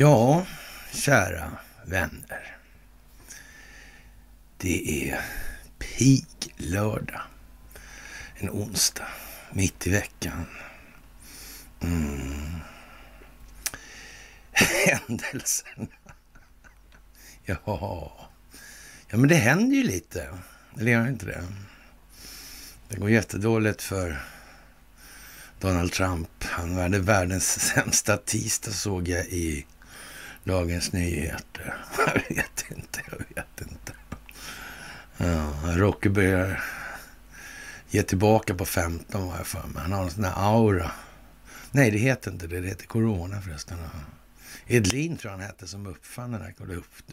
Ja, kära vänner. Det är piglördag. En onsdag, mitt i veckan. Mm. Händelserna. Ja. ja, men det händer ju lite. Eller gör det inte det? Det går jättedåligt för Donald Trump. Han hade världens sämsta tisdag såg jag i Dagens Nyheter. Jag vet inte, jag vet inte. Ja, Rocky börjar ge tillbaka på 15 var jag för mig. Han har en sån där aura. Nej, det heter inte det. Det heter corona förresten. Edlin tror jag han hette som uppfann den här,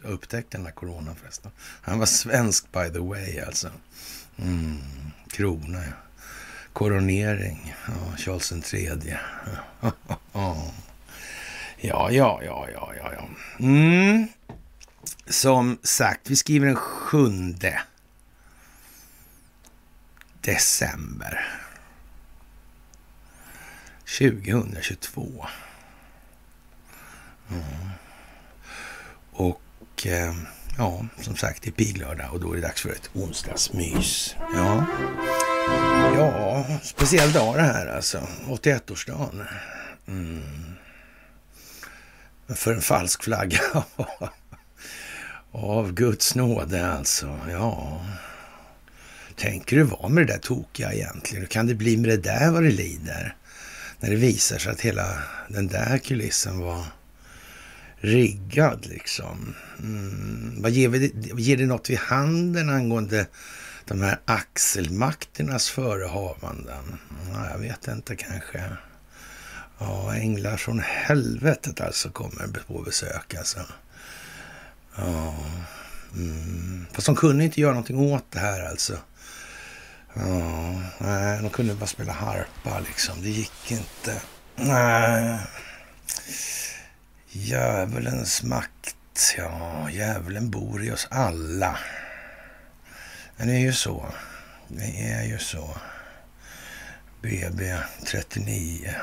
upptäckte den här coronan förresten. Han var svensk by the way alltså. Mm, krona ja. Koronering. Ja, Charles III. Ja, ja, ja, ja, ja, ja. Mm. Som sagt, vi skriver den sjunde december 2022. Mm. Och eh, ja, som sagt, det är piglördag och då är det dags för ett onsdagsmys. Ja, ja speciell dag det här alltså. 81-årsdagen. Mm. För en falsk flagga. Av Guds nåde alltså. Ja. Tänker du vara med det där tokiga egentligen? Hur kan det bli med det där vad det lider? När det visar sig att hela den där kulissen var riggad liksom. Mm. Vad ger, vi, ger det något vid handen angående de här axelmakternas förehavanden? Ja, jag vet inte kanske. Ja, änglar från helvetet alltså kommer på besök alltså. Ja, mm. Fast de kunde inte göra någonting åt det här alltså. Ja, nej, de kunde bara spela harpa liksom. Det gick inte. Nej. Djävulens makt. Ja, djävulen bor i oss alla. Men det är ju så. Det är ju så. BB 39.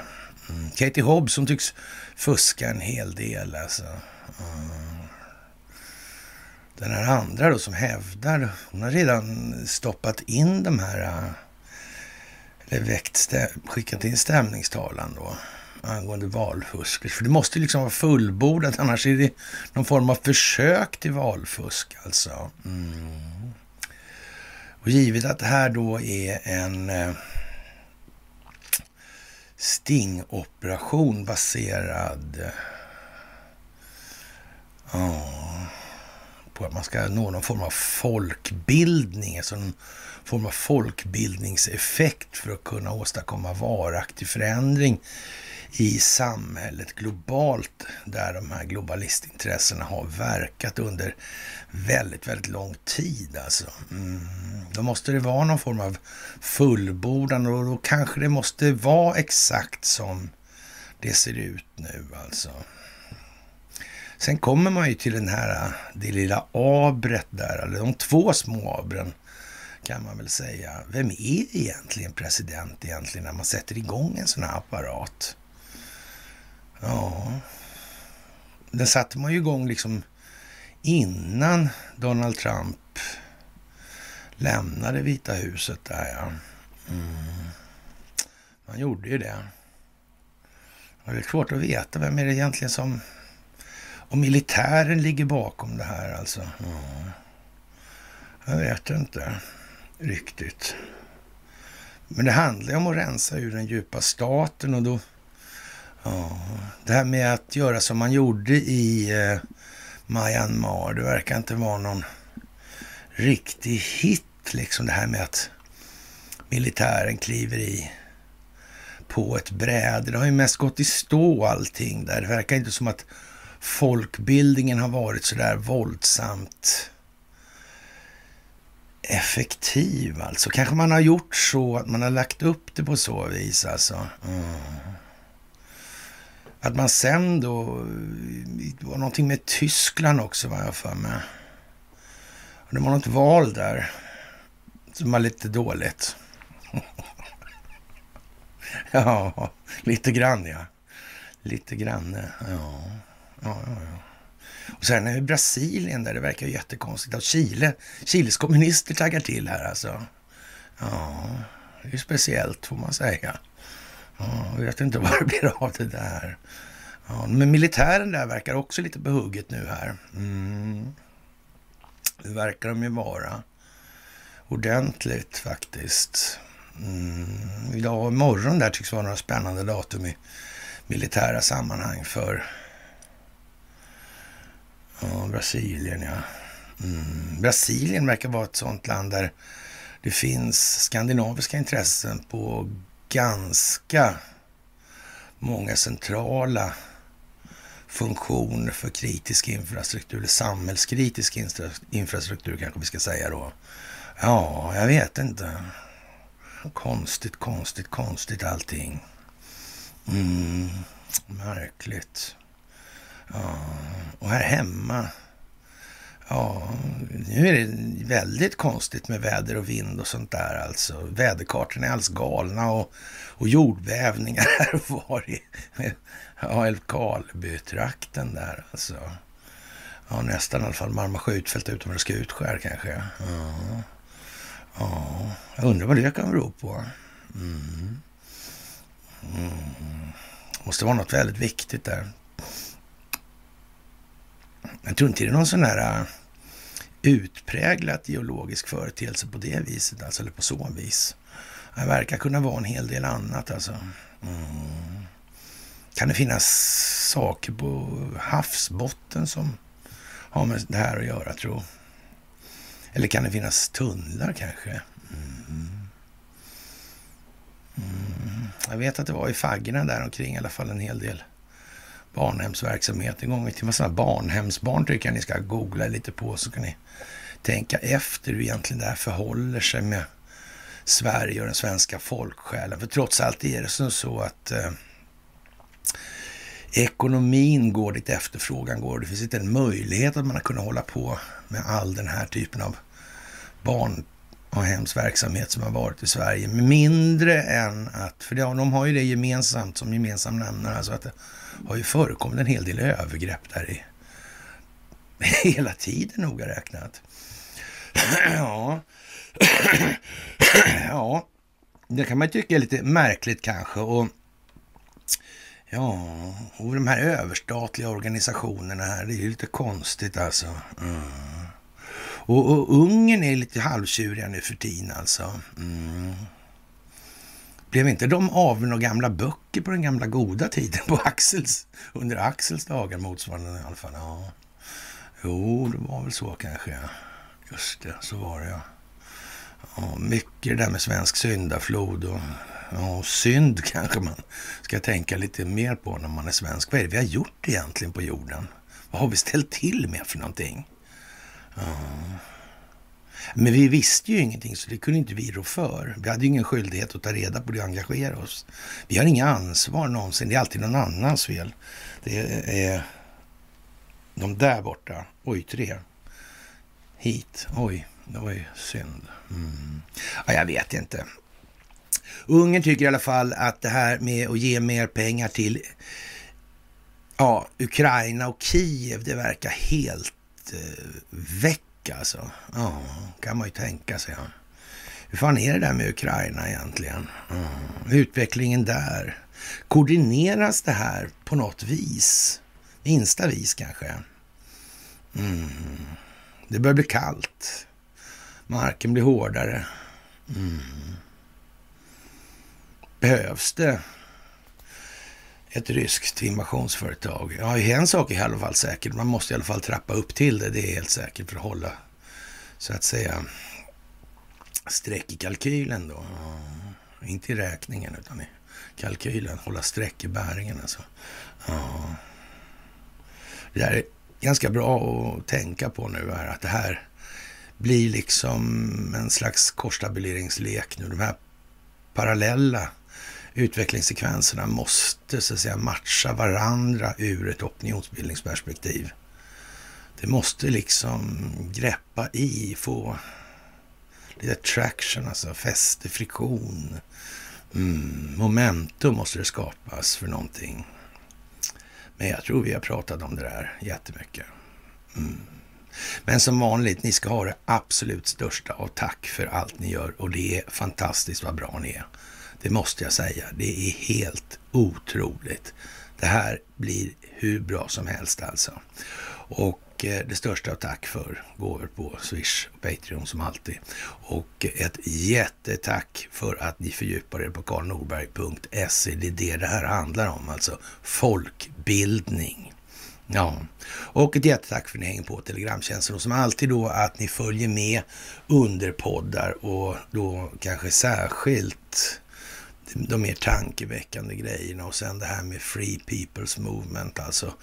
Mm. Katie Hobbs som tycks fuska en hel del alltså. Mm. Den här andra då som hävdar, hon har redan stoppat in de här, eller väckt, skickat in stämningstalan då angående valfusk. För det måste liksom vara fullbordat, annars är det någon form av försök till valfusk alltså. Mm. Och givet att det här då är en eh, stingoperation baserad oh, på att man ska nå någon form av folkbildning, alltså någon form av folkbildningseffekt för att kunna åstadkomma varaktig förändring i samhället globalt där de här globalistintressena har verkat under väldigt, väldigt lång tid. Alltså. Mm. Då måste det vara någon form av fullbordan och då kanske det måste vara exakt som det ser ut nu alltså. Sen kommer man ju till den här, det lilla abret där, eller de två små abren kan man väl säga. Vem är egentligen president egentligen när man sätter igång en sån här apparat? Ja, den satte man ju igång liksom innan Donald Trump lämnade Vita huset där ja. Mm. Man gjorde ju det. Det är svårt att veta vem är det egentligen som... och militären ligger bakom det här alltså. Ja. Jag vet inte riktigt. Men det handlar ju om att rensa ur den djupa staten och då Ja, det här med att göra som man gjorde i eh, Myanmar, det verkar inte vara någon riktig hit liksom. Det här med att militären kliver i på ett bräde. Det har ju mest gått i stå allting där. Det verkar inte som att folkbildningen har varit så där våldsamt effektiv alltså. Kanske man har gjort så att man har lagt upp det på så vis alltså. Mm. Att man sen då, det var någonting med Tyskland också vad jag för mig. Det var något val där som var lite dåligt. Ja, lite grann ja. Lite grann, ja. Ja, ja, ja. Och sen är det Brasilien där det verkar jättekonstigt Och Chile, Chiles kommunister taggar till här alltså. Ja, det är speciellt får man säga. Jag vet inte vad det blir av det där. Ja, men militären där verkar också lite behugget nu här. Mm. Det verkar de ju vara. Ordentligt faktiskt. Mm. Idag och imorgon där tycks vara några spännande datum i militära sammanhang för ja, Brasilien. Ja. Mm. Brasilien verkar vara ett sånt land där det finns skandinaviska intressen på ganska många centrala funktioner för kritisk infrastruktur, eller samhällskritisk infrastruktur kanske vi ska säga då. Ja, jag vet inte. Konstigt, konstigt, konstigt allting. Mm, märkligt. Ja, och här hemma. Ja, nu är det väldigt konstigt med väder och vind och sånt där alltså. Väderkartorna är alldeles galna och, och jordbävningar här och var i ja, Älvkarleby-trakten där alltså. Ja, nästan i alla fall Marma skjutfält utom det skutskär kanske. Ja. ja, jag undrar vad det kan bero på. Mm. Mm. Måste vara något väldigt viktigt där. Jag tror inte det är någon sån här äh, utpräglat geologisk företeelse på det viset, alltså, eller på så vis. Det verkar kunna vara en hel del annat alltså. Mm. Kan det finnas saker på havsbotten som har med det här att göra, tro? Eller kan det finnas tunnlar kanske? Mm. Mm. Jag vet att det var i faggorna där omkring i alla fall en hel del barnhemsverksamhet en gång i tiden. Sådana barnhemsbarn tycker jag ni ska googla lite på så kan ni tänka efter hur egentligen det här förhåller sig med Sverige och den svenska folksjälen. För trots allt är det som så att eh, ekonomin går dit efterfrågan går. Det finns inte en möjlighet att man har kunnat hålla på med all den här typen av barn och hemsverksamhet som har varit i Sverige. Mindre än att, för de har ju det gemensamt som gemensam nämnare, alltså att det har ju förekommit en hel del övergrepp där i hela tiden noga räknat. ja. ja, det kan man tycka är lite märkligt kanske. Och Ja, och de här överstatliga organisationerna här, det är ju lite konstigt alltså. Mm. Och, och Ungern är lite halvtjuriga nu för tiden alltså. Mm. Blev inte de av med några gamla böcker på den gamla goda tiden på Axels, under Axels dagar motsvarande i alla fall? Ja. Jo, det var väl så kanske. Just det, så var det ja. ja mycket det där med svensk syndaflod och Ja, synd kanske man ska tänka lite mer på när man är svensk. Vad är det vi har gjort egentligen på jorden? Vad har vi ställt till med för någonting? Men vi visste ju ingenting, så det kunde inte vi rå för. Vi hade ju ingen skyldighet att ta reda på det och engagera oss. Vi har inga ansvar någonsin. Det är alltid någon annans fel. Det är de där borta. Oj, tre. Hit. Oj, det var ju synd. Mm. Ja, jag vet inte. Ungern tycker i alla fall att det här med att ge mer pengar till ja, Ukraina och Kiev, det verkar helt Eh, väck alltså. Ja, kan man ju tänka sig. Ja. Hur fan är det där med Ukraina egentligen? Mm. Utvecklingen där. Koordineras det här på något vis? Minsta vis kanske? Mm. Det börjar bli kallt. Marken blir hårdare. Mm. Behövs det ett ryskt invasionsföretag? Ja, en sak är i alla fall säker. Man måste i alla fall trappa upp till det. Det är helt säkert för att hålla, så att säga, streck i kalkylen då. Ja, inte i räkningen, utan i kalkylen. Hålla streck i bäringen alltså. Ja. Det där är ganska bra att tänka på nu här, att det här blir liksom en slags korstabulleringslek nu. De här parallella utvecklingssekvenserna måste så att säga matcha varandra ur ett opinionsbildningsperspektiv. Det måste liksom greppa i, få lite traction, alltså fäste, friktion Mm, momentum måste det skapas för någonting. Men jag tror vi har pratat om det där jättemycket. Mm. Men som vanligt, ni ska ha det absolut största av tack för allt ni gör och det är fantastiskt vad bra ni är. Det måste jag säga. Det är helt otroligt. Det här blir hur bra som helst alltså. Och eh, det största av tack för gåvor på Swish och Patreon som alltid. Och ett jättetack för att ni fördjupar er på karlnorberg.se. Det är det det här handlar om, alltså folkbildning. Ja, och ett jättetack för att ni hänger på Telegramtjänsten och som alltid då att ni följer med under poddar och då kanske särskilt de mer tankeväckande grejerna och sen det här med Free People's Movement. Alltså,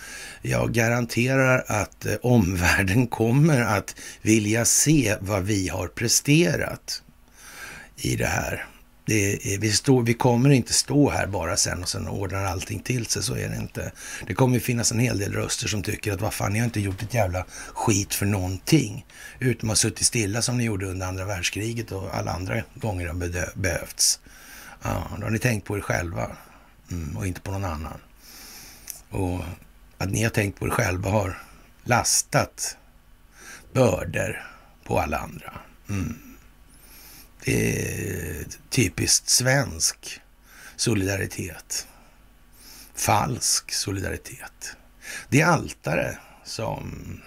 jag garanterar att eh, omvärlden kommer att vilja se vad vi har presterat i det här. Det är, vi, stå, vi kommer inte stå här bara sen och sen ordnar allting till sig, så är det inte. Det kommer finnas en hel del röster som tycker att vad fan, ni har inte gjort ett jävla skit för någonting. Utom att ha suttit stilla som ni gjorde under andra världskriget och alla andra gånger det behövts. Ja, då har ni tänkt på er själva mm, och inte på någon annan. Och att ni har tänkt på er själva har lastat bördor på alla andra. Mm. Det är typiskt svensk solidaritet. Falsk solidaritet. Det altare som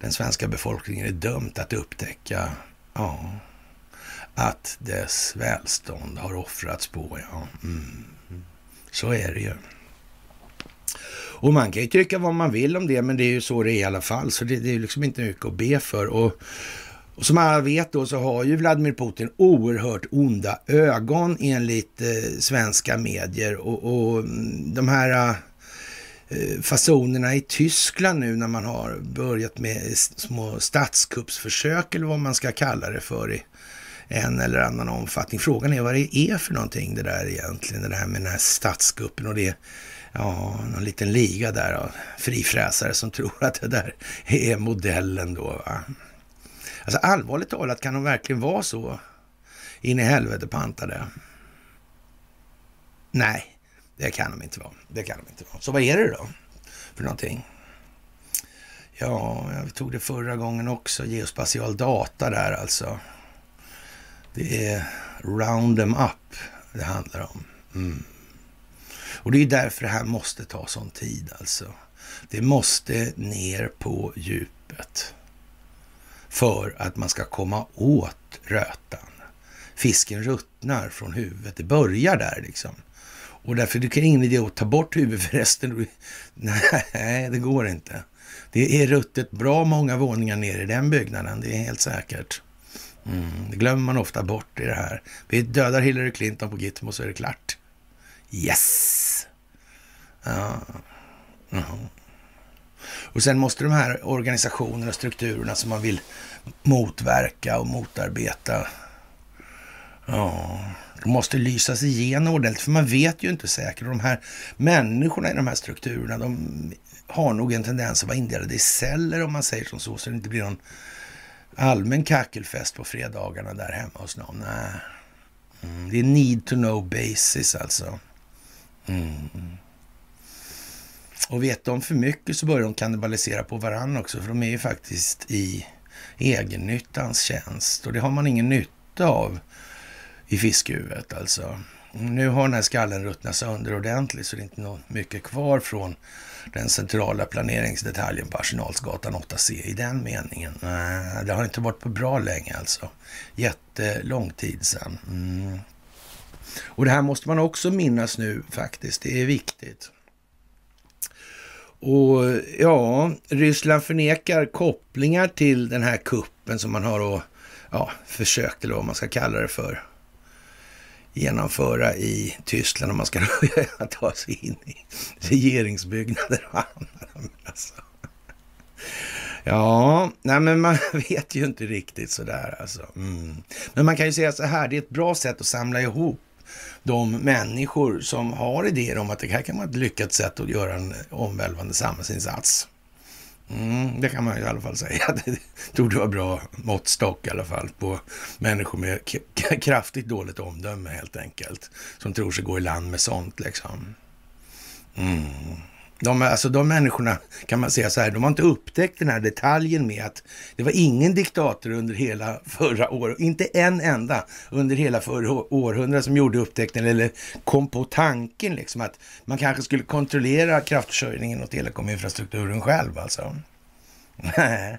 den svenska befolkningen är dömt att upptäcka, ja, att dess välstånd har offrats på. Ja. Mm. Så är det ju. Och man kan ju tycka vad man vill om det, men det är ju så det är i alla fall. Så det, det är liksom inte mycket att be för. Och, och som alla vet då så har ju Vladimir Putin oerhört onda ögon enligt eh, svenska medier. Och, och mm, de här eh, fasonerna i Tyskland nu när man har börjat med små statskuppsförsök eller vad man ska kalla det för i en eller annan omfattning. Frågan är vad det är för någonting det där egentligen, det här med den här statskuppen och det ja, någon liten liga där av frifräsare som tror att det där är modellen då. Va? Alltså allvarligt talat, kan de verkligen vara så in i helvete pantade? Nej, det kan de inte vara. Det kan de inte vara. Så vad är det då för någonting? Ja, jag tog det förra gången också, geospatial data där alltså. Det är round them up det handlar om. Mm. Och det är därför det här måste ta sån tid alltså. Det måste ner på djupet för att man ska komma åt rötan. Fisken ruttnar från huvudet. Det börjar där liksom. Och därför det kan ingen idé att ta bort huvudet förresten. Nej, det går inte. Det är ruttet bra många våningar ner i den byggnaden, det är helt säkert. Mm, det glömmer man ofta bort i det här. Vi dödar Hillary Clinton på Gitmo så är det klart. Yes! Ja. Uh -huh. Och sen måste de här organisationerna och strukturerna som man vill motverka och motarbeta, ja, de måste lysas igenom ordentligt, för man vet ju inte säkert. De här människorna i de här strukturerna, de har nog en tendens att vara indelade i celler om man säger som så, så det inte blir någon allmän kackelfest på fredagarna där hemma hos någon. Nej. Mm, det är need to know basis alltså. Mm. Och vet de för mycket så börjar de kannibalisera på varandra också, för de är ju faktiskt i egennyttans tjänst och det har man ingen nytta av i fiskhuvudet alltså. Nu har den här skallen ruttnat sönder ordentligt så det är inte något mycket kvar från den centrala planeringsdetaljen på Arsenalsgatan 8C i den meningen. Det har inte varit på bra länge alltså. Jättelång tid sedan. Mm. Och det här måste man också minnas nu faktiskt. Det är viktigt. Och ja, Ryssland förnekar kopplingar till den här kuppen som man har och, ja, försökt, eller vad man ska kalla det för, genomföra i Tyskland om man ska ta sig in i regeringsbyggnader och annat. Alltså. Ja, nej men man vet ju inte riktigt sådär alltså. Mm. Men man kan ju säga så här, det är ett bra sätt att samla ihop de människor som har idéer om att det här kan vara ett lyckat sätt att göra en omvälvande samhällsinsats. Mm, det kan man i alla fall säga. Det torde vara bra måttstock i alla fall på människor med kraftigt dåligt omdöme helt enkelt. Som tror sig gå i land med sånt liksom. Mm. De, alltså de människorna kan man säga så här, de har inte upptäckt den här detaljen med att det var ingen diktator under hela förra året, inte en enda under hela förra århundradet som gjorde upptäckten eller kom på tanken liksom att man kanske skulle kontrollera kraftförsörjningen och telekominfrastrukturen själv alltså. Nej,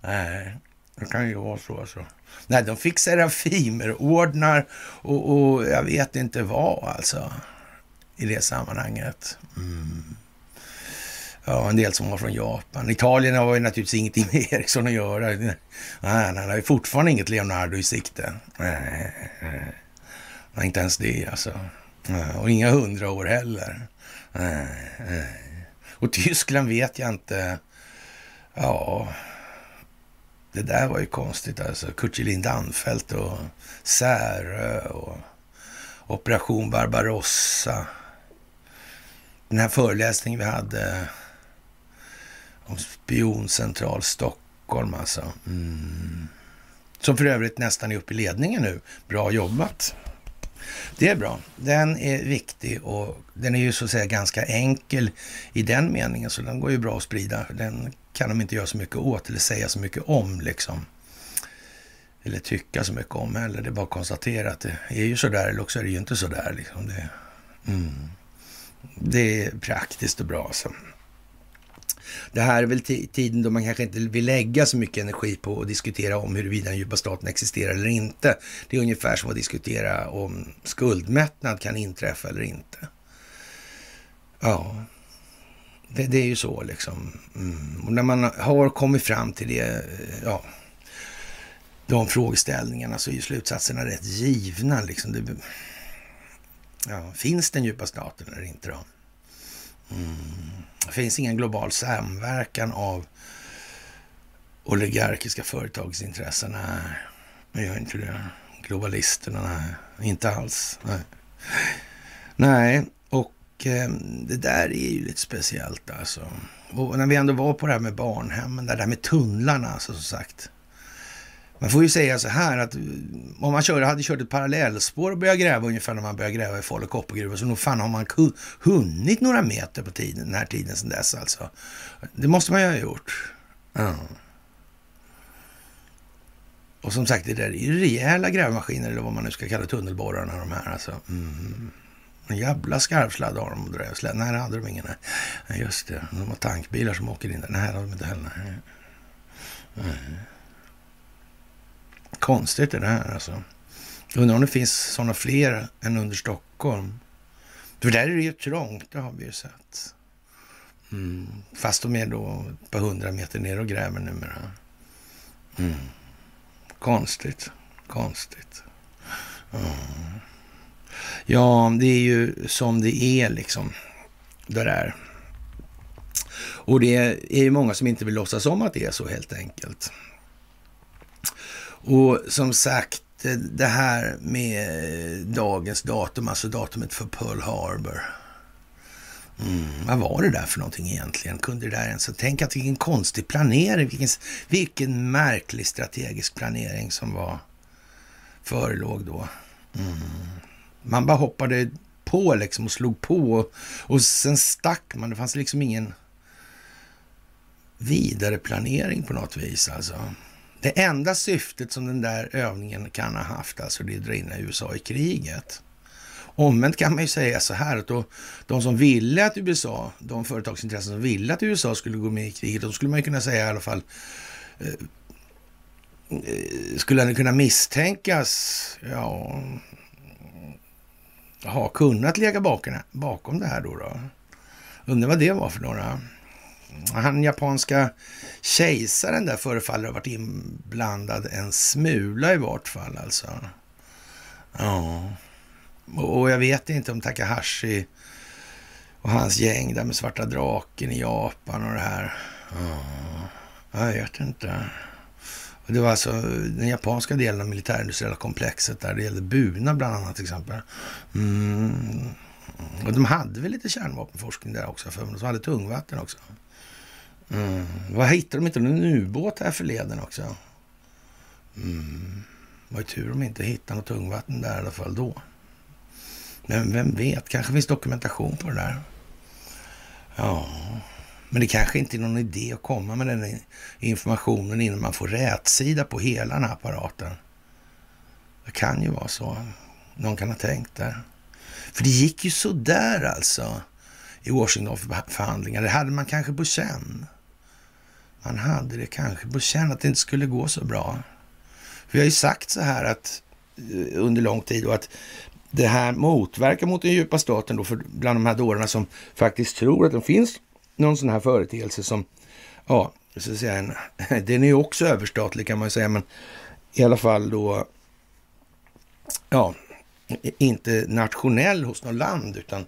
nej, det kan ju vara så alltså. Nej, de fick Serafimer-ordnar och, och jag vet inte vad alltså i det sammanhanget. Mm. Ja, en del som var från Japan. Italien har ju naturligtvis ingenting med Ericsson att göra. Nej, nej, nej, fortfarande inget Leonardo i sikte. Nej, nej. inte ens det alltså. Nej, och inga hundra år heller. Nej, nej. Och Tyskland vet jag inte. Ja, det där var ju konstigt alltså. Kurtjelin Danfelt och Särö och Operation Barbarossa. Den här föreläsningen vi hade om spioncentral Stockholm alltså. Mm. Som för övrigt nästan är uppe i ledningen nu. Bra jobbat. Det är bra. Den är viktig och den är ju så att säga ganska enkel i den meningen, så den går ju bra att sprida. Den kan de inte göra så mycket åt eller säga så mycket om liksom. Eller tycka så mycket om heller. Det är bara att konstatera att det är ju sådär, eller också är det ju inte sådär. Liksom. Det, mm. det är praktiskt och bra. Så. Det här är väl tiden då man kanske inte vill lägga så mycket energi på att diskutera om huruvida den djupa staten existerar eller inte. Det är ungefär som att diskutera om skuldmättnad kan inträffa eller inte. Ja, det, det är ju så liksom. Mm. Och när man har kommit fram till det, ja, de frågeställningarna så är ju slutsatserna rätt givna. Liksom. Det, ja, finns den djupa staten eller inte då? Mm. Det finns ingen global samverkan av oligarkiska företagsintressen. Nej, det gör inte det. Globalisterna, nej, inte alls. Nej, nej och eh, det där är ju lite speciellt alltså. Och när vi ändå var på det här med barnhemmen, det där med tunnlarna, alltså, som sagt. Man får ju säga så här att om man kör, hade kört ett parallellspår och börjat gräva ungefär när man började gräva i Falu koppargruva så nog fan har man hunnit några meter på tiden, den här tiden sedan dess alltså. Det måste man ju ha gjort. Ja. Och som sagt, det där är ju rejäla grävmaskiner eller vad man nu ska kalla tunnelborrarna de här alltså. Mm. En jävla skarvsladd har de och Nej, det hade de ingen. Nej, just det. De har tankbilar som åker in där. Nej, det hade de inte heller. Nej. Konstigt det där alltså. Undrar om det finns sådana fler än under Stockholm. För där är det ju trångt, det har vi ju sett. Mm. Fast de är då ett par hundra meter ner och gräver numera. Mm. Konstigt, konstigt. Mm. Ja, det är ju som det är liksom. Det där. Och det är ju många som inte vill låtsas om att det är så helt enkelt. Och som sagt, det här med dagens datum, alltså datumet för Pearl Harbor. Mm, vad var det där för någonting egentligen? Kunde det där ens... Tänk att vilken konstig planering, vilken, vilken märklig strategisk planering som var förelåg då. Mm. Man bara hoppade på liksom och slog på och, och sen stack man. Det fanns liksom ingen vidare planering på något vis alltså. Det enda syftet som den där övningen kan ha haft, alltså det är att dra in USA i kriget. Omvänt kan man ju säga så här att då, de som ville att USA, de företagsintressen som ville att USA skulle gå med i kriget, då skulle man ju kunna säga i alla fall eh, skulle han kunna misstänkas, ja, ha kunnat ligga bakom, bakom det här då, då. Undrar vad det var för några. Han japanska kejsaren där förefaller ha varit inblandad en smula i vart fall alltså. Ja. Och jag vet inte om Takahashi och hans gäng där med svarta draken i Japan och det här. Ja, jag vet inte. Det var alltså den japanska delen av militärindustriella komplexet där det gällde Buna bland annat till exempel. Mm. Och de hade väl lite kärnvapenforskning där också för mig. De hade tungvatten också. Mm. Vad hittade de inte någon ubåt här förleden också? Mm. Var ju tur de inte hittade något tungvatten där i alla fall då. Men vem vet, kanske finns dokumentation på det där. Ja, men det kanske inte är någon idé att komma med den informationen innan man får rätsida på hela den här apparaten. Det kan ju vara så. Någon kan ha tänkt där. För det gick ju sådär alltså i Washington-förhandlingar. Det hade man kanske på känn. Han hade det kanske på känn att det inte skulle gå så bra. Vi har ju sagt så här att eh, under lång tid och att det här motverkar mot den djupa staten då för bland de här dårarna som faktiskt tror att det finns någon sån här företeelse som, ja, så att säga, en, den är ju också överstatlig kan man ju säga, men i alla fall då, ja, inte nationell hos något land, utan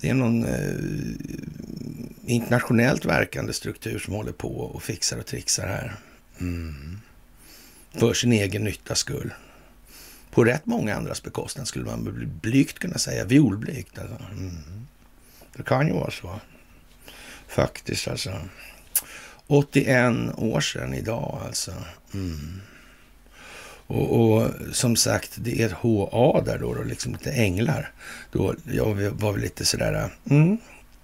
det är någon eh, internationellt verkande struktur som håller på och fixar och trixar här. Mm. För sin egen nytta skull. På rätt många andras bekostnad skulle man blygt kunna säga. Violblygt. Alltså. Mm. Det kan ju vara så. Faktiskt alltså. 81 år sedan idag alltså. Mm. Och, och, som sagt, det är ett HA där då, då liksom lite änglar. Då, jag var väl lite sådär, mm,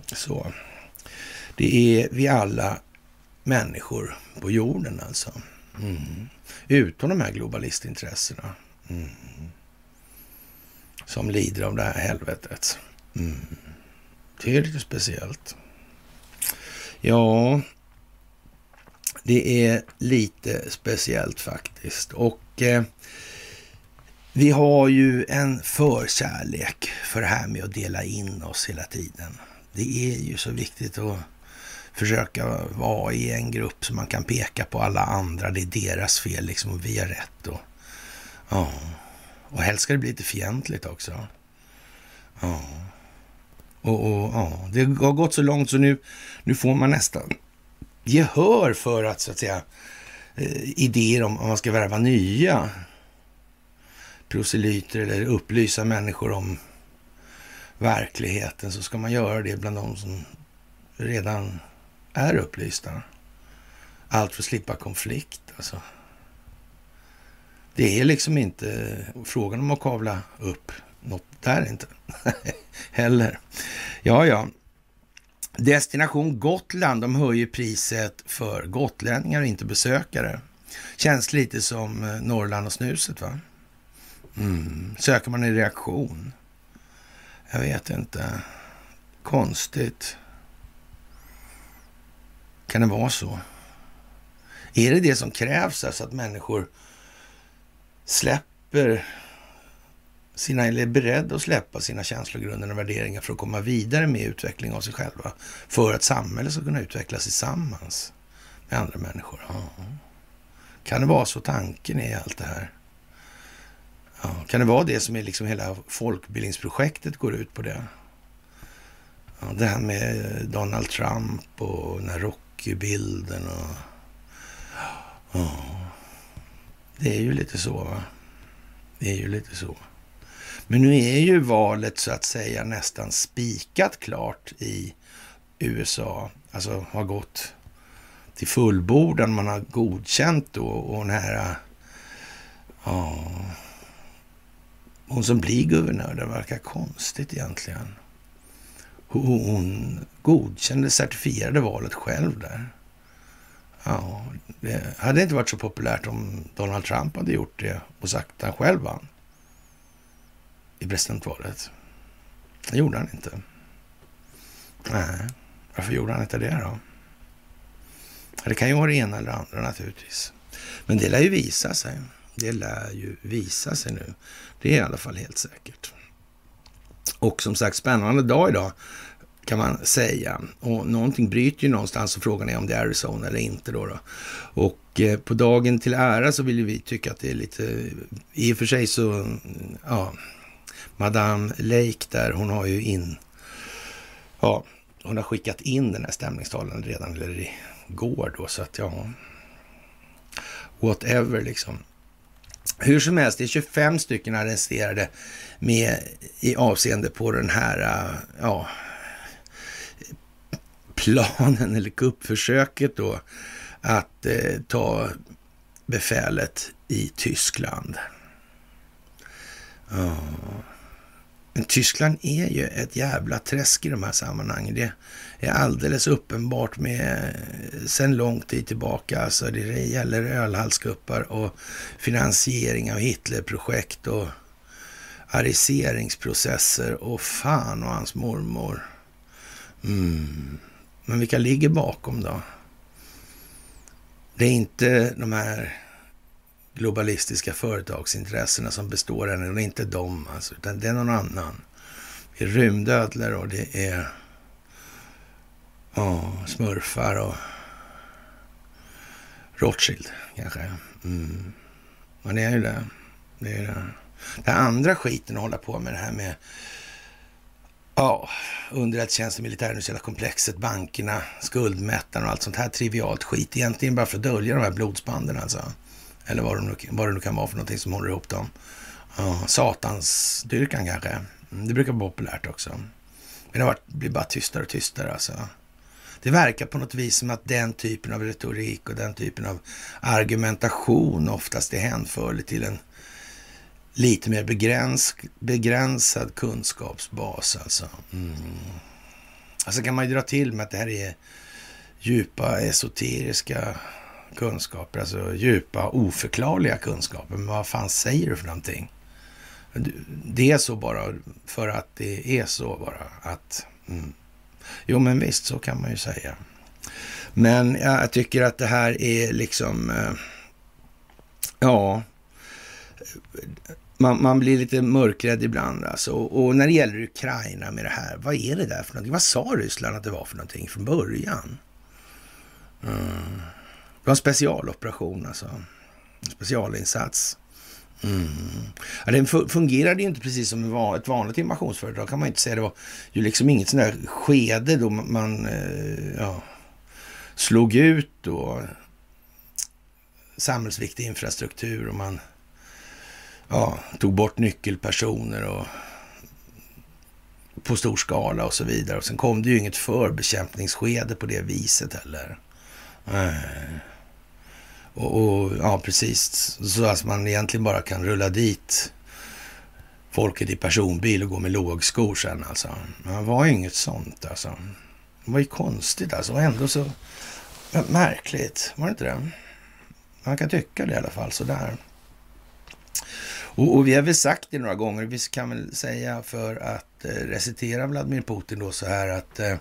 så. Det är vi alla människor på jorden alltså. Mm. Utom de här globalistintressena. Mm. Som lider av det här helvetet. Mm. Det är lite speciellt. Ja, det är lite speciellt faktiskt. Och eh, vi har ju en förkärlek för det här med att dela in oss hela tiden. Det är ju så viktigt att försöka vara i en grupp som man kan peka på alla andra. Det är deras fel liksom och vi har rätt. Och, ja. och helst ska det bli lite fientligt också. Ja. Och, och, ja. Det har gått så långt så nu, nu får man nästan gehör för att så att säga Eh, idéer om, om man ska värva nya proselyter eller upplysa människor om verkligheten så ska man göra det bland de som redan är upplysta. Allt för att slippa konflikt alltså. Det är liksom inte frågan om att kavla upp något där inte heller. Ja, ja. Destination Gotland, de höjer priset för gotlänningar och inte besökare. Känns lite som eh, Norrland och snuset va? Mm. Söker man en reaktion? Jag vet inte. Konstigt. Kan det vara så? Är det det som krävs, alltså att människor släpper sina, eller är beredda att släppa sina känslogrunder och värderingar för att komma vidare med utveckling av sig själva. För att samhället ska kunna utvecklas tillsammans med andra människor. Ja. Kan det vara så tanken är i allt det här? Ja. Kan det vara det som är liksom hela folkbildningsprojektet går ut på det? Ja, det här med Donald Trump och den här Rocky-bilden och... Ja. Det är ju lite så, va? Det är ju lite så. Men nu är ju valet så att säga nästan spikat klart i USA. Alltså har gått till fullbordan. Man har godkänt då och den här... Ja, hon som blir guvernör, det verkar konstigt egentligen. Hon godkände, certifierade valet själv där. Ja, det hade inte varit så populärt om Donald Trump hade gjort det och sagt att han själv vann i presidentvalet. Det gjorde han inte. Nej, varför gjorde han inte det då? Det kan ju vara det ena eller det andra naturligtvis. Men det lär ju visa sig. Det lär ju visa sig nu. Det är i alla fall helt säkert. Och som sagt, spännande dag idag kan man säga. Och någonting bryter ju någonstans och frågan är om det är Arizona eller inte då. då. Och eh, på dagen till ära så vill vi tycka att det är lite, i och för sig så, ja, Madame Lake där, hon har ju in, ja, hon har skickat in den här stämningstalen redan, eller igår då, så att ja, whatever liksom. Hur som helst, det är 25 stycken arresterade med i avseende på den här, ja, planen eller kuppförsöket då att eh, ta befälet i Tyskland. Oh. Men Tyskland är ju ett jävla träsk i de här sammanhangen. Det är alldeles uppenbart med eh, sen lång tid tillbaka. Alltså det gäller ölhalskuppar och finansiering av Hitlerprojekt och ariseringsprocesser och fan och hans mormor. Mm. Men vilka ligger bakom då? Det är inte de här globalistiska företagsintressena som består än, Och inte de alltså, utan det är någon annan. Det är rymdödlor och det är ja, smurfar och Rothschild kanske. Mm. Men det är ju det. Det är det. Den andra skiten att hålla på med det här med Ja, underrättelsetjänsten, militärindustriella komplexet, bankerna, skuldmättarna och allt sånt här trivialt skit. Egentligen bara för att dölja de här blodsbanden alltså. Eller vad det nu, vad det nu kan vara för någonting som håller ihop dem. Ja, satansdyrkan kanske. Mm, det brukar vara populärt också. Men det blir bara tystare och tystare alltså. Det verkar på något vis som att den typen av retorik och den typen av argumentation oftast är hänförlig till en lite mer begräns, begränsad kunskapsbas alltså. Mm. Alltså kan man ju dra till med att det här är djupa esoteriska kunskaper, alltså djupa oförklarliga kunskaper. Men vad fan säger du för någonting? Det är så bara för att det är så bara att... Mm. Jo, men visst, så kan man ju säga. Men jag tycker att det här är liksom... Eh, ja, man, man, blir lite mörkrädd ibland. Alltså. Och när det gäller Ukraina med det här, vad är det där för någonting? Vad sa Ryssland att det var för någonting från början? Mm. Det var en specialoperation alltså. En specialinsats. Mm. Ja, den fungerade ju inte precis som ett vanligt invasionsföretag kan man inte säga. Det var ju liksom inget sånt där skede då man eh, ja, slog ut då samhällsviktig infrastruktur och man ja, tog bort nyckelpersoner och på stor skala och så vidare. Och sen kom det ju inget förbekämpningsskede på det viset heller. Och, och, ja, precis. Så att man egentligen bara kan rulla dit folket i personbil och gå med lågskor sen alltså. Det var ju inget sånt alltså. Det var ju konstigt alltså. Och ändå så märkligt. Var det inte det? Man kan tycka det i alla fall sådär. Och, och, vi har väl sagt det några gånger, vi kan väl säga för att eh, recitera Vladimir Putin då så här att eh,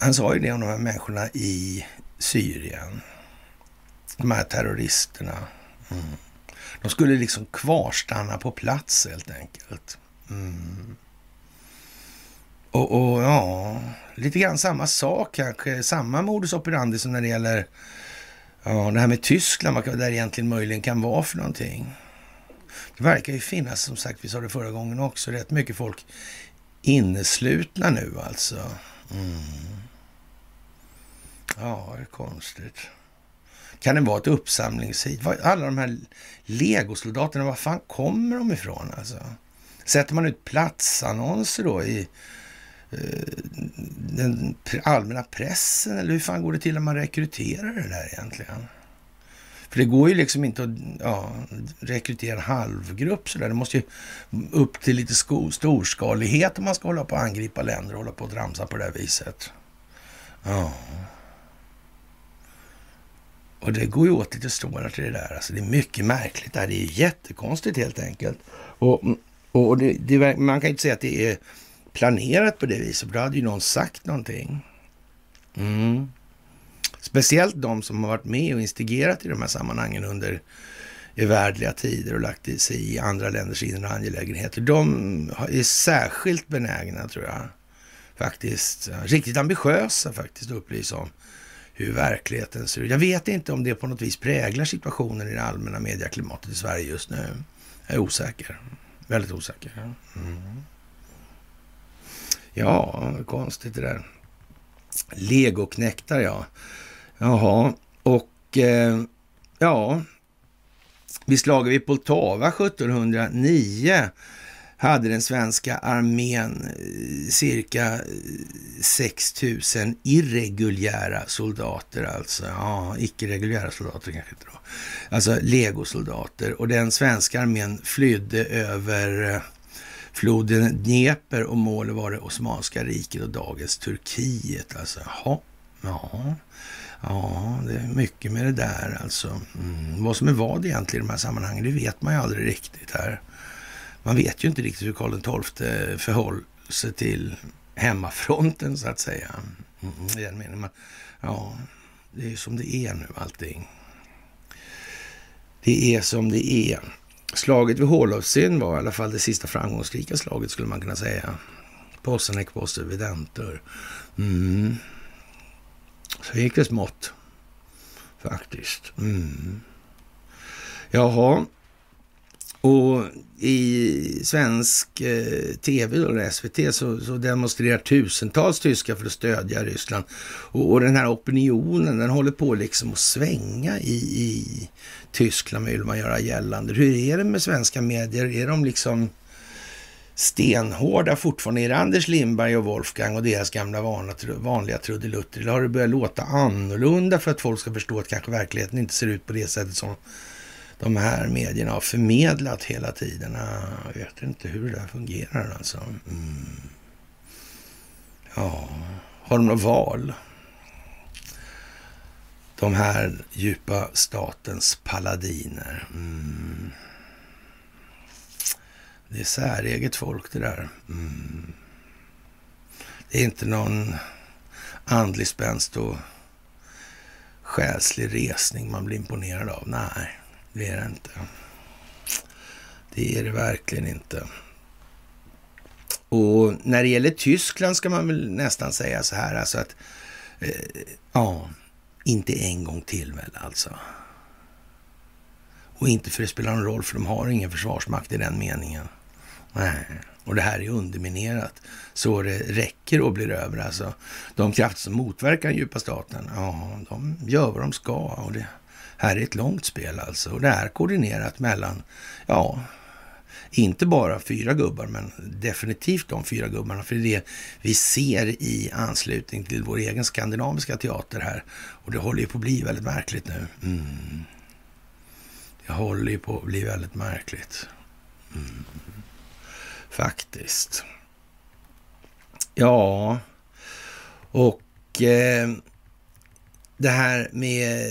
han sa ju det om de här människorna i Syrien. De här terroristerna. Mm. De skulle liksom kvarstanna på plats helt enkelt. Mm. Och, och, ja, lite grann samma sak kanske. Samma modus operandi som när det gäller ja, det här med Tyskland, vad det egentligen möjligen kan vara för någonting. Det verkar ju finnas, som sagt, vi sa det förra gången också, rätt mycket folk inneslutna nu alltså. Mm. Ja, det är konstigt. Kan det vara ett uppsamlingshit? Alla de här legosoldaterna, var fan kommer de ifrån alltså? Sätter man ut platsannonser då i eh, den allmänna pressen? Eller hur fan går det till när man rekryterar det där egentligen? För det går ju liksom inte att ja, rekrytera en halvgrupp sådär. Det måste ju upp till lite storskalighet om man ska hålla på att angripa länder och hålla på att dramsa på det här viset. Ja. Och det går ju åt lite stålar till det där. Alltså det är mycket märkligt det här. Det är jättekonstigt helt enkelt. Och, och det, det, man kan inte säga att det är planerat på det viset. För då hade ju någon sagt någonting. Mm. Speciellt de som har varit med och instigerat i de här sammanhangen under evärdliga tider och lagt sig i andra länders inre angelägenheter. De är särskilt benägna, tror jag, faktiskt. Riktigt ambitiösa faktiskt att upplysa om hur verkligheten ser ut. Jag vet inte om det på något vis präglar situationen i det allmänna medieklimatet i Sverige just nu. Jag är osäker. Väldigt osäker. Mm. Ja, konstigt det där. Legoknäktar, ja. Jaha, och eh, ja, vid slaget vid Poltava 1709 hade den svenska armén eh, cirka eh, 6 000 irreguljära soldater, alltså. Ja, icke-reguljära soldater kanske inte då. Alltså legosoldater. Och den svenska armén flydde över eh, floden Dnepr och målet var det Osmanska riket och dagens Turkiet. Alltså, jaha, ja. Ja, det är mycket med det där alltså. Mm. Vad som är vad egentligen i de här sammanhangen, det vet man ju aldrig riktigt här. Man vet ju inte riktigt hur Karl XII eh, förhåller sig till hemmafronten så att säga. Mm, I den meningen. Men, ja, det är ju som det är nu allting. Det är som det är. Slaget vid Hålovsön var i alla fall det sista framgångsrika slaget skulle man kunna säga. Possenek posse videntur. Mm. Så gick det smått. Faktiskt. Mm. Jaha. Och i svensk eh, tv, då, SVT, så, så demonstrerar tusentals tyskar för att stödja Ryssland. Och, och, den här opinionen, den håller på liksom att svänga i, i Tyskland, vill man göra gällande. Hur är det med svenska medier? Är de liksom stenhårda fortfarande? Är det Anders Lindberg och Wolfgang och deras gamla vana, vanliga trudelutter? Eller har det börjat låta annorlunda för att folk ska förstå att kanske verkligheten inte ser ut på det sättet som de här medierna har förmedlat hela tiden. Ah, jag vet inte hur det där fungerar alltså. Mm. Ja, har de något val? De här djupa statens paladiner. Mm. Det är säreget folk det där. Mm. Det är inte någon andlig spänst och själslig resning man blir imponerad av. Nej, det är det inte. Det är det verkligen inte. Och när det gäller Tyskland ska man väl nästan säga så här, alltså att eh, ja, inte en gång till väl alltså. Och inte för det spelar någon roll, för de har ingen försvarsmakt i den meningen. Nej. Och det här är underminerat så det räcker och blir över. Alltså, de krafter som motverkar den djupa staten, ja, de gör vad de ska. Och det här är ett långt spel alltså. Och det är koordinerat mellan, ja, inte bara fyra gubbar, men definitivt de fyra gubbarna. För det är det vi ser i anslutning till vår egen skandinaviska teater här. Och det håller ju på att bli väldigt märkligt nu. Mm. Det håller ju på att bli väldigt märkligt. Mm. Faktiskt. Ja, och eh, det här med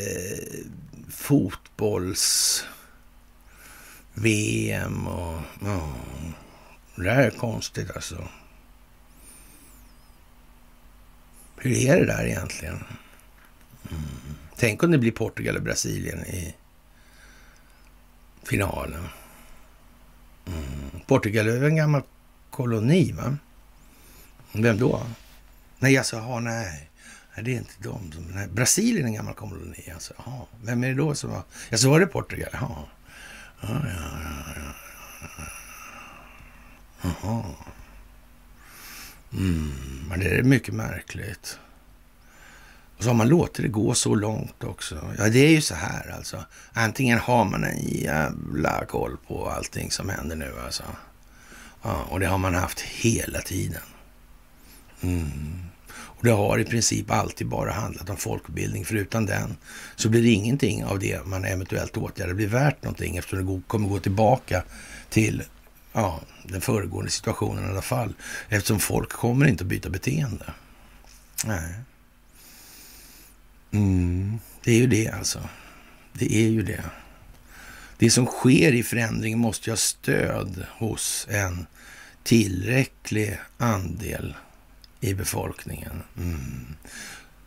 fotbolls-VM och ja, det här är konstigt alltså. Hur är det där egentligen? Mm. Tänk om det blir Portugal och Brasilien i finalen. Mm. Portugal är en gammal koloni, va? Vem då? Nej, alltså, ha nej nej. Det är inte de. Som, nej. Brasilien är en gammal koloni. Alltså, aha. Vem är det då som var... Jag så var det Portugal. Jaha. Ja, ja, ja, ja. Jaha. Mm, men det är mycket märkligt. Och så har man låtit det gå så långt också. Ja, det är ju så här alltså. Antingen har man en jävla koll på allting som händer nu alltså. Ja, och det har man haft hela tiden. Mm. Och det har i princip alltid bara handlat om folkbildning. För utan den så blir det ingenting av det man eventuellt åtgärdar blir värt någonting eftersom det kommer gå tillbaka till ja, den föregående situationen i alla fall. Eftersom folk kommer inte att byta beteende. Nej. Mm, det är ju det alltså. Det är ju det. Det som sker i förändringen måste ju ha stöd hos en tillräcklig andel i befolkningen. Mm.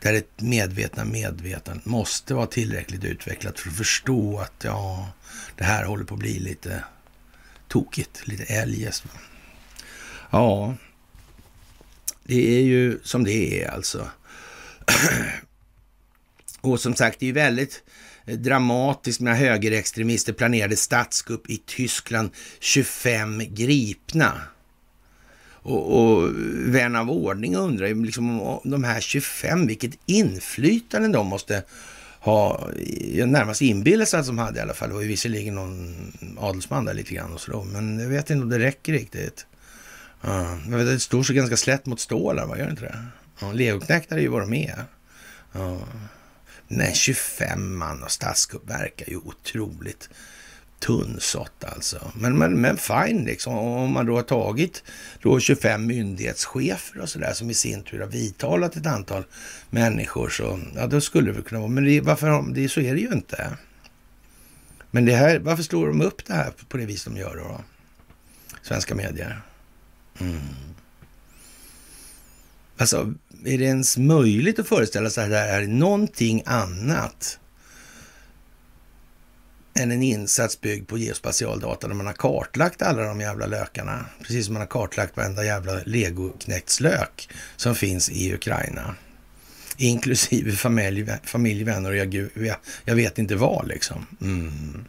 Där ett medvetna medvetande måste vara tillräckligt utvecklat för att förstå att ja, det här håller på att bli lite tokigt, lite eljest. Ja, det är ju som det är alltså. Och som sagt, det är ju väldigt dramatiskt med högerextremister planerade statskupp i Tyskland, 25 gripna. Och, och vän av ordning undrar ju liksom om de här 25, vilket inflytande de måste ha närmast inbillat sig att de hade i alla fall. Det var ju visserligen någon adelsman där lite grann och så. Men jag vet inte om det räcker riktigt. Ja, jag vet, det står så ganska slätt mot stålar, vad gör det inte det? Ja, Legoknektar är ju vad de är. Ja. Nej, 25 man och statskupp verkar ju otroligt tunnsått alltså. Men, men, men fine liksom. Om man då har tagit då 25 myndighetschefer och sådär som i sin tur har vidtalat ett antal människor så ja, då skulle det kunna vara. Men det, varför, det, så är det ju inte. Men det här, varför slår de upp det här på det vis de gör då? Svenska medier. Mm. Alltså, är det ens möjligt att föreställa sig att det här är någonting annat än en insats byggd på geospatialdata där man har kartlagt alla de jävla lökarna. Precis som man har kartlagt varenda jävla legoknektslök som finns i Ukraina. Inklusive familj, familj vänner och jag, jag, vet inte vad liksom. Mm.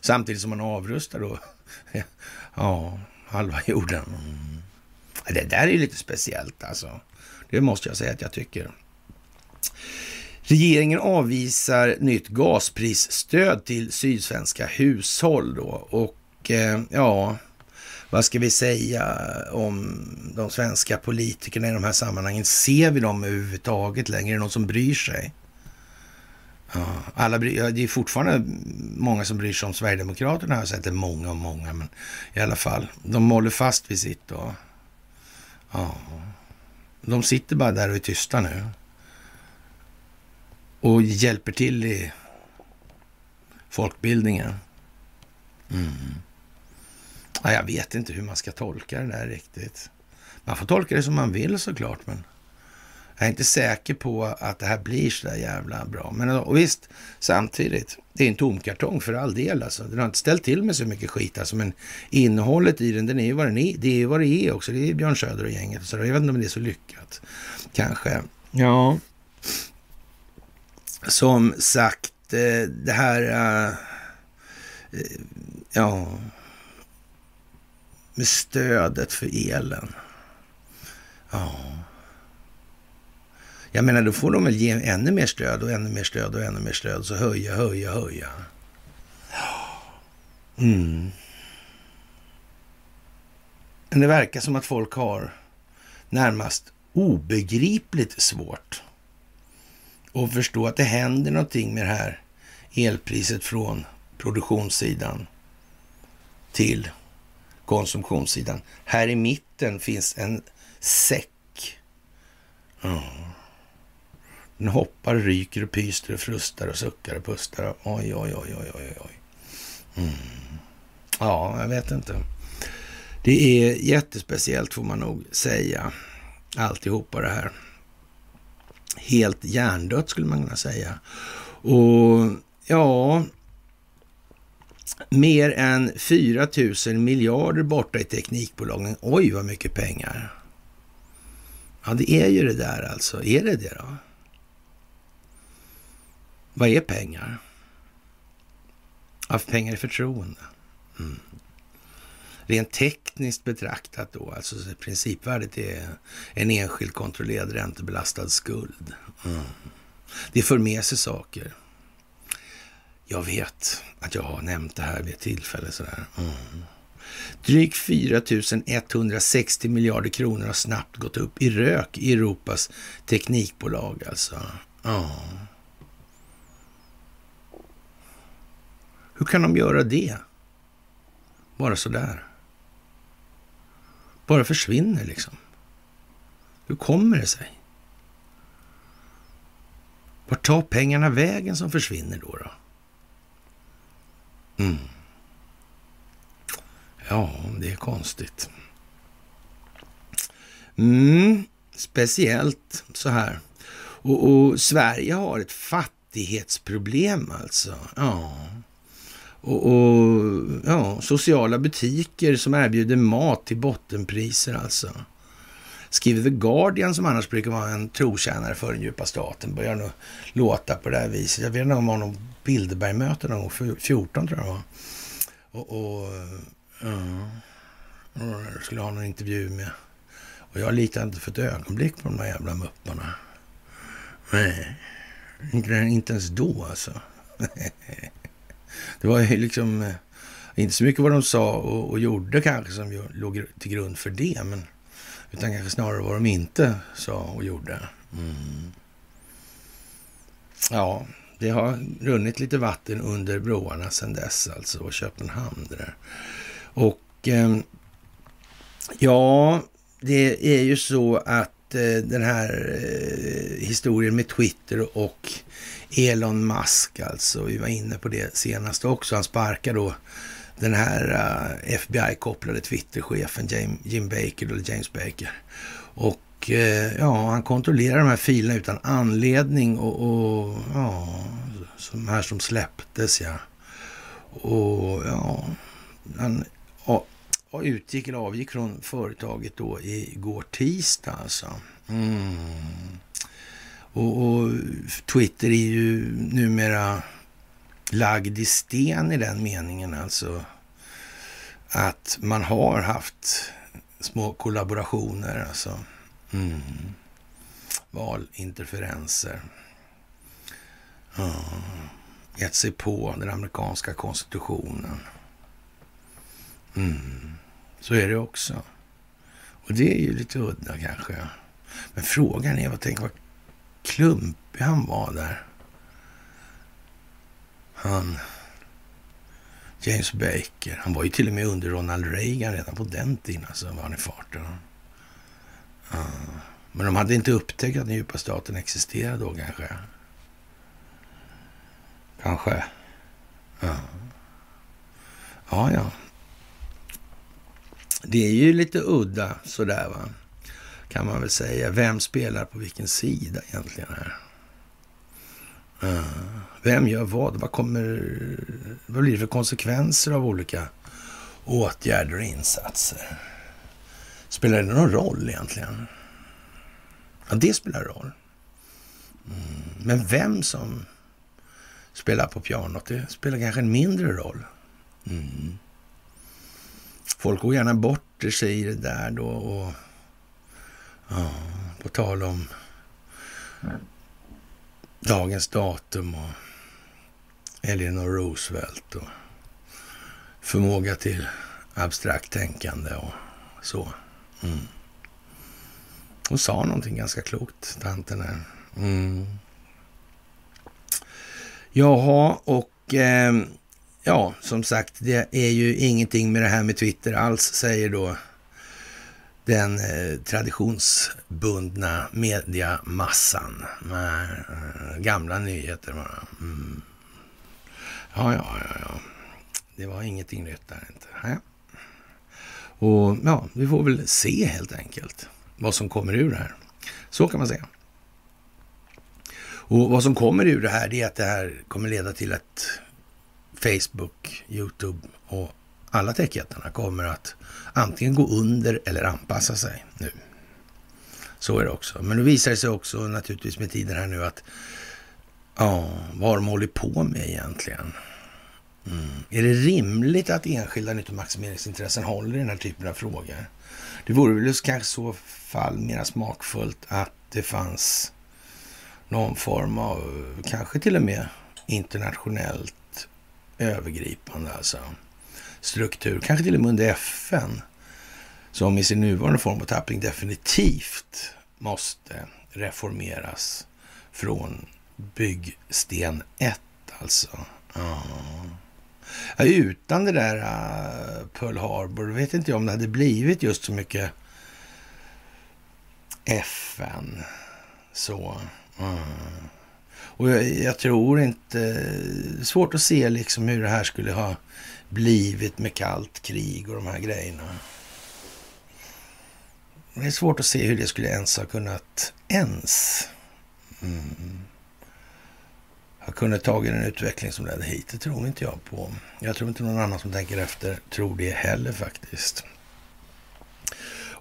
Samtidigt som man avrustar då, ja, halva jorden. Mm. Det där är ju lite speciellt alltså. Det måste jag säga att jag tycker. Regeringen avvisar nytt gasprisstöd till sydsvenska hushåll då och eh, ja, vad ska vi säga om de svenska politikerna i de här sammanhangen? Ser vi dem överhuvudtaget längre? Är det någon som bryr sig? Ja, alla bry, ja, det är fortfarande många som bryr sig om Sverigedemokraterna. Jag har sett det många och många, men i alla fall. De håller fast vid sitt. då. ja, de sitter bara där och är tysta nu och hjälper till i folkbildningen. Mm. Ja, jag vet inte hur man ska tolka det där riktigt. Man får tolka det som man vill såklart, men jag är inte säker på att det här blir så där jävla bra. Men och visst, samtidigt, det är en tomkartong för all del. Alltså. Den har inte ställt till med så mycket skit. Alltså, men innehållet i den, den är ju vad den är. Det är vad det är också. Det är Björn Söder och gänget. Så jag vet inte om det är så lyckat. Kanske. Ja, som sagt, eh, det här... Eh, eh, ja... Med stödet för elen. Ja. Jag menar, då får de väl ge ännu mer stöd och ännu mer stöd och ännu mer stöd. Så höja, höja, höja. Mm. Men det verkar som att folk har närmast obegripligt svårt och förstå att det händer någonting med det här elpriset från produktionssidan till konsumtionssidan. Här i mitten finns en säck. Mm. Den hoppar, ryker och pyster och frustar och suckar och pustar. Oj, oj, oj, oj, oj, oj. Mm. Ja, jag vet inte. Det är jättespeciellt får man nog säga. Alltihopa det här helt hjärndött skulle man kunna säga. Och ja, mer än 4 000 miljarder borta i teknikbolagen. Oj, vad mycket pengar. Ja, det är ju det där alltså. Är det det då? Vad är pengar? Ja, pengar är förtroende. Mm rent tekniskt betraktat då, alltså principvärdet är en enskild kontrollerad räntebelastad skuld. Mm. Det för med sig saker. Jag vet att jag har nämnt det här vid ett tillfälle sådär. Mm. Drygt 4 160 miljarder kronor har snabbt gått upp i rök i Europas teknikbolag alltså. Ja. Hur kan de göra det? Bara sådär bara försvinner liksom. Hur kommer det sig? Vart tar pengarna vägen som försvinner då? då? Mm. Ja, det är konstigt. Mm, speciellt så här. Och, och, Sverige har ett fattighetsproblem alltså. Ja och, och, ja, sociala butiker som erbjuder mat till bottenpriser alltså. Skriver The Guardian som annars brukar vara en trotjänare för den djupa staten börjar nu låta på det här viset. Jag vet inte om det var någon Bilderbergmöte någon gång, 14 tror jag det var. Och, och ja, jag skulle ha någon intervju med. Och jag litar inte för ett ögonblick på de här jävla mupparna. Nej, inte ens då alltså. det var ju liksom eh, inte så mycket vad de sa och, och gjorde kanske som låg till grund för det, men utan kanske snarare vad de inte sa och gjorde. Mm. Ja, det har runnit lite vatten under broarna sedan dess alltså och Köpenhamn där. Och eh, ja, det är ju så att eh, den här eh, historien med Twitter och Elon Musk alltså, vi var inne på det senast också. Han sparkar då den här eh, FBI-kopplade Twitter-chefen Jim Baker, eller James Baker. Och eh, ja, han kontrollerar de här filerna utan anledning och, och ja, de här som släpptes ja. Och ja, han ja, utgick eller avgick från företaget då igår tisdag alltså. Mm. Och, och Twitter är ju numera lagd i sten i den meningen alltså att man har haft små kollaborationer alltså. Mm. Valinterferenser. Ja. Gett sig på den amerikanska konstitutionen. Mm. Så är det också. Och det är ju lite udda kanske. Men frågan är, vad tänk vad klumpig han var där. Han, James Baker. Han var ju till och med under Ronald Reagan redan på den tiden. Alltså var han i farten. Ja. Men de hade inte upptäckt att den djupa staten existerade då kanske. Kanske. Ja. Ja, ja. Det är ju lite udda sådär va. Kan man väl säga. Vem spelar på vilken sida egentligen här? Uh, vem gör vad? Vad, kommer, vad blir det för konsekvenser av olika åtgärder och insatser? Spelar det någon roll egentligen? Ja, det spelar roll. Mm. Men vem som spelar på pianot, det spelar kanske en mindre roll. Mm. Folk går gärna bort sig i det där då och ja, på tal om dagens datum och Eleanor Roosevelt och förmåga till abstrakt tänkande och så. Mm. Hon sa någonting ganska klokt, tanten där. Mm. Jaha, och eh, ja, som sagt, det är ju ingenting med det här med Twitter alls, säger då den eh, traditionsbundna mediamassan. Med, eh, gamla nyheter bara. Mm. Ja, ja, ja, ja. Det var ingenting nytt där inte. Ja. Och ja, vi får väl se helt enkelt vad som kommer ur det här. Så kan man säga. Och vad som kommer ur det här, det är att det här kommer leda till att Facebook, Youtube och alla techjättarna kommer att antingen gå under eller anpassa sig nu. Så är det också. Men nu visar det sig också naturligtvis med tiden här nu att ja, vad har de hållit på med egentligen? Mm. Är det rimligt att enskilda nyttomaximeringsintressen håller i den här typen av frågor? Det vore väl kanske i så fall mera smakfullt att det fanns någon form av, kanske till och med internationellt övergripande alltså struktur, kanske till och med under FN, som i sin nuvarande form och tappning definitivt måste reformeras från byggsten 1 alltså. Ja. Ja, utan det där uh, Pearl Harbor vet inte jag om det hade blivit just så mycket FN. Så. Mm. Och jag, jag, tror inte... Svårt att se liksom hur det här skulle ha blivit med kallt krig och de här grejerna. Det är svårt att se hur det skulle ens ha kunnat ens mm, ha kunnat ta den utveckling som ledde hit. Det tror inte jag på. Jag tror inte någon annan som tänker efter tror det heller faktiskt.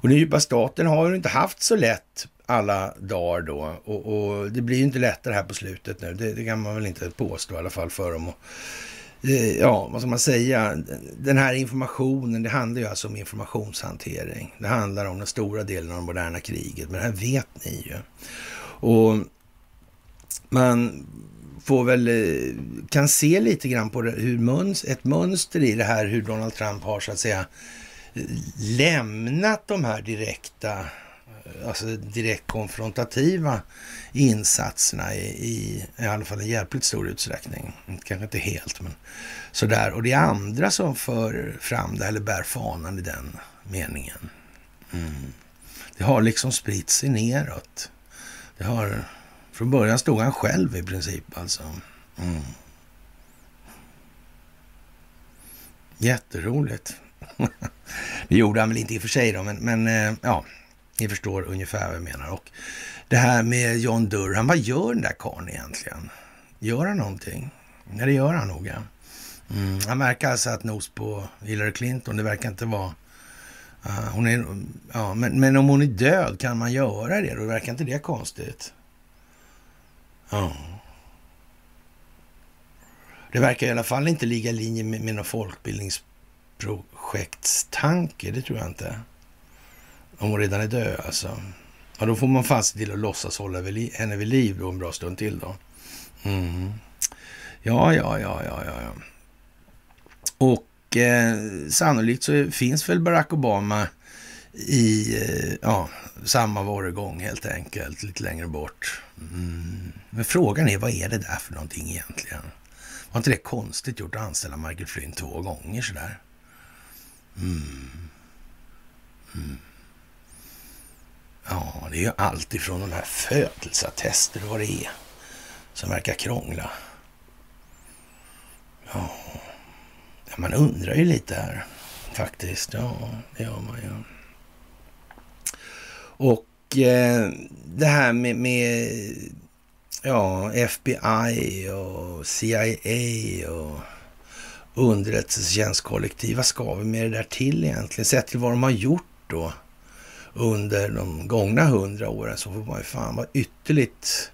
Och den djupa staten har ju inte haft så lätt alla dagar då och, och det blir ju inte lättare här på slutet nu. Det, det, kan man väl inte påstå i alla fall för dem. Och Eh, ja, vad ska man säga, den här informationen, det handlar ju alltså om informationshantering. Det handlar om den stora delen av det moderna kriget, men det här vet ni ju. Och man får väl, eh, kan se lite grann på det, hur möns, ett mönster i det här, hur Donald Trump har så att säga eh, lämnat de här direkta, alltså direkt konfrontativa insatserna i, i, i alla fall i hjälpligt stor utsträckning. Kanske inte helt, men sådär. Och det är andra som för fram det, eller bär fanan i den meningen. Mm. Det har liksom spritt sig neråt. Det har, från början stod han själv i princip alltså. Mm. Jätteroligt. det gjorde han väl inte i och för sig då, men, men eh, ja, ni förstår ungefär vad jag menar. Och det här med John Durham, vad gör den där karln egentligen? Gör han någonting? Ja, det gör han nog. Ja. Mm, han verkar alltså att nos på Hillary Clinton, det verkar inte vara... Uh, hon är, ja, men, men om hon är död, kan man göra det? Då verkar inte det konstigt? Ja. Det verkar i alla fall inte ligga i linje med, med någon folkbildningsprojektstanke, det tror jag inte. Om hon redan är död alltså. Ja, då får man fan se till att låtsas hålla henne vid liv då en bra stund till då. Mm. Ja, ja, ja, ja, ja. ja. Och eh, sannolikt så finns väl Barack Obama i eh, ja, samma varugång helt enkelt, lite längre bort. Mm. Men frågan är, vad är det där för någonting egentligen? Var inte det konstigt gjort att anställa Michael Flynn två gånger sådär? Mm. Mm. Ja, det är ju allt ifrån de här födelseattester och vad det är som verkar krångla. Ja, man undrar ju lite här faktiskt. Ja, det gör man ju. Och eh, det här med, med ja, FBI och CIA och underrättelsetjänstkollektiv. Vad ska vi med det där till egentligen? Sett till vad de har gjort då under de gångna hundra åren så får man ju fan vara ytterligt,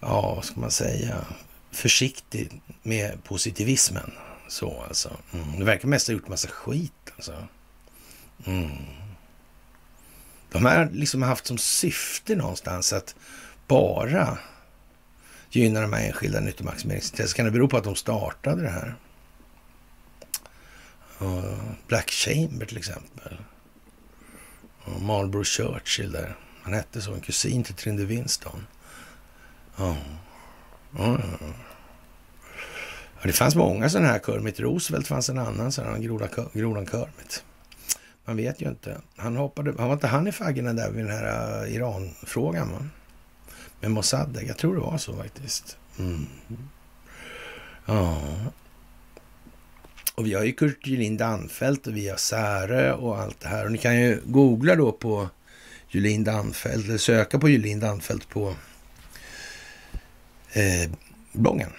ja, vad ska man säga, försiktig med positivismen. Så alltså. Mm. Det verkar mest ha gjort massa skit alltså. Mm. De liksom har liksom haft som syfte någonstans att bara gynna de här enskilda nyttomaximeringsintressena. Kan det bero på att de startade det här? Black Chamber till exempel. Marlborough Churchill där. Han hette så, en kusin till Trinder Winston. Ja. ja. Ja, det fanns många sådana här. Kermit Roosevelt fanns en annan sån, grodan Kermit. Man vet ju inte. Han hoppade, han var inte han i faggorna där vid den här äh, Iran-frågan va? Med Mossadegh. Jag tror det var så faktiskt. Mm. Ja. Och vi har ju Kurt Julin Danfelt och vi har Särö och allt det här. Och ni kan ju googla då på Julin Danfelt, eller söka på Julin Danfelt på eh, bloggen.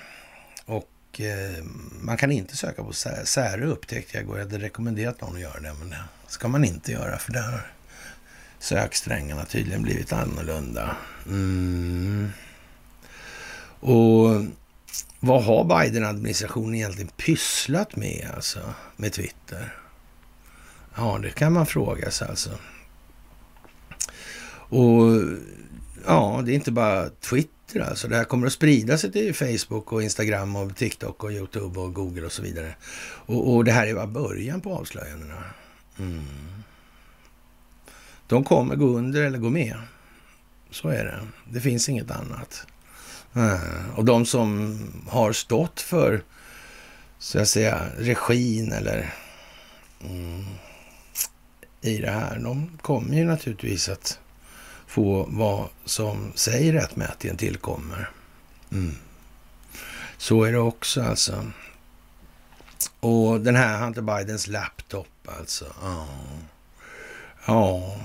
Och eh, man kan inte söka på Särö upptäckte jag igår. Jag hade rekommenderat någon att göra det, men det ska man inte göra för där har söksträngarna tydligen blivit annorlunda. Mm. Och vad har Biden-administrationen egentligen pysslat med alltså, med Twitter? Ja, det kan man fråga sig alltså. Och ja, det är inte bara Twitter alltså. Det här kommer att sprida sig till Facebook och Instagram och TikTok och YouTube och Google och så vidare. Och, och det här är bara början på avslöjandena. Mm. De kommer gå under eller gå med. Så är det. Det finns inget annat. Eh, och de som har stått för, så att säga, regin eller mm, i det här, de kommer ju naturligtvis att få vad som säger rättmätigen tillkommer. Mm. Så är det också alltså. Och den här Hunter Bidens laptop alltså. Ja. Ja.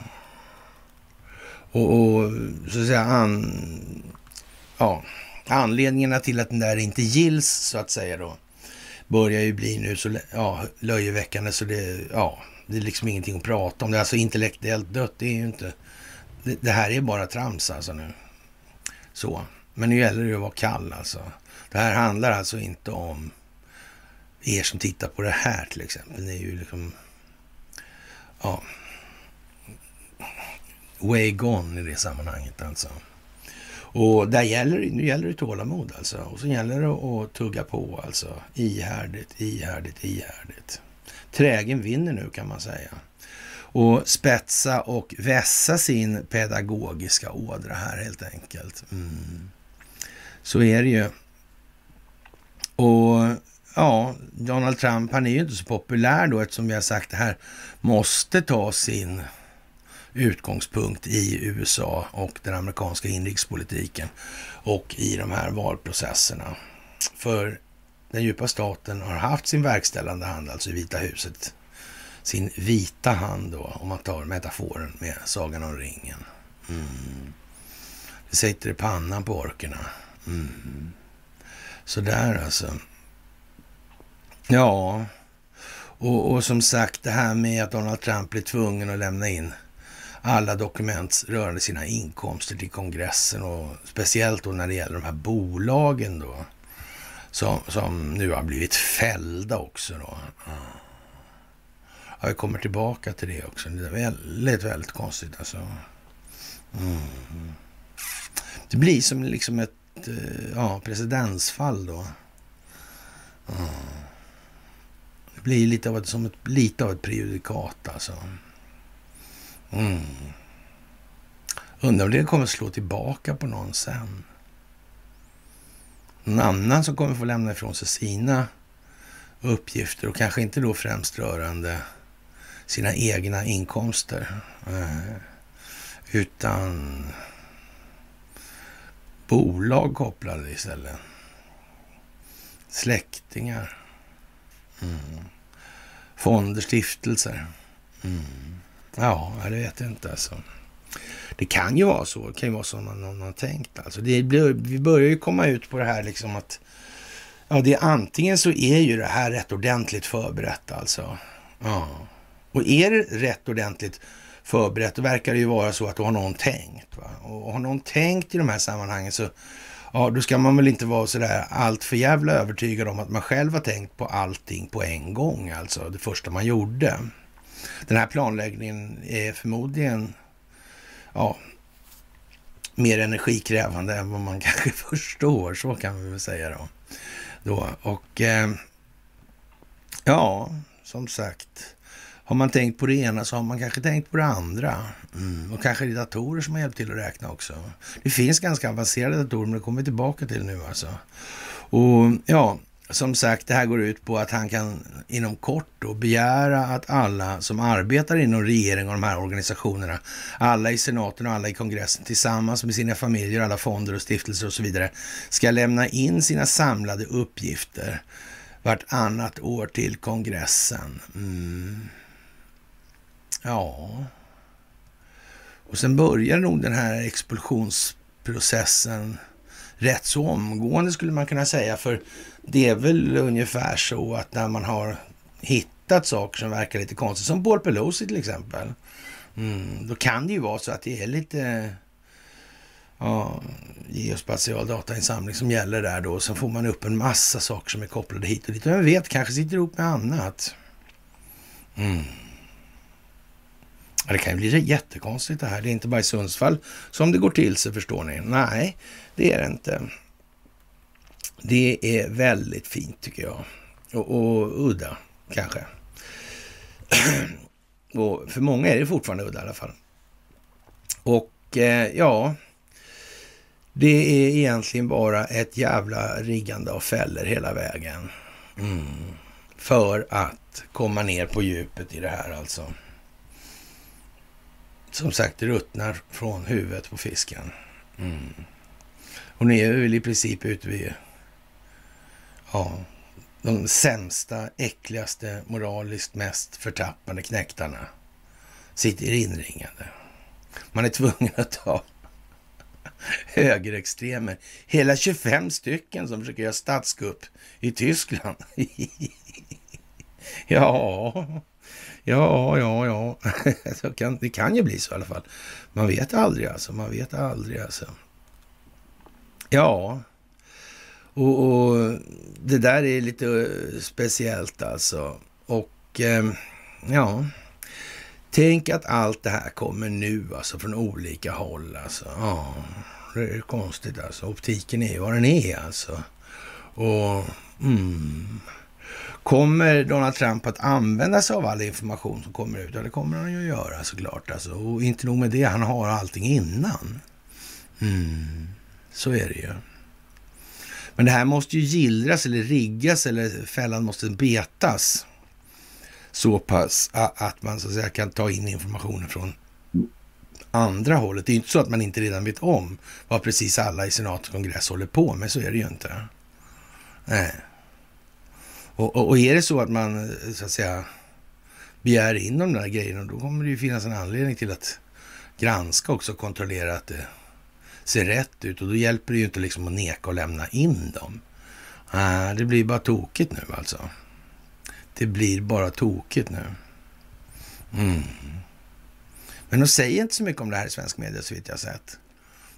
Och, och så att säga an, ja, anledningarna till att den där inte gills så att säga då börjar ju bli nu så ja, löjeväckande så det, ja, det är liksom ingenting att prata om. Det är alltså intellektuellt dött. Det är ju inte, det, det här är bara trams alltså nu. Så, men nu gäller det att vara kall alltså. Det här handlar alltså inte om er som tittar på det här till exempel. Ni är ju liksom, ja, way gone i det sammanhanget alltså. Och där gäller, nu gäller det tålamod alltså. Och så gäller det att tugga på alltså. Ihärdigt, ihärdigt, ihärdigt. Trägen vinner nu kan man säga. Och spetsa och vässa sin pedagogiska ådra här helt enkelt. Mm. Så är det ju. Och ja, Donald Trump han är ju inte så populär då eftersom vi har sagt det här måste ta sin utgångspunkt i USA och den amerikanska inrikespolitiken och i de här valprocesserna. För den djupa staten har haft sin verkställande hand, alltså i Vita huset, sin vita hand då, om man tar metaforen med Sagan om ringen. Mm. Det sitter i pannan på orkerna. Mm. Sådär alltså. Ja, och, och, som sagt det här med att Donald Trump blir tvungen att lämna in alla dokument rörande sina inkomster till kongressen och speciellt då när det gäller de här bolagen då som, som nu har blivit fällda också då. Ja, vi kommer tillbaka till det också. Det är väldigt, väldigt konstigt alltså. Mm. Det blir som liksom ett eh, ja, presidensfall då. Mm. Det blir lite av ett, som ett, lite av ett prejudikat alltså. Mm. Undrar om det kommer slå tillbaka på någon sen. Någon annan som kommer få lämna ifrån sig sina uppgifter och kanske inte då främst rörande sina egna inkomster. Eh, utan bolag kopplade istället. Släktingar. Mm. Fonder, stiftelser. Mm. Ja, det vet jag inte alltså. Det kan ju vara så. Det kan ju vara så man, någon har tänkt. Alltså det blir, vi börjar ju komma ut på det här liksom att ja, det är antingen så är ju det här rätt ordentligt förberett alltså. Ja. Och är det rätt ordentligt förberett, då verkar det ju vara så att då har någon tänkt. Va? Och har någon tänkt i de här sammanhangen så ja, då ska man väl inte vara sådär allt för jävla övertygad om att man själv har tänkt på allting på en gång, alltså det första man gjorde. Den här planläggningen är förmodligen ja, mer energikrävande än vad man kanske förstår. Så kan vi väl säga då. då. Och eh, ja, som sagt. Har man tänkt på det ena så har man kanske tänkt på det andra. Mm. Och kanske det är datorer som har hjälpt till att räkna också. Det finns ganska avancerade datorer, men det kommer vi tillbaka till nu alltså. Och ja, som sagt, det här går ut på att han kan inom kort då begära att alla som arbetar inom regeringen och de här organisationerna, alla i senaten och alla i kongressen tillsammans med sina familjer, alla fonder och stiftelser och så vidare, ska lämna in sina samlade uppgifter vartannat år till kongressen. Mm. Ja. Och sen börjar nog den här expulsionsprocessen rätt så omgående skulle man kunna säga. För det är väl ungefär så att när man har hittat saker som verkar lite konstigt, som Paul Pelosi till exempel, mm, då kan det ju vara så att det är lite ja, geospatial datainsamling som gäller där då. Sen får man upp en massa saker som är kopplade hit och dit. Vem vet, kanske sitter ihop med annat. Mm. Ja, det kan ju bli jättekonstigt det här. Det är inte bara i Sundsvall som det går till sig, förstår ni. Nej, det är det inte. Det är väldigt fint tycker jag. Och, och udda kanske. och för många är det fortfarande udda i alla fall. Och eh, ja, det är egentligen bara ett jävla riggande av fällor hela vägen. Mm. För att komma ner på djupet i det här alltså. Som sagt, det ruttnar från huvudet på fisken. Mm. Och ni är väl i princip ute vid ja, de sämsta, äckligaste, moraliskt mest förtappande knäktarna sitter inringade. Man är tvungen att ta högerextremer. Hela 25 stycken som försöker göra statskupp i Tyskland. ja, ja, ja, ja. det kan ju bli så i alla fall. Man vet aldrig alltså. Man vet aldrig alltså. Ja, och, och, det där är lite eh, speciellt alltså. Och eh, ja, tänk att allt det här kommer nu alltså från olika håll alltså. Ja, det är konstigt alltså. Optiken är vad den är alltså. Och mm, Kommer Donald Trump att använda sig av all information som kommer ut? Ja, det kommer han ju att göra såklart. Alltså. Och inte nog med det, han har allting innan. Mm, så är det ju. Men det här måste ju gillras eller riggas eller fällan måste betas så pass att man så att säga kan ta in informationen från andra hållet. Det är ju inte så att man inte redan vet om vad precis alla i senat och kongress håller på med. Så är det ju inte. Nej. Och, och, och, är det så att man så att säga begär in de där grejerna, då kommer det ju finnas en anledning till att granska också och kontrollera att det ser rätt ut. Och då hjälper det ju inte liksom att neka och lämna in dem. Ah, det blir bara tokigt nu alltså. Det blir bara tokigt nu. Mm. Men de säger inte så mycket om det här i svensk media så vitt jag har sett.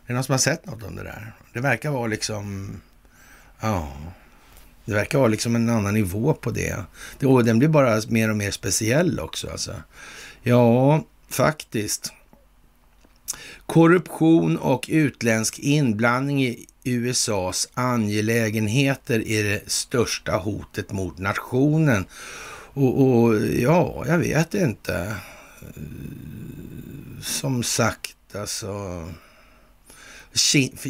Det är någon som har sett något om det där. Det verkar vara liksom, ja, det verkar vara liksom en annan nivå på det. Och den blir bara mer och mer speciell också. Alltså. Ja, faktiskt. Korruption och utländsk inblandning i USAs angelägenheter är det största hotet mot nationen. Och, och ja, jag vet inte. Som sagt, alltså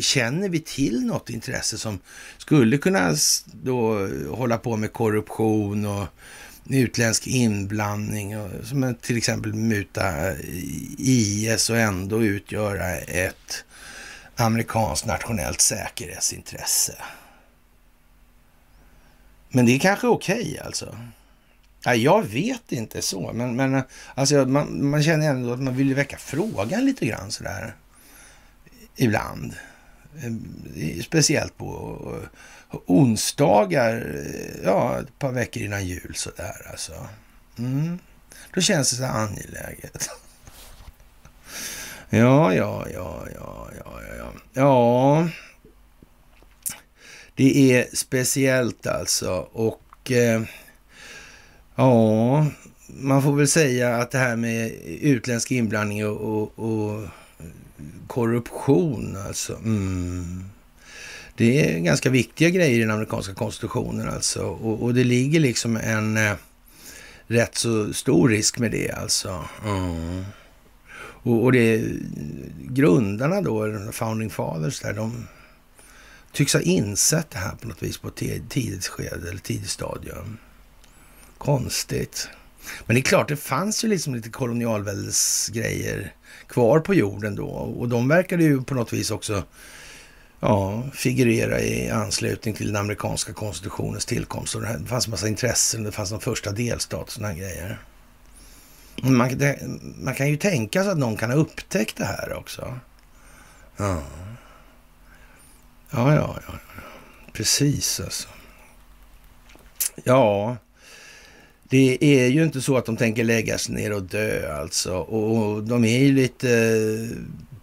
Känner vi till något intresse som skulle kunna då hålla på med korruption och utländsk inblandning, och, som till exempel muta eh, IS och ändå utgöra ett amerikanskt nationellt säkerhetsintresse. Men det är kanske okej okay, alltså. Ja, jag vet inte så, men, men eh, alltså, man, man känner ändå att man vill väcka frågan lite grann sådär ibland. Eh, speciellt på eh, onsdagar, eh, ja, ett par veckor innan jul sådär alltså. Mm. Då känns det så angeläget. Ja, ja, ja, ja, ja, ja. Ja, det är speciellt alltså och eh, ja, man får väl säga att det här med utländsk inblandning och, och, och korruption alltså. Mm. Det är ganska viktiga grejer i den amerikanska konstitutionen alltså. Och, och det ligger liksom en eh, rätt så stor risk med det alltså. Mm. Och, och det grundarna då, founding fathers där, de tycks ha insett det här på något vis på ett tidigt skede eller tidigt stadium. Konstigt. Men det är klart, det fanns ju liksom lite kolonialväldesgrejer kvar på jorden då och de verkade ju på något vis också ja, figurera i anslutning till den amerikanska konstitutionens tillkomst. Och det fanns en massa intressen, det fanns en första delstat och sådana grejer. Man, det, man, kan ju tänka sig att någon kan ha upptäckt det här också. Ja, ja, ja, ja. precis alltså. Ja, det är ju inte så att de tänker lägga sig ner och dö alltså. Och de är ju lite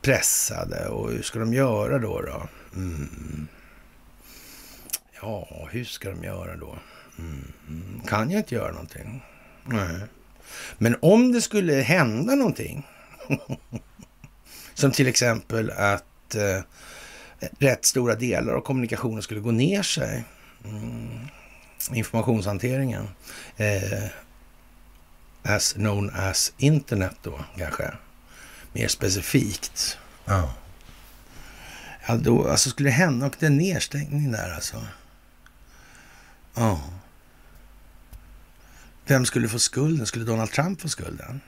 pressade och hur ska de göra då? då? Mm. Ja, hur ska de göra då? Mm. Kan jag inte göra någonting? Nej. Men om det skulle hända någonting, som till exempel att eh, rätt stora delar av kommunikationen skulle gå ner sig, mm, informationshanteringen, eh, as known as internet då kanske, mer specifikt. Ja. Ja, då, alltså skulle det hända och det är nedstängning där alltså. Ja. Vem skulle få skulden? Skulle Donald Trump få skulden?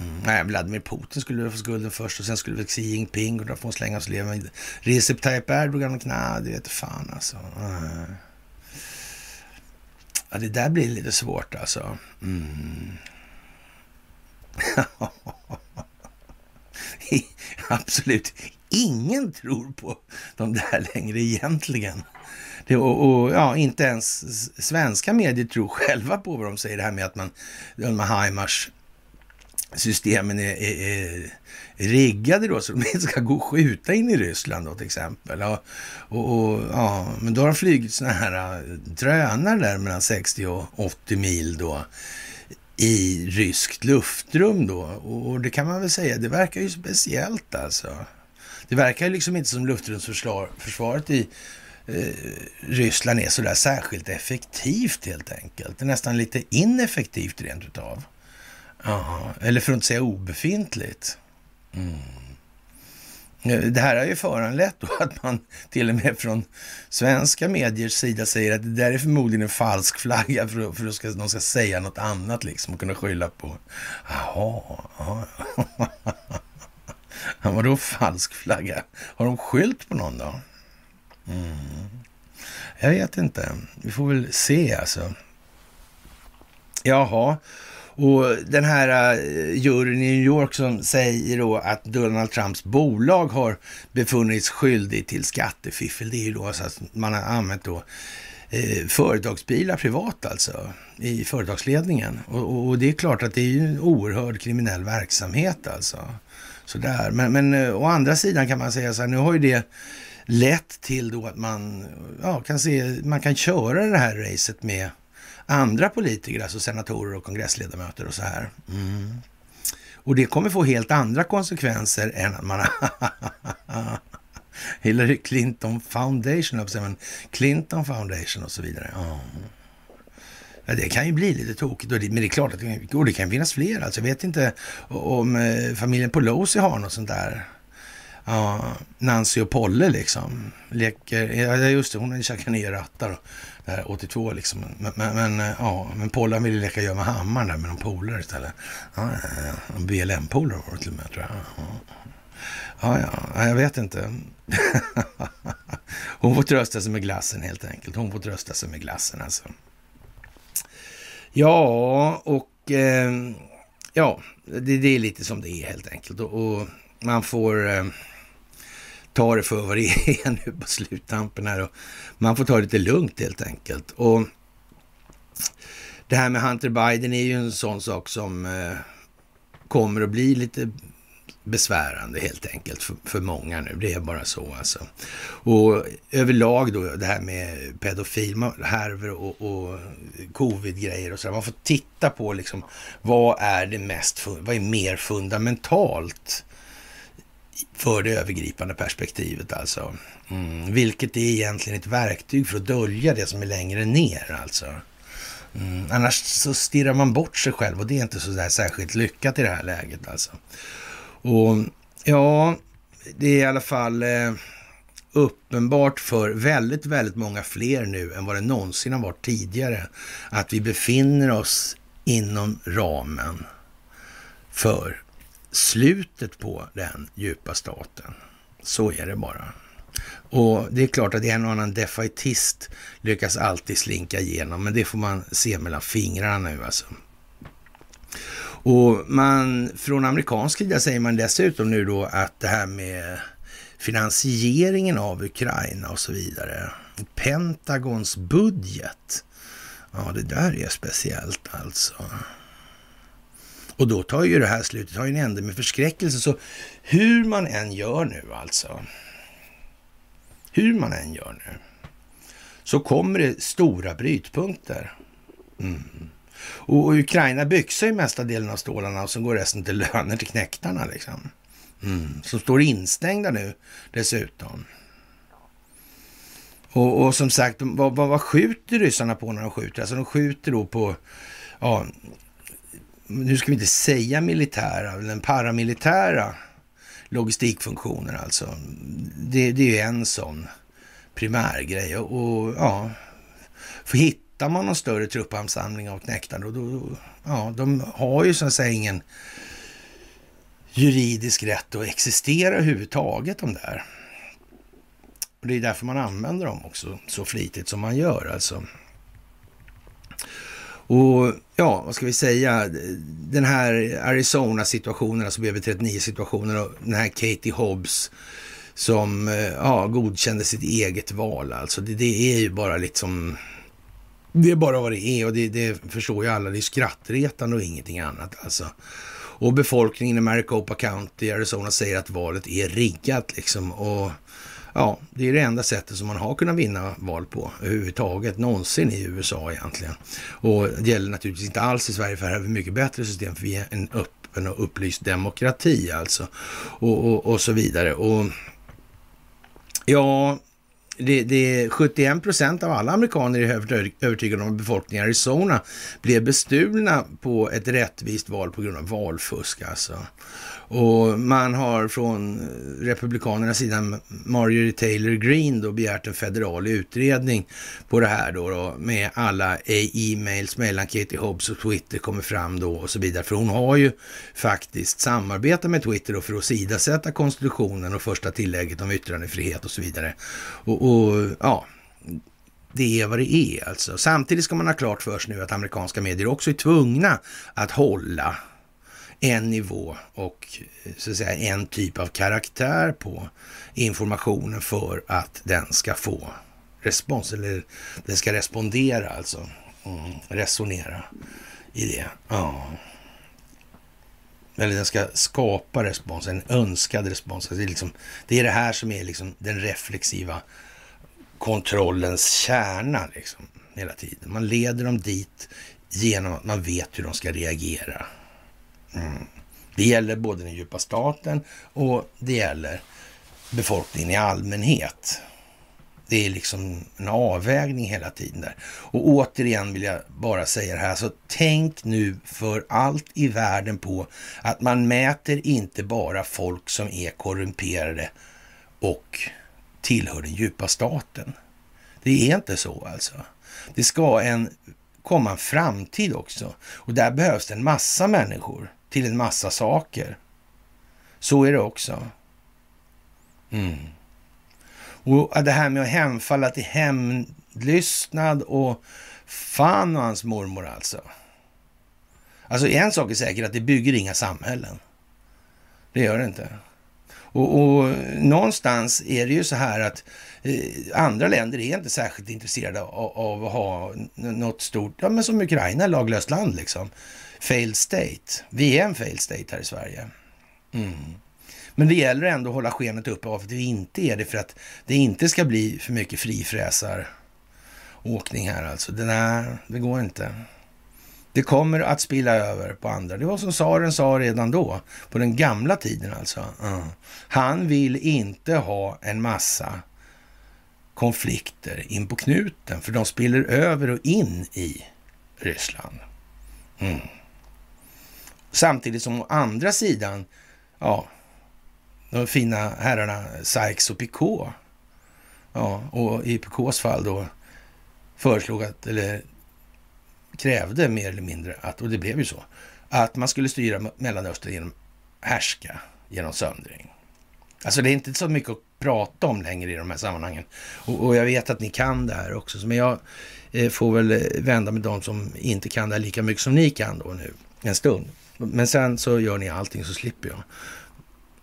Mm. Nej, Vladimir Putin skulle få skulden först och sen skulle väl Xi Jinping och då får hon slänga sig leva. Recep Tayyip Erdogan, nej, det vet fan alltså. Ja, det där blir lite svårt alltså. Mm. Absolut ingen tror på de där längre egentligen. Det, och, och, ja, inte ens svenska medier tror själva på vad de säger. Det här med att man, Ulma här Heimars systemen är, är, är, riggade då så de inte ska gå och skjuta in i Ryssland då till exempel. Och, och, och ja, men då har de flugit sådana här äh, drönare där mellan 60 och 80 mil då i ryskt luftrum då. Och det kan man väl säga, det verkar ju speciellt alltså. Det verkar ju liksom inte som luftrumsförsvaret i eh, Ryssland är sådär särskilt effektivt helt enkelt. Det är nästan lite ineffektivt rent utav. Aha. eller för att inte säga obefintligt. Mm. Det här har ju föranlett då att man till och med från svenska mediers sida säger att det där är förmodligen en falsk flagga för, för att ska, de ska säga något annat liksom och kunna skylla på. Jaha, ja. Vadå falsk flagga? Har de skylt på någon då? Mm. Jag vet inte. Vi får väl se alltså. Jaha, och den här uh, juryn i New York som säger då att Donald Trumps bolag har befunnits skyldig till skattefiffel. Det är ju då så att man har använt då eh, företagsbilar privat alltså i företagsledningen. Och, och, det är klart att det är ju en oerhörd kriminell verksamhet alltså. Sådär. Men, men uh, å andra sidan kan man säga så här, nu har ju det lett till då att man ja, kan se, man kan köra det här racet med andra politiker, alltså senatorer och kongressledamöter och så här. Mm. Och det kommer få helt andra konsekvenser än att man Hillary Clinton Foundation, men Clinton Foundation och så vidare. Ja. det kan ju bli lite tokigt, men det är klart att det, och det kan finnas fler. Alltså, jag vet inte om eh, familjen Pelosi har något sånt där. Ja, Nancy och Polle liksom. Leker, ja just det, hon har ju käkat nya rattar. Eh, 82 liksom. Men, men, men, eh, ja, men Pollan ville leka gömma hammaren där med någon polare istället. Ja, ja, ja. BLM-polare var det till och med tror jag. Ja, ja, ja jag vet inte. Hon får trösta sig med glassen helt enkelt. Hon får trösta sig med glassen alltså. Ja, och eh, ja, det, det, är lite som det är helt enkelt. Och, och man får eh, ta det för vad det är nu på sluttampen här. Och man får ta det lite lugnt helt enkelt. Och det här med Hunter Biden är ju en sån sak som eh, kommer att bli lite besvärande helt enkelt för, för många nu. Det är bara så alltså. Och överlag då det här med pedofilhärvor och, och covid-grejer och så. Man får titta på liksom vad är det mest, vad är mer fundamentalt för det övergripande perspektivet alltså. Mm. Vilket är egentligen ett verktyg för att dölja det som är längre ner alltså. Mm. Annars så stirrar man bort sig själv och det är inte så där särskilt lyckat i det här läget alltså. Och ja, det är i alla fall eh, uppenbart för väldigt, väldigt många fler nu än vad det någonsin har varit tidigare att vi befinner oss inom ramen för slutet på den djupa staten. Så är det bara. Och det är klart att en och annan defaitist lyckas alltid slinka igenom, men det får man se mellan fingrarna nu alltså. Och man, från amerikansk sida säger man dessutom nu då att det här med finansieringen av Ukraina och så vidare, Pentagons budget, ja det där är speciellt alltså. Och då tar ju det här slutet, har ju en ände med förskräckelse. Så hur man än gör nu alltså, hur man än gör nu, så kommer det stora brytpunkter. Mm. Och, Ukraina byxar ju mesta delen av stålarna och så går resten till löner till knäktarna liksom. Mm. Som står instängda nu dessutom. Och, och som sagt, vad, vad, vad skjuter ryssarna på när de skjuter? Alltså de skjuter då på ja, nu ska vi inte säga militära, men paramilitära logistikfunktioner alltså. Det, det är en sån primärgrej och, och ja, för hittar man någon större truppansamling av knäktar då, då, ja, de har ju så att säga ingen juridisk rätt att existera överhuvudtaget de där. Och det är därför man använder dem också så flitigt som man gör alltså. Och ja, vad ska vi säga? Den här Arizona-situationen, alltså BB39-situationen och den här Katie Hobbs som eh, ja, godkände sitt eget val. Alltså det, det, är ju bara liksom... Det är bara vad det är och det, det förstår ju alla. Det är skrattretande och ingenting annat alltså. Och befolkningen i Maricopa County, Arizona, säger att valet är riggat liksom. Och ja, det är det enda sättet som man har kunnat vinna val på överhuvudtaget någonsin i USA egentligen. Och det gäller naturligtvis inte alls i Sverige, för här har vi mycket bättre system, för vi är en öppen och upplyst demokrati alltså. Och, och, och så vidare. Och ja, det, det 71 procent av alla amerikaner är övertygade om att befolkningen i Arizona blev bestulna på ett rättvist val på grund av valfusk alltså. Och man har från Republikanernas sida, Marjorie Taylor Greene, då begärt en federal utredning på det här då, då med alla e-mails mellan Katie Hobbs och Twitter kommer fram då och så vidare. För hon har ju faktiskt samarbetat med Twitter då för att sidasätta konstitutionen och första tillägget om yttrandefrihet och så vidare. Och, och ja, det är vad det är alltså. Samtidigt ska man ha klart för sig nu att amerikanska medier också är tvungna att hålla en nivå och eh, så att säga en typ av karaktär på informationen för att den ska få respons, eller den ska respondera alltså, mm, resonera i det. Ja. Eller den ska skapa respons, en önskad respons. Alltså det är, liksom, det, är det här som är liksom den reflexiva kontrollens kärna liksom, hela tiden. Man leder dem dit genom att man vet hur de ska reagera. Mm. Det gäller både den djupa staten och det gäller befolkningen i allmänhet. Det är liksom en avvägning hela tiden där. Och återigen vill jag bara säga det här, så tänk nu för allt i världen på att man mäter inte bara folk som är korrumperade och tillhör den djupa staten. Det är inte så alltså. Det ska en, komma en framtid också. Och där behövs det en massa människor till en massa saker. Så är det också. Mm. Och det här med att hemfalla till hämndlystnad och fan och hans mormor alltså. Alltså en sak är säker, att det bygger inga samhällen. Det gör det inte. Och, och, någonstans är det ju så här att eh, andra länder är inte särskilt intresserade av, av, att ha något stort, ja men som Ukraina, laglöst land liksom failed state. Vi är en failed state här i Sverige. Mm. Men det gäller ändå att hålla skenet uppe av att vi inte är det för att det inte ska bli för mycket frifräsar åkning här alltså. Det, nej, det går inte. Det kommer att spilla över på andra. Det var som Saren sa redan då, på den gamla tiden alltså. Mm. Han vill inte ha en massa konflikter in på knuten, för de spiller över och in i Ryssland. Mm. Samtidigt som å andra sidan, ja, de fina herrarna Sykes och Picot, ja, och i Picots fall då föreslog att, eller krävde mer eller mindre att, och det blev ju så, att man skulle styra Mellanöstern genom härska, genom söndring. Alltså det är inte så mycket att prata om längre i de här sammanhangen. Och, och jag vet att ni kan det här också, men jag eh, får väl eh, vända med de som inte kan det här lika mycket som ni kan då nu, en stund. Men sen så gör ni allting så slipper jag.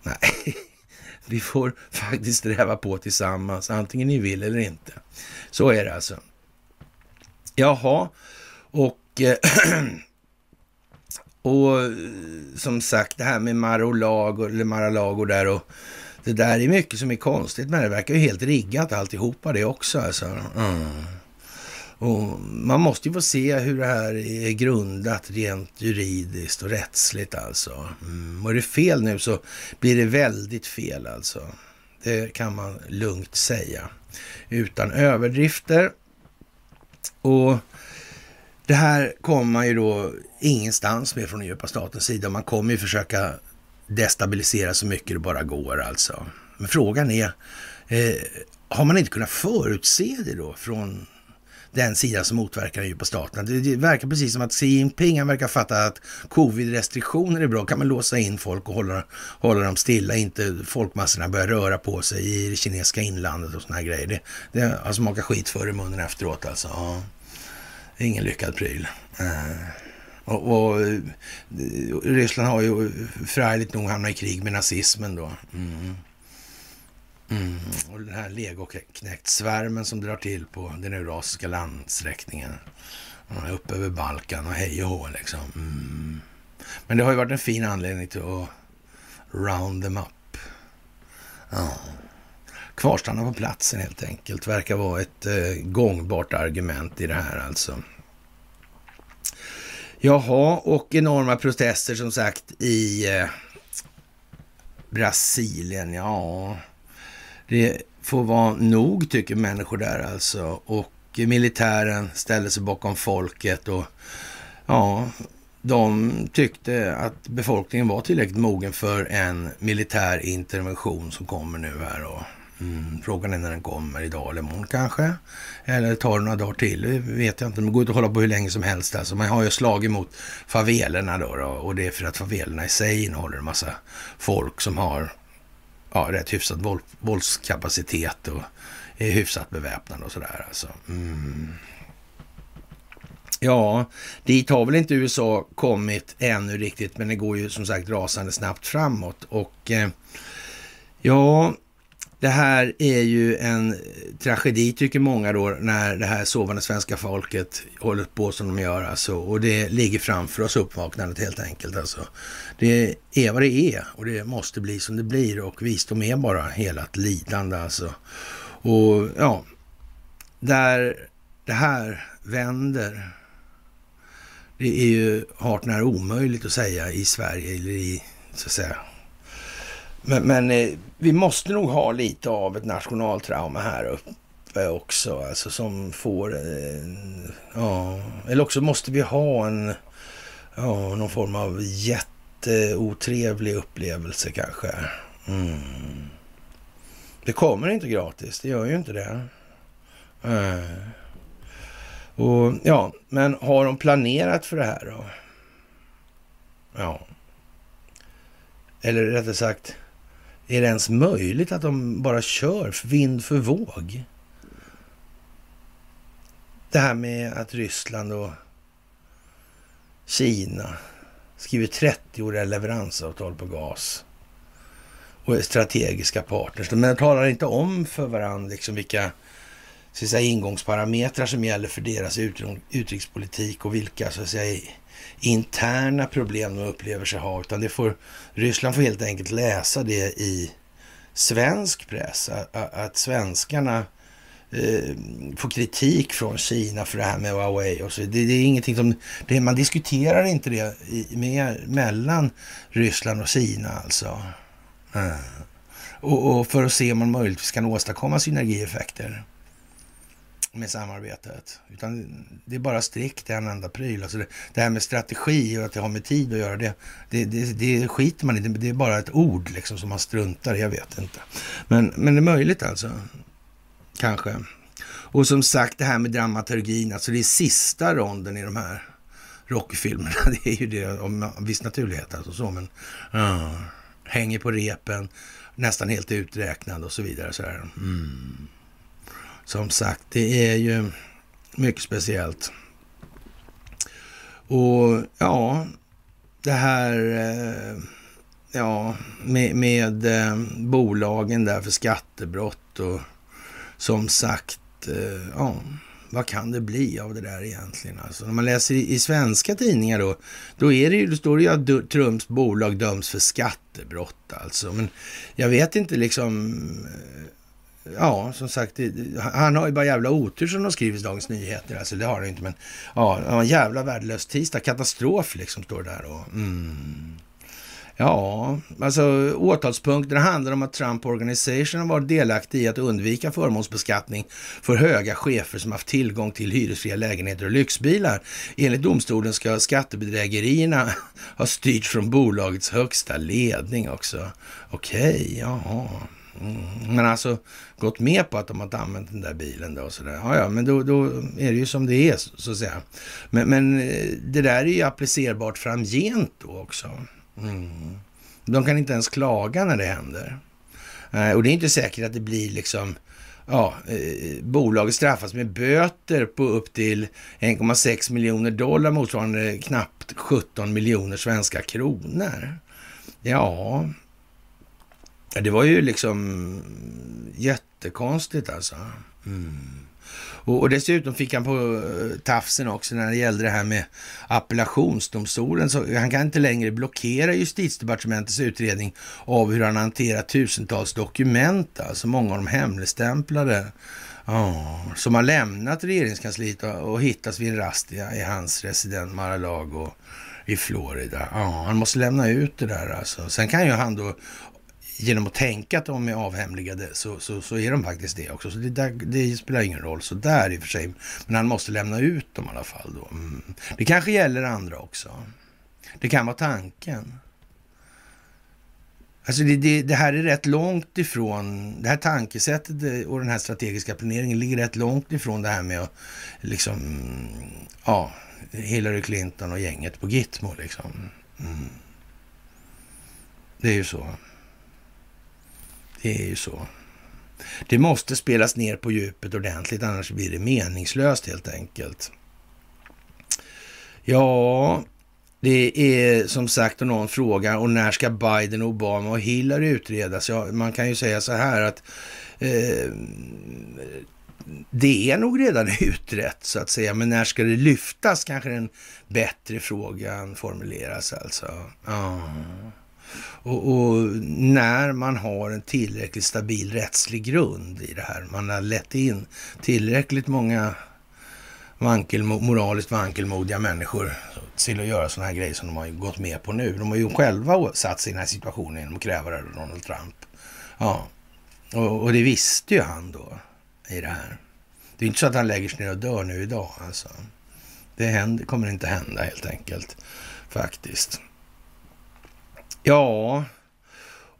Nej, vi får faktiskt sträva på tillsammans, antingen ni vill eller inte. Så är det alltså. Jaha, och, eh, och eh, som sagt det här med Mar-a-Lago, eller Mar-a-Lago där och det där är mycket som är konstigt men det verkar ju helt riggat alltihopa det också alltså. Mm. Och man måste ju få se hur det här är grundat rent juridiskt och rättsligt alltså. Mm. Och är det fel nu så blir det väldigt fel alltså. Det kan man lugnt säga. Utan överdrifter. Och det här kommer man ju då ingenstans med från den djupa statens sida. Man kommer ju försöka destabilisera så mycket det bara går alltså. Men frågan är, eh, har man inte kunnat förutse det då från den sida som motverkar den djupa staten. Det verkar precis som att Xi Jinping han verkar fatta att covid-restriktioner är bra. Kan man låsa in folk och hålla, hålla dem stilla, inte folkmassorna börjar röra på sig i det kinesiska inlandet och såna här grejer. Det, det har smakat skit för i munnen efteråt alltså. Ja, ingen lyckad pryl. Eh, och, och, eh, Ryssland har ju eh, förargligt nog hamnat i krig med nazismen då. Mm. Mm. Och den här legoknäktsvärmen som drar till på den eurasiska landsträckningen. Upp över Balkan och hej och hå liksom. Mm. Men det har ju varit en fin anledning till att round them up. Ja. kvarstanna på platsen helt enkelt. Verkar vara ett eh, gångbart argument i det här alltså. Jaha, och enorma protester som sagt i eh, Brasilien. Ja, det får vara nog tycker människor där alltså. Och militären ställde sig bakom folket och ja, de tyckte att befolkningen var tillräckligt mogen för en militär intervention som kommer nu här. Och, mm, frågan är när den kommer, idag eller imorgon kanske. Eller tar det några dagar till, det vet jag inte. Det går inte att hålla på hur länge som helst. Alltså, man har ju slagit mot favelerna då, då och det är för att favelerna i sig innehåller en massa folk som har ja, rätt hyfsad våld, våldskapacitet och är hyfsat beväpnad och sådär. Alltså. Mm. Ja, dit har väl inte USA kommit ännu riktigt, men det går ju som sagt rasande snabbt framåt. Och eh, ja, det här är ju en eh, tragedi tycker många då när det här sovande svenska folket håller på som de gör alltså. Och det ligger framför oss uppvaknandet helt enkelt alltså. Det är vad det är och det måste bli som det blir och visdom är bara hela lidande alltså. Och ja, där det här vänder det är ju hart när omöjligt att säga i Sverige eller i, så att säga. Men, men eh, vi måste nog ha lite av ett nationaltrauma här uppe också, alltså som får, eh, ja, eller också måste vi ha en, ja, någon form av jätteotrevlig upplevelse kanske. Mm. Det kommer inte gratis, det gör ju inte det. Mm. Och ja, men har de planerat för det här då? Ja. Eller rättare sagt, är det ens möjligt att de bara kör vind för våg? Det här med att Ryssland och Kina skriver 30-åriga leveransavtal på gas och är strategiska partners. Men de talar inte om för varandra liksom vilka så att säga, ingångsparametrar som gäller för deras utrikespolitik och vilka så att säga, interna problem de upplever sig ha. Utan det får, Ryssland får helt enkelt läsa det i svensk press. Att, att svenskarna eh, får kritik från Kina för det här med Huawei och så. Det, det är ingenting som, det, man diskuterar inte det i, med, mellan Ryssland och Kina alltså. Mm. Och, och, för att se om man möjligtvis kan åstadkomma synergieffekter med samarbetet. Utan det är bara strikt en enda pryl. Alltså det, det, här med strategi och att det har med tid att göra, det, det, det, det skiter man i. Det är bara ett ord liksom som man struntar i. Jag vet inte. Men, men det är möjligt alltså. Kanske. Och som sagt, det här med dramaturgin. Alltså det är sista ronden i de här Rocky-filmerna. Det är ju det om viss naturlighet alltså så. Men, uh, hänger på repen, nästan helt uträknad och så vidare. Så här. Mm. Som sagt, det är ju mycket speciellt. Och ja, det här eh, ja, med, med eh, bolagen där för skattebrott och som sagt, eh, ja, vad kan det bli av det där egentligen? Alltså, när man läser i, i svenska tidningar då, då, är det ju, då står det ju att Trumps bolag döms för skattebrott alltså. Men jag vet inte liksom Ja, som sagt, han har ju bara jävla otur som de skriver i Dagens Nyheter. Alltså det har han inte, men ja, en jävla värdelös tisdag. Katastrof liksom, står det där. Och, mm. Ja, alltså åtalspunkterna handlar om att Trump Organization har varit delaktig i att undvika förmånsbeskattning för höga chefer som haft tillgång till hyresfria lägenheter och lyxbilar. Enligt domstolen ska skattebedrägerierna ha styrts från bolagets högsta ledning också. Okej, okay, jaha. Men alltså gått med på att de har använt den där bilen då och sådär. Ja, ja, men då, då är det ju som det är så att säga. Men, men eh, det där är ju applicerbart framgent då också. Mm. De kan inte ens klaga när det händer. Eh, och det är inte säkert att det blir liksom ja, eh, bolaget straffas med böter på upp till 1,6 miljoner dollar motsvarande knappt 17 miljoner svenska kronor. Ja, det var ju liksom jättekonstigt alltså. Mm. Och, och dessutom fick han på eh, tafsen också när det gällde det här med appellationsdomstolen. Så han kan inte längre blockera justitiedepartementets utredning av hur han hanterar tusentals dokument, alltså många av dem hemligstämplade. Oh, som har lämnat regeringskansliet och, och hittats vid en rast i hans resident Mar-a-Lago i Florida. Ja, han måste lämna ut det där alltså. Sen kan ju han då genom att tänka att de är avhemligade så, så, så är de faktiskt det också. Så det, där, det spelar ingen roll så där i och för sig. Men han måste lämna ut dem i alla fall då. Mm. Det kanske gäller andra också. Det kan vara tanken. Alltså det, det, det, här är rätt långt ifrån, det här tankesättet och den här strategiska planeringen ligger rätt långt ifrån det här med att liksom, ja, Hillary Clinton och gänget på Gitmo liksom. Mm. Det är ju så. Det är ju så. Det måste spelas ner på djupet ordentligt, annars blir det meningslöst helt enkelt. Ja, det är som sagt någon fråga och när ska Biden, Obama och Hillary utredas? Ja, man kan ju säga så här att eh, det är nog redan utrett så att säga, men när ska det lyftas kanske den bättre frågan formuleras alltså. Ja. Och, och, när man har en tillräckligt stabil rättslig grund i det här, man har lett in tillräckligt många vankelmo, moraliskt vankelmodiga människor till att göra sådana här grejer som de har gått med på nu. De har ju själva satt sig i den här situationen genom att kräva det av Donald Trump. Ja, och, och, det visste ju han då i det här. Det är inte så att han lägger sig ner och dör nu idag alltså. Det händer, kommer inte hända helt enkelt faktiskt. Ja,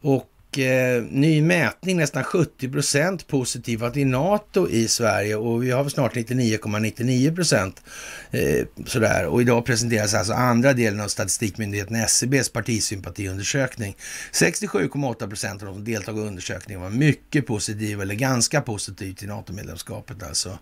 och eh, ny mätning, nästan 70 procent positiva till NATO i Sverige och vi har snart 99,99 procent. Eh, sådär. Och idag presenteras alltså andra delen av statistikmyndigheten SCBs partisympatiundersökning. 67,8 procent av de som deltagit i undersökningen var mycket positiva eller ganska positiva till NATO-medlemskapet alltså.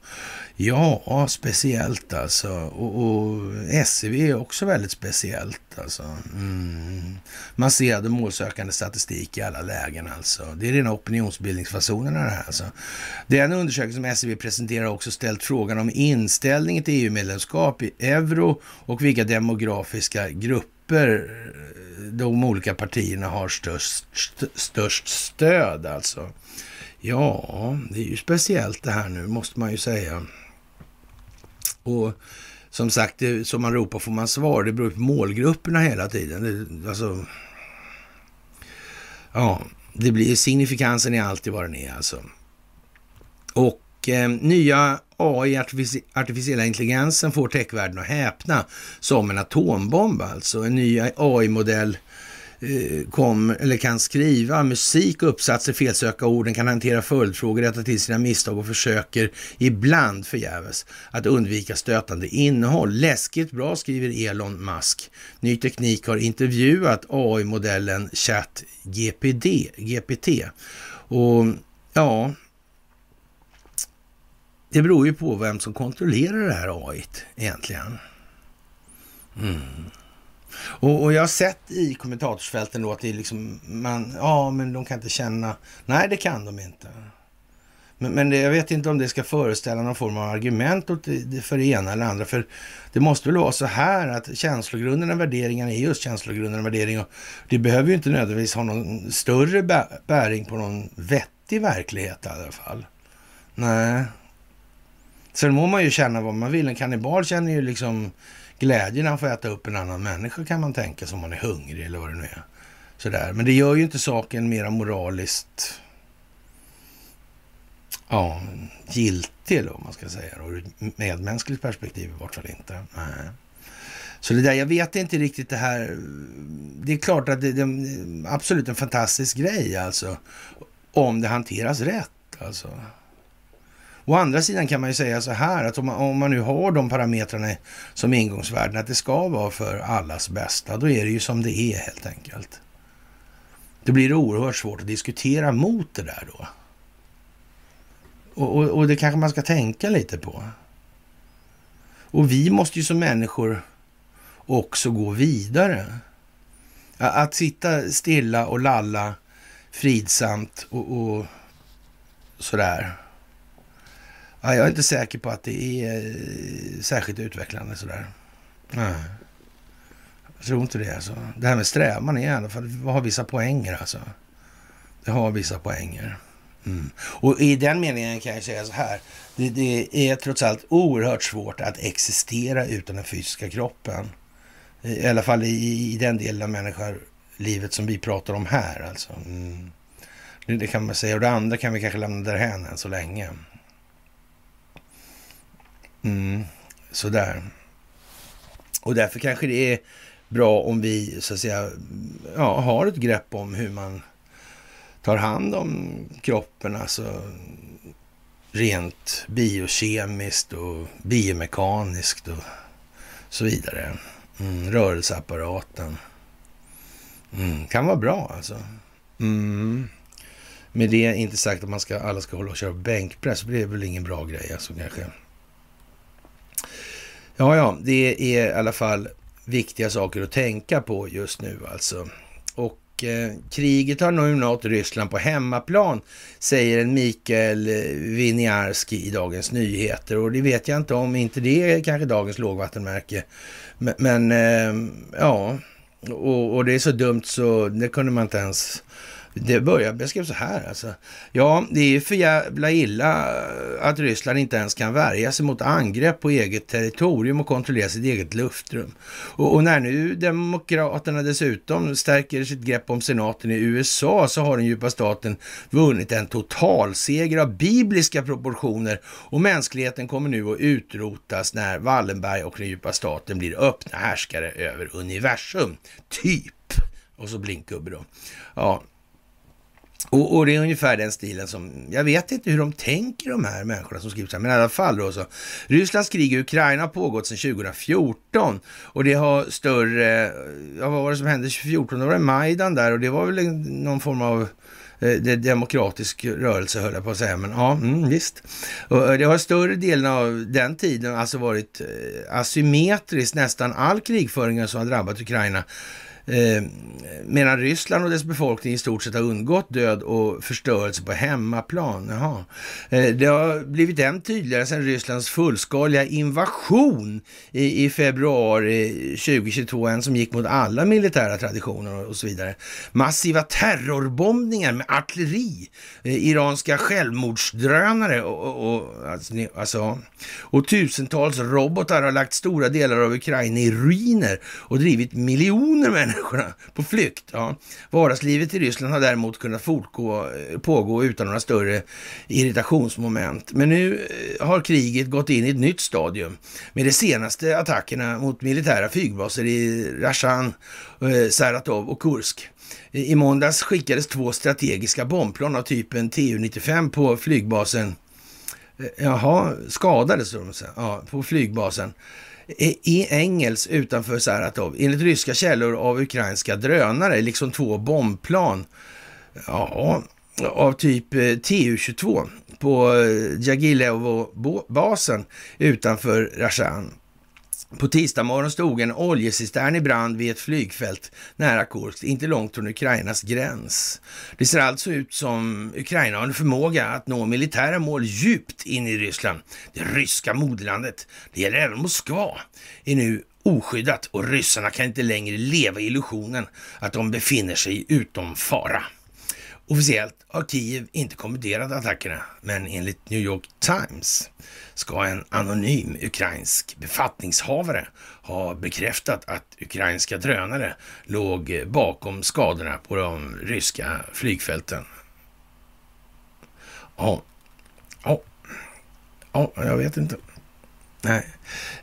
Ja, speciellt alltså. Och, och SCB är också väldigt speciellt alltså. Mm. Man ser målsökande statistik i alla lägen alltså. Det är rena opinionsbildningsfasonerna det här alltså. Den undersökning som SCB presenterar har också ställt frågan om inställningen till EU-medlemskap i euro och vilka demografiska grupper de olika partierna har störst, störst stöd alltså. Ja, det är ju speciellt det här nu måste man ju säga. Och som sagt, det, som man ropar får man svar. Det beror på målgrupperna hela tiden. Det, alltså, ja, det blir signifikansen är alltid vad den är alltså. Och eh, nya AI, artificiella intelligensen, får techvärlden att häpna som en atombomb alltså. En ny AI-modell Eh, Eh, kom, eller kan skriva musik, uppsatser, felsöka orden, kan hantera följdfrågor, rätta till sina misstag och försöker ibland förgäves att undvika stötande innehåll. Läskigt bra, skriver Elon Musk. Ny Teknik har intervjuat AI-modellen ChatGPT. GPT. Och ja, det beror ju på vem som kontrollerar det här AI egentligen. Mm. Och, och, jag har sett i kommentatorsfälten då att det är liksom, man, ja men de kan inte känna, nej det kan de inte. Men, men det, jag vet inte om det ska föreställa någon form av argument för det ena eller andra. För det måste väl vara så här att känslogrunden och värderingarna är just känslogrunden och värdering. Och det behöver ju inte nödvändigtvis ha någon större bäring på någon vettig verklighet i alla fall. Nej. Sen må man ju känna vad man vill. En kannibal känner ju liksom glädjen att få äta upp en annan människa kan man tänka sig om man är hungrig eller vad det nu är. Sådär. Men det gör ju inte saken mera moraliskt ja, giltig, eller vad man ska säga. Ur ett medmänskligt perspektiv i vart fall inte. Nej. Så det där, jag vet inte riktigt det här. Det är klart att det, det är absolut en fantastisk grej alltså. Om det hanteras rätt alltså. Å andra sidan kan man ju säga så här att om man, om man nu har de parametrarna som ingångsvärden, att det ska vara för allas bästa, då är det ju som det är helt enkelt. Det blir oerhört svårt att diskutera mot det där då. Och, och, och det kanske man ska tänka lite på. Och vi måste ju som människor också gå vidare. Att sitta stilla och lalla fridsamt och, och sådär Ja, jag är inte säker på att det är eh, särskilt utvecklande sådär. Nej. Jag tror inte det alltså. Det här med strävan är i alla fall, har vissa poänger alltså. Det har vissa poänger. Mm. Och i den meningen kan jag säga så här. Det, det, är trots allt oerhört svårt att existera utan den fysiska kroppen. I alla fall i, i den delen av människolivet som vi pratar om här alltså. Mm. Det, det, kan man säga. Och det andra kan vi kanske lämna därhän än så länge. Mm. Sådär. Och därför kanske det är bra om vi så att säga ja, har ett grepp om hur man tar hand om kroppen, alltså rent biokemiskt och biomekaniskt och så vidare. Mm, rörelseapparaten. Mm, kan vara bra alltså. Mm. Med det inte sagt att man ska, alla ska hålla och köra bänkpress, för det är väl ingen bra grej alltså kanske. Ja, ja, det är i alla fall viktiga saker att tänka på just nu alltså. Och eh, kriget har nu nått Ryssland på hemmaplan, säger en Mikael Winiarski i Dagens Nyheter. Och det vet jag inte om inte det är kanske dagens lågvattenmärke. Men, men eh, ja, och, och, det är så dumt så det kunde man inte ens det börjar, jag skrev så här alltså. Ja, det är ju för jävla illa äh, att Ryssland inte ens kan värja sig mot angrepp på eget territorium och kontrollera sitt eget luftrum. Och, och när nu Demokraterna dessutom stärker sitt grepp om senaten i USA så har den djupa staten vunnit en totalseger av bibliska proportioner och mänskligheten kommer nu att utrotas när Wallenberg och den djupa staten blir öppna härskare över universum. Typ. Och så blinkgubbe då. Ja, och, och, det är ungefär den stilen som, jag vet inte hur de tänker de här människorna som skriver så här, men i alla fall då så. Rysslands krig i Ukraina har pågått sedan 2014 och det har större, ja vad var det som hände 2014? Då var det Majdan där och det var väl någon form av eh, det demokratisk rörelse höll jag på att säga, men ja, mm, visst. Och eh, det har större delen av den tiden alltså varit eh, asymmetriskt. Nästan all krigföring som har drabbat Ukraina Eh, medan Ryssland och dess befolkning i stort sett har undgått död och förstörelse på hemmaplan. Jaha. Eh, det har blivit än tydligare sedan Rysslands fullskaliga invasion i, i, februari 2022, en som gick mot alla militära traditioner och så vidare. Massiva terrorbombningar med artilleri, eh, iranska självmordsdrönare och, och, och, alltså, alltså, och tusentals robotar har lagt stora delar av Ukraina i ruiner och drivit miljoner människor människorna på flykt. Ja. Vardagslivet i Ryssland har däremot kunnat fortgå, eh, pågå utan några större irritationsmoment. Men nu eh, har kriget gått in i ett nytt stadium med de senaste attackerna mot militära flygbaser i Rashan, eh, Saratov och Kursk. I måndags skickades två strategiska bombplan av typen Tu-95 på flygbasen Jaha, skadades de ja, på flygbasen i Engels utanför Saratov, enligt ryska källor av ukrainska drönare, liksom två bombplan. Ja, av typ eh, Tu-22 på eh, Jagilevo-basen utanför Rashan. På tisdag morgon stod en oljecistern i brand vid ett flygfält nära Kursk, inte långt från Ukrainas gräns. Det ser alltså ut som Ukraina har en förmåga att nå militära mål djupt in i Ryssland. Det ryska moderlandet, det gäller även Moskva, är nu oskyddat och ryssarna kan inte längre leva i illusionen att de befinner sig utom fara. Officiellt har Kiev inte kommenterat attackerna, men enligt New York Times ska en anonym ukrainsk befattningshavare ha bekräftat att ukrainska drönare låg bakom skadorna på de ryska flygfälten. Ja, ja, ja jag vet inte. Nej,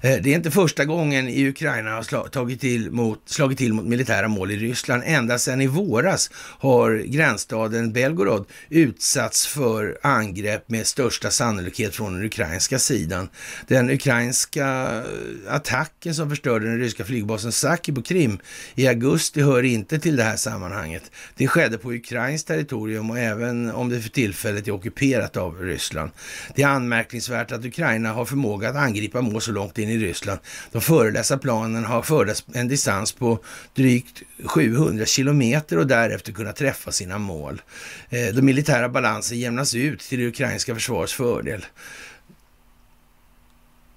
Eh, det är inte första gången i Ukraina har tagit till mot, slagit till mot militära mål i Ryssland. Ända sedan i våras har gränsstaden Belgorod utsatts för angrepp med största sannolikhet från den ukrainska sidan. Den ukrainska eh, attacken som förstörde den ryska flygbasen Saki på Krim i augusti hör inte till det här sammanhanget. Det skedde på ukrainskt territorium och även om det för tillfället är ockuperat av Ryssland. Det är anmärkningsvärt att Ukraina har förmåga att angripa angripa mål så långt in i Ryssland. De före planen har fördes en distans på drygt 700 kilometer och därefter kunnat träffa sina mål. Eh, de militära balansen jämnas ut till det ukrainska försvarets fördel.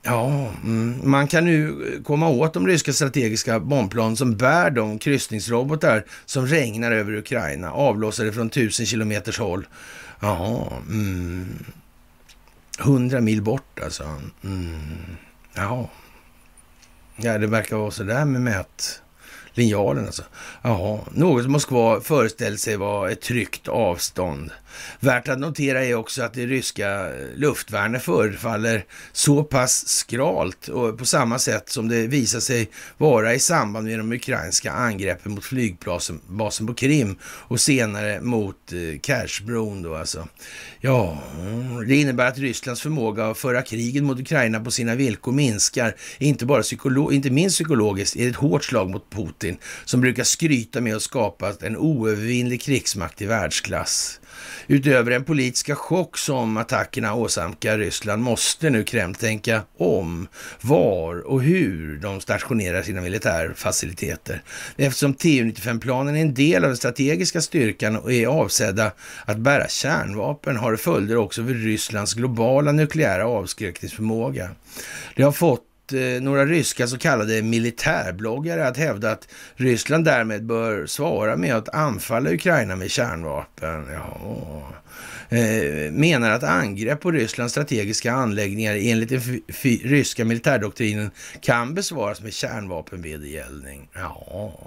Ja, mm. man kan nu komma åt de ryska strategiska bombplan som bär de kryssningsrobotar som regnar över Ukraina, avlossade från tusen kilometers håll. Jaha, mm. 100 mil bort alltså. Mm. Jaha. Ja, det verkar vara så där med mät linjalen alltså. Jaha, något Moskva föreställt sig vara ett tryggt avstånd. Värt att notera är också att det ryska luftvärnet förefaller så pass skralt och på samma sätt som det visar sig vara i samband med de ukrainska angreppen mot flygbasen på Krim och senare mot eh, Kerchbron då alltså. Ja, mm, det innebär att Rysslands förmåga att föra kriget mot Ukraina på sina villkor minskar, inte bara psykolo inte minst psykologiskt, är det ett hårt slag mot Putin som brukar skryta med att skapa en oövervinnlig krigsmakt i världsklass. Utöver den politiska chock som attackerna åsamkar Ryssland måste nu Kreml tänka om var och hur de stationerar sina militärfaciliteter. Eftersom Tu-95-planen är en del av den strategiska styrkan och är avsedda att bära kärnvapen har det följder också för Rysslands globala nukleära avskräckningsförmåga. Det har fått Eh, några ryska så kallade militärbloggare att hävda att Ryssland därmed bör svara med att anfalla Ukraina med kärnvapen. Ja. Eh, menar att angrepp på Rysslands strategiska anläggningar enligt den ryska militärdoktrinen kan besvaras med kärnvapenvedergällning. Ja,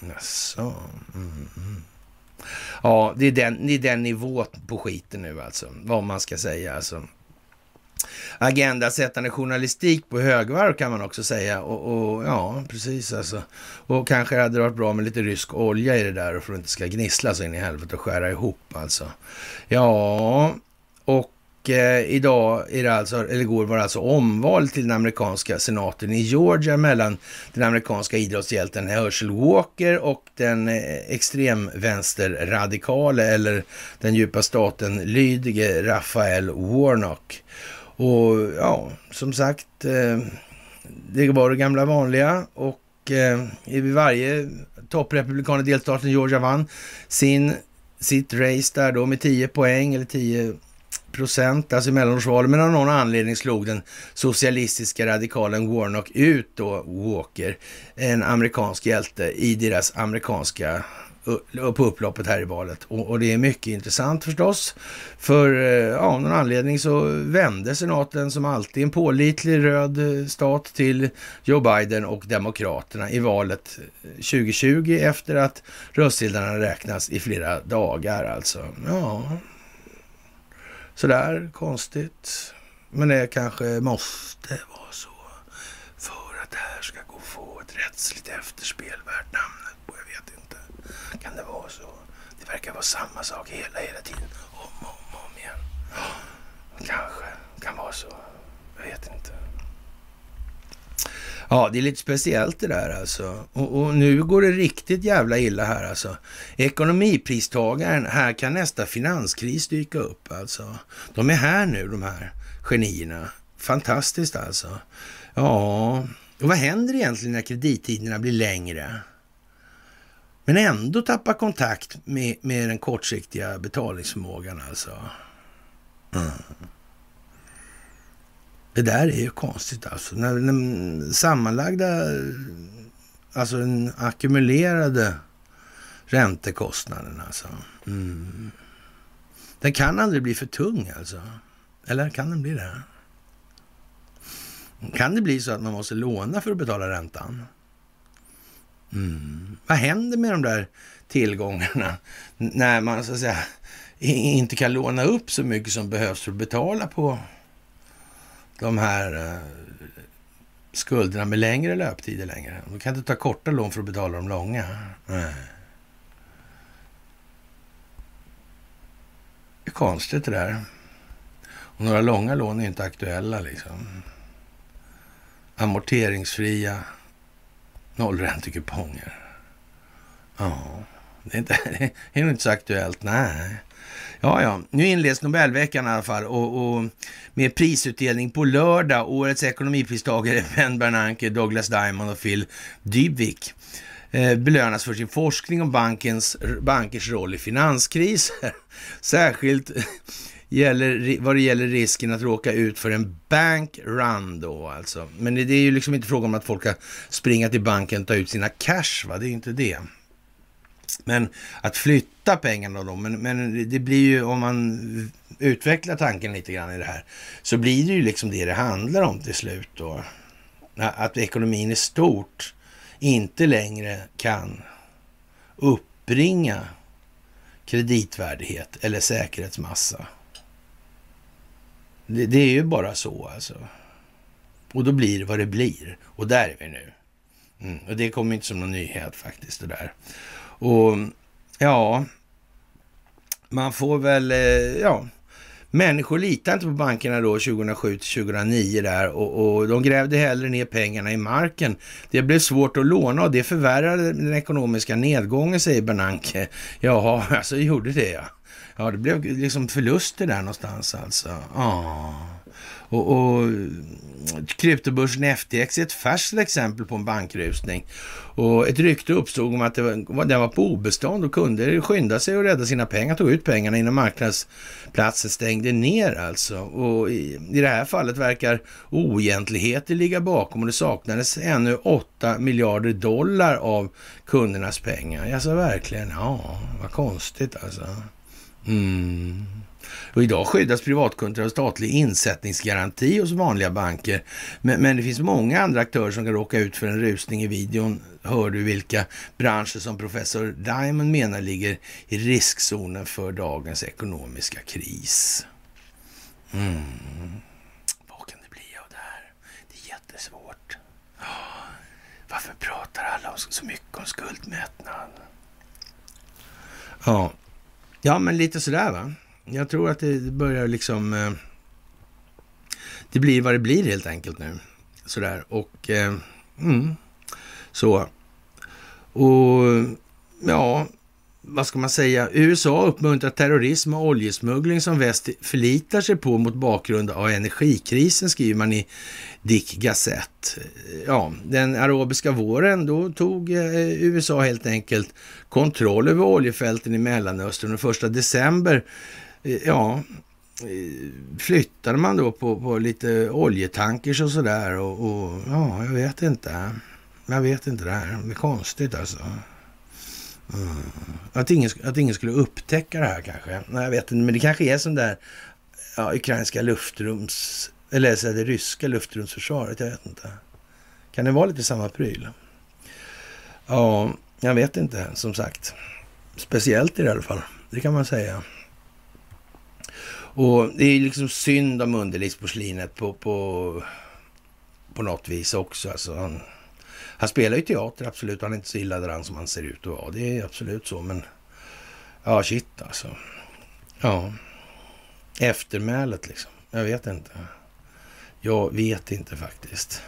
jaså. Mm. Ja, det är, den, det är den nivån på skiten nu alltså, vad man ska säga alltså agendasättande journalistik på högvarv kan man också säga. Och, och, ja, precis alltså. Och kanske hade det varit bra med lite rysk olja i det där och för att det inte ska gnissla så in i helvete och skära ihop alltså. Ja, och eh, idag är det alltså, eller igår var det alltså omval till den amerikanska senaten i Georgia mellan den amerikanska idrottshjälten Herschel Walker och den eh, extremvänsterradikale eller den djupa staten lydige Raphael Warnock. Och ja, som sagt, eh, det var det gamla vanliga och eh, i varje topprepublikan i delstaten Georgia vann sin, sitt race där då med 10 poäng eller 10 procent, alltså i mellanårsvalet, men av någon anledning slog den socialistiska radikalen Warnock ut då Walker, en amerikansk hjälte i deras amerikanska på upploppet här i valet. Och, och, det är mycket intressant förstås. För ja, av någon anledning så vände senaten som alltid en pålitlig röd eh, stat till Joe Biden och Demokraterna i valet eh, 2020 efter att röstsedlarna räknas i flera dagar alltså. Ja, sådär konstigt. Men det kanske måste vara så för att det här ska gå att få ett rättsligt efterspel värt namnet kan det vara så? Det verkar vara samma sak hela, hela tiden. Om och om, om igen. Kanske kan vara så. Jag vet inte. Ja, det är lite speciellt det där alltså. Och, och, nu går det riktigt jävla illa här alltså. Ekonomipristagaren, här kan nästa finanskris dyka upp alltså. De är här nu de här genierna. Fantastiskt alltså. Ja, och vad händer egentligen när kredittiderna blir längre? Men ändå tappa kontakt med, med den kortsiktiga betalningsförmågan alltså. Mm. Det där är ju konstigt alltså. När den sammanlagda, alltså den ackumulerade räntekostnaden alltså. Mm. Den kan aldrig bli för tung alltså. Eller kan den bli det? Kan det bli så att man måste låna för att betala räntan? Mm. Vad händer med de där tillgångarna när man så att säga inte kan låna upp så mycket som behövs för att betala på de här eh, skulderna med längre löptider längre. Man kan inte ta korta lån för att betala de långa. Nej. Det är konstigt det där. Och några långa lån är inte aktuella liksom. Amorteringsfria Nollräntekuponger. Ja, det är, inte, det är nog inte så aktuellt. Nej. Ja, ja, nu inleds Nobelveckan i alla fall och, och med prisutdelning på lördag. Årets ekonomipristagare Ben Bernanke, Douglas Diamond och Phil Dybvik eh, belönas för sin forskning om bankens, bankers roll i finanskriser. Särskilt gäller, vad det gäller risken att råka ut för en bank run då alltså. Men det, det är ju liksom inte fråga om att folk ska springa till banken och ta ut sina cash, va? Det är ju inte det. Men att flytta pengarna då, men, men det blir ju om man utvecklar tanken lite grann i det här, så blir det ju liksom det det handlar om till slut då. Att ekonomin i stort inte längre kan uppbringa kreditvärdighet eller säkerhetsmassa. Det, det, är ju bara så alltså. Och då blir det vad det blir. Och där är vi nu. Mm. Och det kommer inte som någon nyhet faktiskt det där. Och ja, man får väl, eh, ja, människor litar inte på bankerna då 2007 till 2009 där och, och de grävde hellre ner pengarna i marken. Det blev svårt att låna och det förvärrade den ekonomiska nedgången, säger Bernanke. Jaha, alltså gjorde det ja. Ja, det blev liksom förluster där någonstans alltså. Ja. Och, och kryptobörsen FTX är ett färskt exempel på en bankrusning. Och ett rykte uppstod om att det var, den var på obestånd och kunde skynda sig att rädda sina pengar, tog ut pengarna innan marknadsplatsen stängde ner alltså. Och i, i det här fallet verkar oegentligheter ligga bakom och det saknades ännu 8 miljarder dollar av kundernas pengar. Alltså verkligen, ja, vad konstigt alltså. Mm. Och idag skyddas privatkunder av statlig insättningsgaranti hos vanliga banker. Men, men, det finns många andra aktörer som kan råka ut för en rusning. I videon hör du vilka branscher som professor Diamond menar ligger i riskzonen för dagens ekonomiska kris. Mm. Vad kan det bli av det här? Det är jättesvårt. Varför pratar alla så mycket om skuldmättnad? Ja, ja men lite sådär va. Jag tror att det börjar liksom... Eh, det blir vad det blir helt enkelt nu. Sådär och... Eh, mm, så. Och ja, vad ska man säga? USA uppmuntrar terrorism och oljesmuggling som väst förlitar sig på mot bakgrund av energikrisen, skriver man i Dick Gazette. Ja, den arabiska våren, då tog eh, USA helt enkelt kontroll över oljefälten i Mellanöstern och första december eh, ja, eh, flyttade man då på, på lite oljetankers och sådär och, och, ja, jag vet inte. Jag vet inte det här. Det är konstigt alltså. Att, ingen, att ingen skulle upptäcka det här kanske. Nej, jag vet inte, men det kanske är som där ja, ukrainska luftrums... Eller så det ryska luftrumsförsvaret, jag vet inte. Kan det vara lite samma pryl? Ja, jag vet inte, som sagt. Speciellt i det alla fall, det kan man säga. Och det är liksom synd om underlivsporslinet på, på, på något vis också. Alltså han, spelar ju teater, absolut. Han är inte så illa däran som han ser ut att vara. Det är absolut så, men ja, shit alltså. Ja, eftermälet liksom. Jag vet inte. Jag vet inte faktiskt.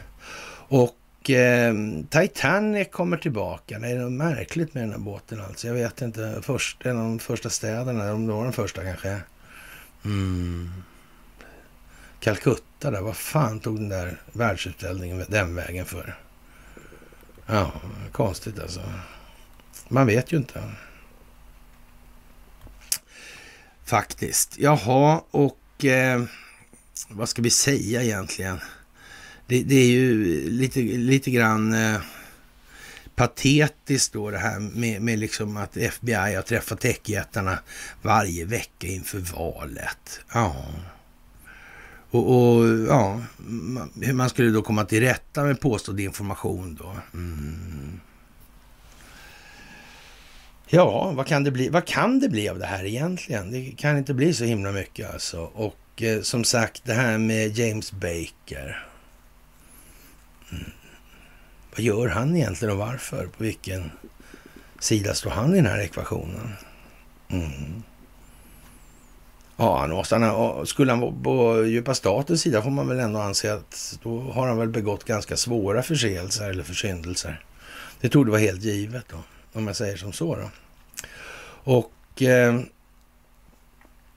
Och eh, Titanic kommer tillbaka. Det är något märkligt med den här båten alltså. Jag vet inte. Först, en av de första städerna, om det var den första kanske. Mm. Calcutta där, vad fan tog den där världsutställningen den vägen för? Ja, konstigt alltså. Man vet ju inte. Faktiskt. Jaha, och eh, vad ska vi säga egentligen? Det, det är ju lite, lite grann eh, patetiskt då det här med, med liksom att FBI har träffat techjättarna varje vecka inför valet. Ja. Och, och, ja, hur man skulle då komma till rätta med påstådd information då. Mm. Ja, vad kan, det bli? vad kan det bli av det här egentligen? Det kan inte bli så himla mycket alltså. Och eh, som sagt, det här med James Baker. Mm. Vad gör han egentligen och varför? På vilken sida står han i den här ekvationen? Mm. Ja, han måste han, skulle han vara på djupa statens sida får man väl ändå anse att då har han väl begått ganska svåra förseelser eller försyndelser. Det tog det vara helt givet då, om jag säger som så då. Och eh,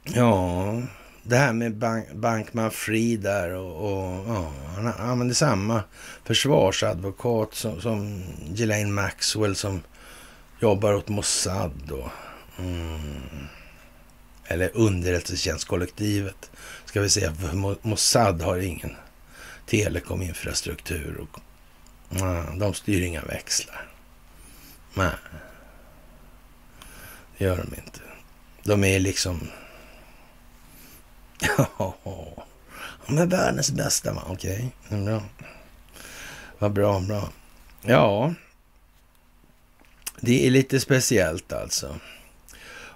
ja, det här med bank, Bankman Fri där och, och ja, han använder samma försvarsadvokat som, som Ghislaine Maxwell som jobbar åt Mossad. Och, mm. Eller underrättelsetjänstkollektivet, ska vi säga. För Mossad har ingen telekominfrastruktur. Och, nej, de styr inga växlar. Nej, det gör de inte. De är liksom... Ja, de är världens bästa? Okej, okay. bra. Vad bra, bra. Ja, det är lite speciellt alltså.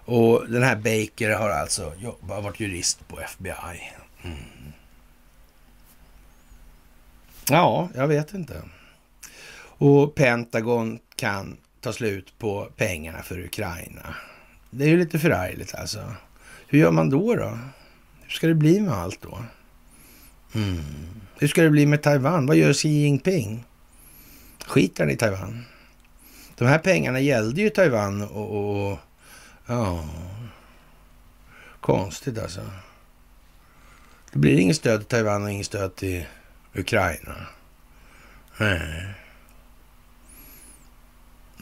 Och den här Baker har alltså jobbat, varit jurist på FBI. Mm. Ja, jag vet inte. Och Pentagon kan ta slut på pengarna för Ukraina. Det är ju lite förargligt alltså. Hur gör man då då? Hur ska det bli med allt då? Mm. Hur ska det bli med Taiwan? Vad gör Xi Jinping? Skiter han i Taiwan? De här pengarna gällde ju Taiwan och, och ja, konstigt alltså. Det blir inget stöd till Taiwan och inget stöd till Ukraina. Nej.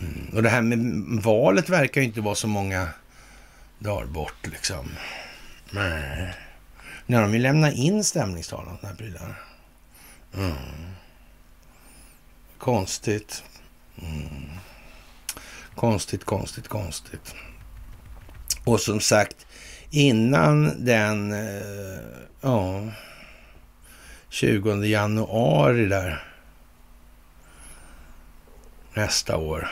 Mm. Och det här med valet verkar ju inte vara så många dagar bort liksom. Nej. När de vill lämna in stämningstalen och sådana här prylar. Mm. Konstigt. Mm. Konstigt, konstigt, konstigt. Och som sagt, innan den eh, ja, 20 januari där nästa år.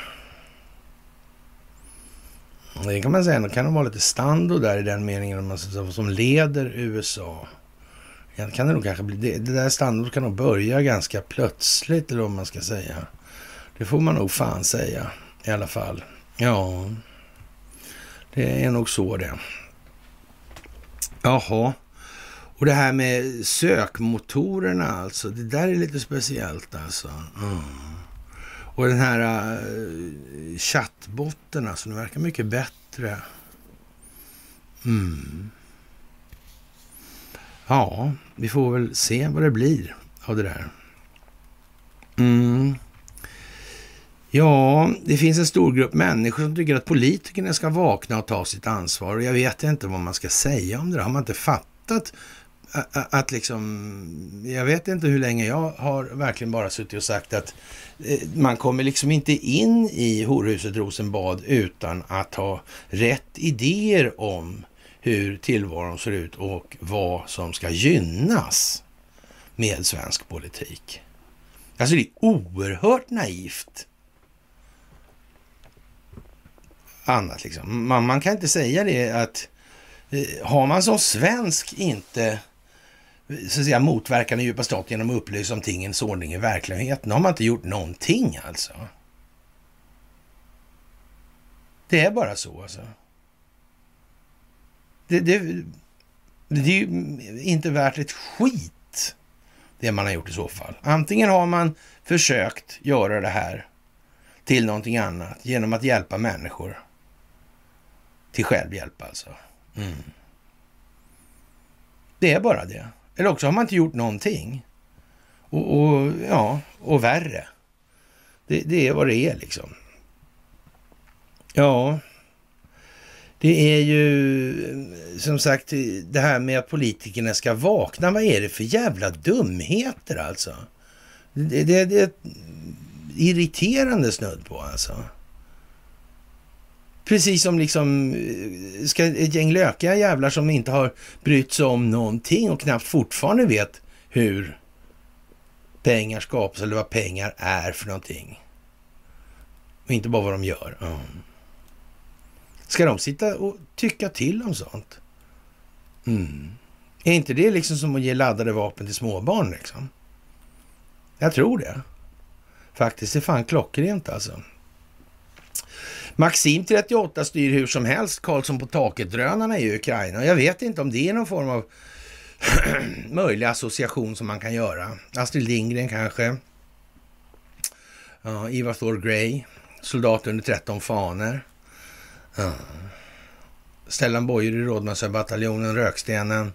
Det kan man säga, det kan vara lite stando där i den meningen som leder USA. Kan det, nog kanske bli, det, det där standot kan nog börja ganska plötsligt, eller vad man ska säga. Det får man nog fan säga i alla fall. Ja, det är nog så det. Jaha. Och det här med sökmotorerna alltså, det där är lite speciellt alltså. Mm. Och den här uh, chattbotten alltså, den verkar mycket bättre. Mm. Ja, vi får väl se vad det blir av det där. Mm. Ja, det finns en stor grupp människor som tycker att politikerna ska vakna och ta sitt ansvar. Och jag vet inte vad man ska säga om det. Har man inte fattat att liksom, jag vet inte hur länge jag har verkligen bara suttit och sagt att eh, man kommer liksom inte in i horhuset Rosenbad utan att ha rätt idéer om hur tillvaron ser ut och vad som ska gynnas med svensk politik. Alltså det är oerhört naivt. Annat liksom. Man, man kan inte säga det att eh, har man som svensk inte så att säga, motverkar den djupa staten genom att upplysa om tingens ordning i verkligheten. har man inte gjort någonting alltså. Det är bara så alltså. Det, det, det är ju inte värt ett skit, det man har gjort i så fall. Antingen har man försökt göra det här till någonting annat genom att hjälpa människor till självhjälp alltså. Mm. Det är bara det. Eller också har man inte gjort någonting. Och, och ja, och värre. Det, det, är vad det är liksom. Ja, det är ju som sagt det här med att politikerna ska vakna. Vad är det för jävla dumheter alltså? Det, det, det är irriterande snudd på alltså. Precis som liksom eh, ska ett gäng lökiga jävlar som inte har brytt sig om någonting och knappt fortfarande vet hur pengar skapas eller vad pengar är för någonting. Och inte bara vad de gör. Mm. Ska de sitta och tycka till om sånt? Mm. Är inte det liksom som att ge laddade vapen till småbarn liksom? Jag tror det. Faktiskt, det är fan klockrent alltså. Maxim 38 styr hur som helst Karlsson på taket-drönarna i Ukraina. Jag vet inte om det är någon form av möjlig association som man kan göra. Astrid Lindgren kanske. Uh, Ivar Thor Grey, soldat under 13 faner. Uh. Stellan Boyer i Rådmansöbataljonen, Rökstenen.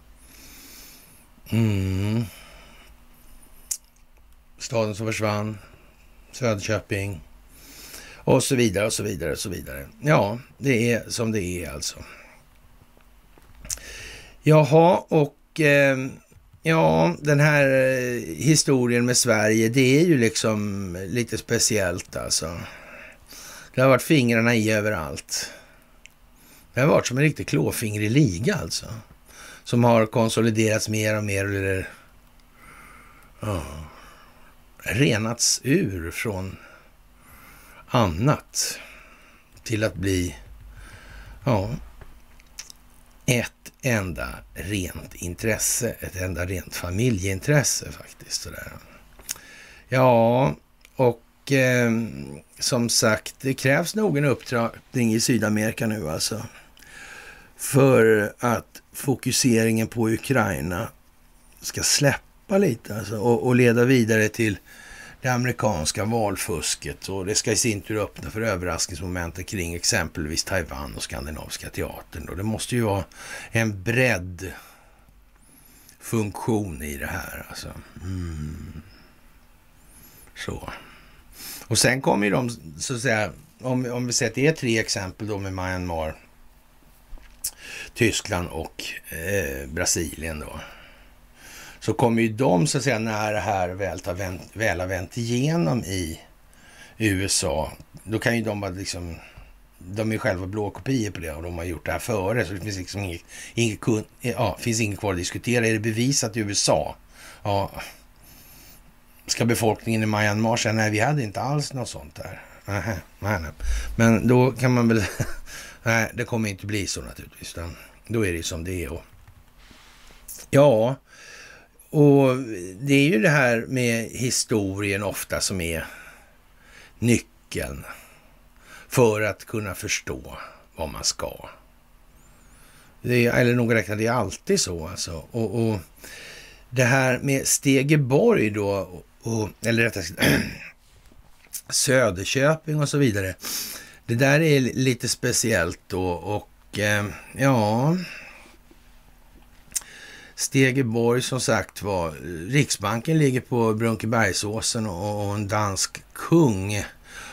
Mm. Staden som försvann, Söderköping. Och så vidare och så vidare och så vidare. Ja, det är som det är alltså. Jaha, och eh, ja, den här eh, historien med Sverige, det är ju liksom lite speciellt alltså. Det har varit fingrarna i överallt. Det har varit som en riktig klåfingrig liga alltså. Som har konsoliderats mer och mer. Eller, ja, renats ur från annat till att bli ja, ett enda rent intresse, ett enda rent familjeintresse faktiskt. Sådär. Ja, och eh, som sagt, det krävs nog en upptrappning i Sydamerika nu alltså. För att fokuseringen på Ukraina ska släppa lite alltså, och, och leda vidare till det amerikanska valfusket och det ska i sin tur öppna för överraskningsmomentet kring exempelvis Taiwan och Skandinaviska teatern. Och det måste ju vara en bredd funktion i det här. Alltså. Mm. Så. Och sen kommer ju de, så att säga, om, om vi säger att det är tre exempel då med Myanmar, Tyskland och eh, Brasilien då så kommer ju de, så att säga, när det här väl, tar vänt, väl har vänt igenom i USA, då kan ju de bara liksom... De är själva blåkopior på det och de har gjort det här före, så det finns liksom inget, inget, ja, finns inget kvar att diskutera. Är det bevisat i USA? Ja. Ska befolkningen i Myanmar säga nej, vi hade inte alls något sånt där. Nej, nej, nej. Men då kan man väl... nej, det kommer inte bli så naturligtvis. Då är det som det är. Och, ja, och det är ju det här med historien ofta som är nyckeln för att kunna förstå vad man ska. Det är, eller nog räknat, det är alltid så alltså. Och, och det här med Stegeborg då, och, eller rättare sagt Söderköping och så vidare. Det där är lite speciellt då och eh, ja, Stegeborg som sagt var. Eh, Riksbanken ligger på Brunkebergsåsen och en dansk kung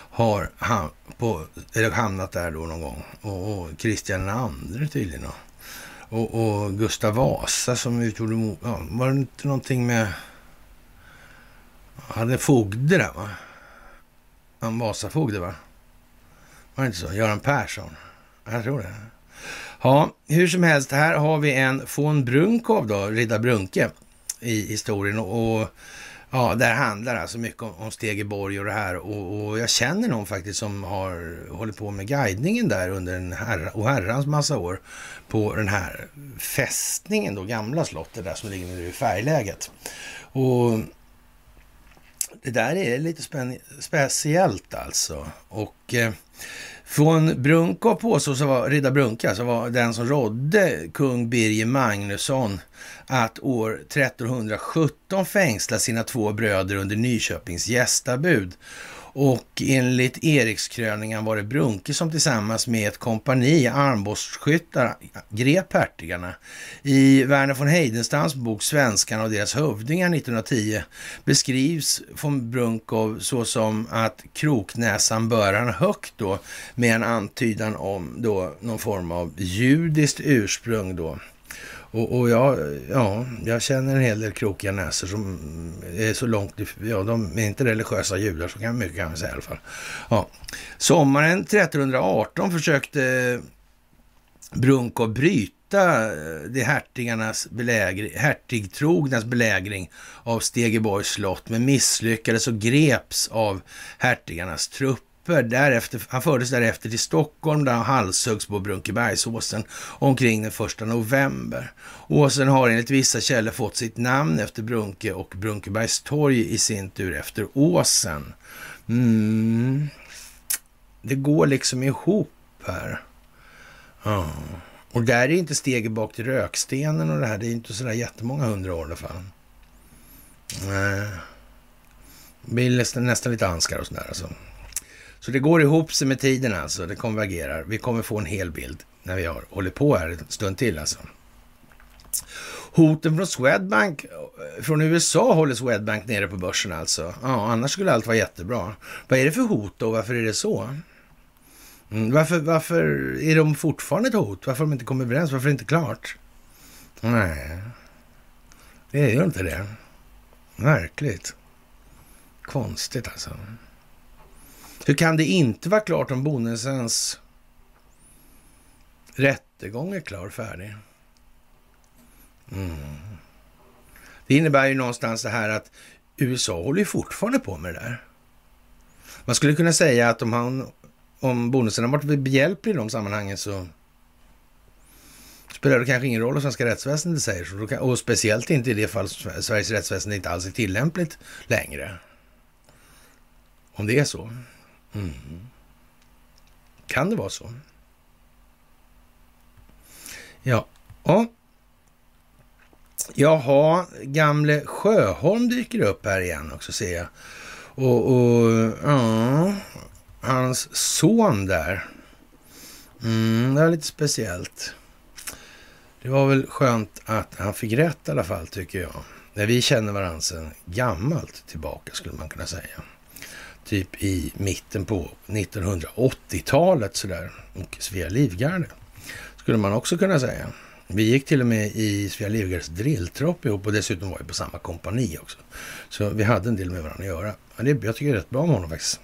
har ham på, eller hamnat där då någon gång. Och, och Kristian II tydligen. Och, och Gustav Vasa som utgjorde... Ja, var det inte någonting med... Han hade fogde där va? Han Vasafogde va? Var det inte så? Göran Persson? Jag tror det. Ja, hur som helst, här har vi en von Brunkov då, Ridda Brunke i historien och ja, där handlar alltså mycket om, om Stegeborg och det här och, och, jag känner någon faktiskt som har hållit på med guidningen där under en herra, och herrans massa år på den här fästningen då, gamla slottet där som ligger nu i färgläget. Och det där är lite speciellt alltså. Och eh, från Brunko påstås vara, Ridda Brunka, så var den som rådde kung Birger Magnusson att år 1317 fängsla sina två bröder under Nyköpings gästabud och enligt Erikskröningen var det Brunke som tillsammans med ett kompani armborstskyttar grep hertigarna. I Verner von Heidenstams bok Svenskarna och deras hövdingar 1910 beskrivs von Brunkov såsom att kroknäsan bör han högt då med en antydan om då någon form av judiskt ursprung då. Och, och jag, ja, jag känner en hel del krokiga näsor som är så långt, ja de är inte religiösa judar, så kan, mycket kan man säga i alla fall. Ja. Sommaren 1318 försökte Brunko bryta eh, det hertigarnas belägring, hertigtrognas belägring av Stegeborgs slott, men misslyckades och greps av hertigarnas trupp trupper. Därefter, han fördes därefter till Stockholm där han halshöggs på Brunkebergsåsen omkring den 1 november. Åsen har enligt vissa källor fått sitt namn efter Brunke och Brunkebergstorg i sin tur efter åsen. Mm. Det går liksom ihop här. Ja. Och där är inte steget bak till Rökstenen och det här. Det är inte sådär jättemånga hundra år i alla fall. Nej. Det blir nästan, nästan lite anskar och sådär alltså. Så det går ihop sig med tiden alltså. Det konvergerar. Vi kommer få en hel bild när vi har hållit på här en stund till alltså. Hoten från Swedbank, eh, från USA håller Swedbank nere på börsen alltså. Ja, annars skulle allt vara jättebra. Vad är det för hot då? Varför är det så? Mm, varför, varför är de fortfarande ett hot? Varför har de inte kommit överens? Varför är det inte klart? Nej, det är ju inte det. Märkligt. Konstigt alltså. Hur kan det inte vara klart om bonusens rättegång är klar färdig? Mm. Det innebär ju någonstans det här att USA håller ju fortfarande på med det där. Man skulle kunna säga att om, han, om bonusen har varit behjälplig i de sammanhangen så spelar det kanske ingen roll vad svenska rättsväsendet säger. Så och speciellt inte i det fall Sveriges rättsväsende inte alls är tillämpligt längre. Om det är så. Mm. Kan det vara så? Ja. ja. Jaha, gamle Sjöholm dyker upp här igen också ser jag. Och, och ja, hans son där. Mm, det var lite speciellt. Det var väl skönt att han fick rätt i alla fall tycker jag. När vi känner varandra sedan gammalt tillbaka skulle man kunna säga. Typ i mitten på 1980-talet sådär. Och Svea Livgarde skulle man också kunna säga. Vi gick till och med i Svea Livgardes drilltropp ihop och dessutom var vi på samma kompani också. Så vi hade en del med varandra att göra. Men det, jag tycker det är rätt bra om honom faktiskt.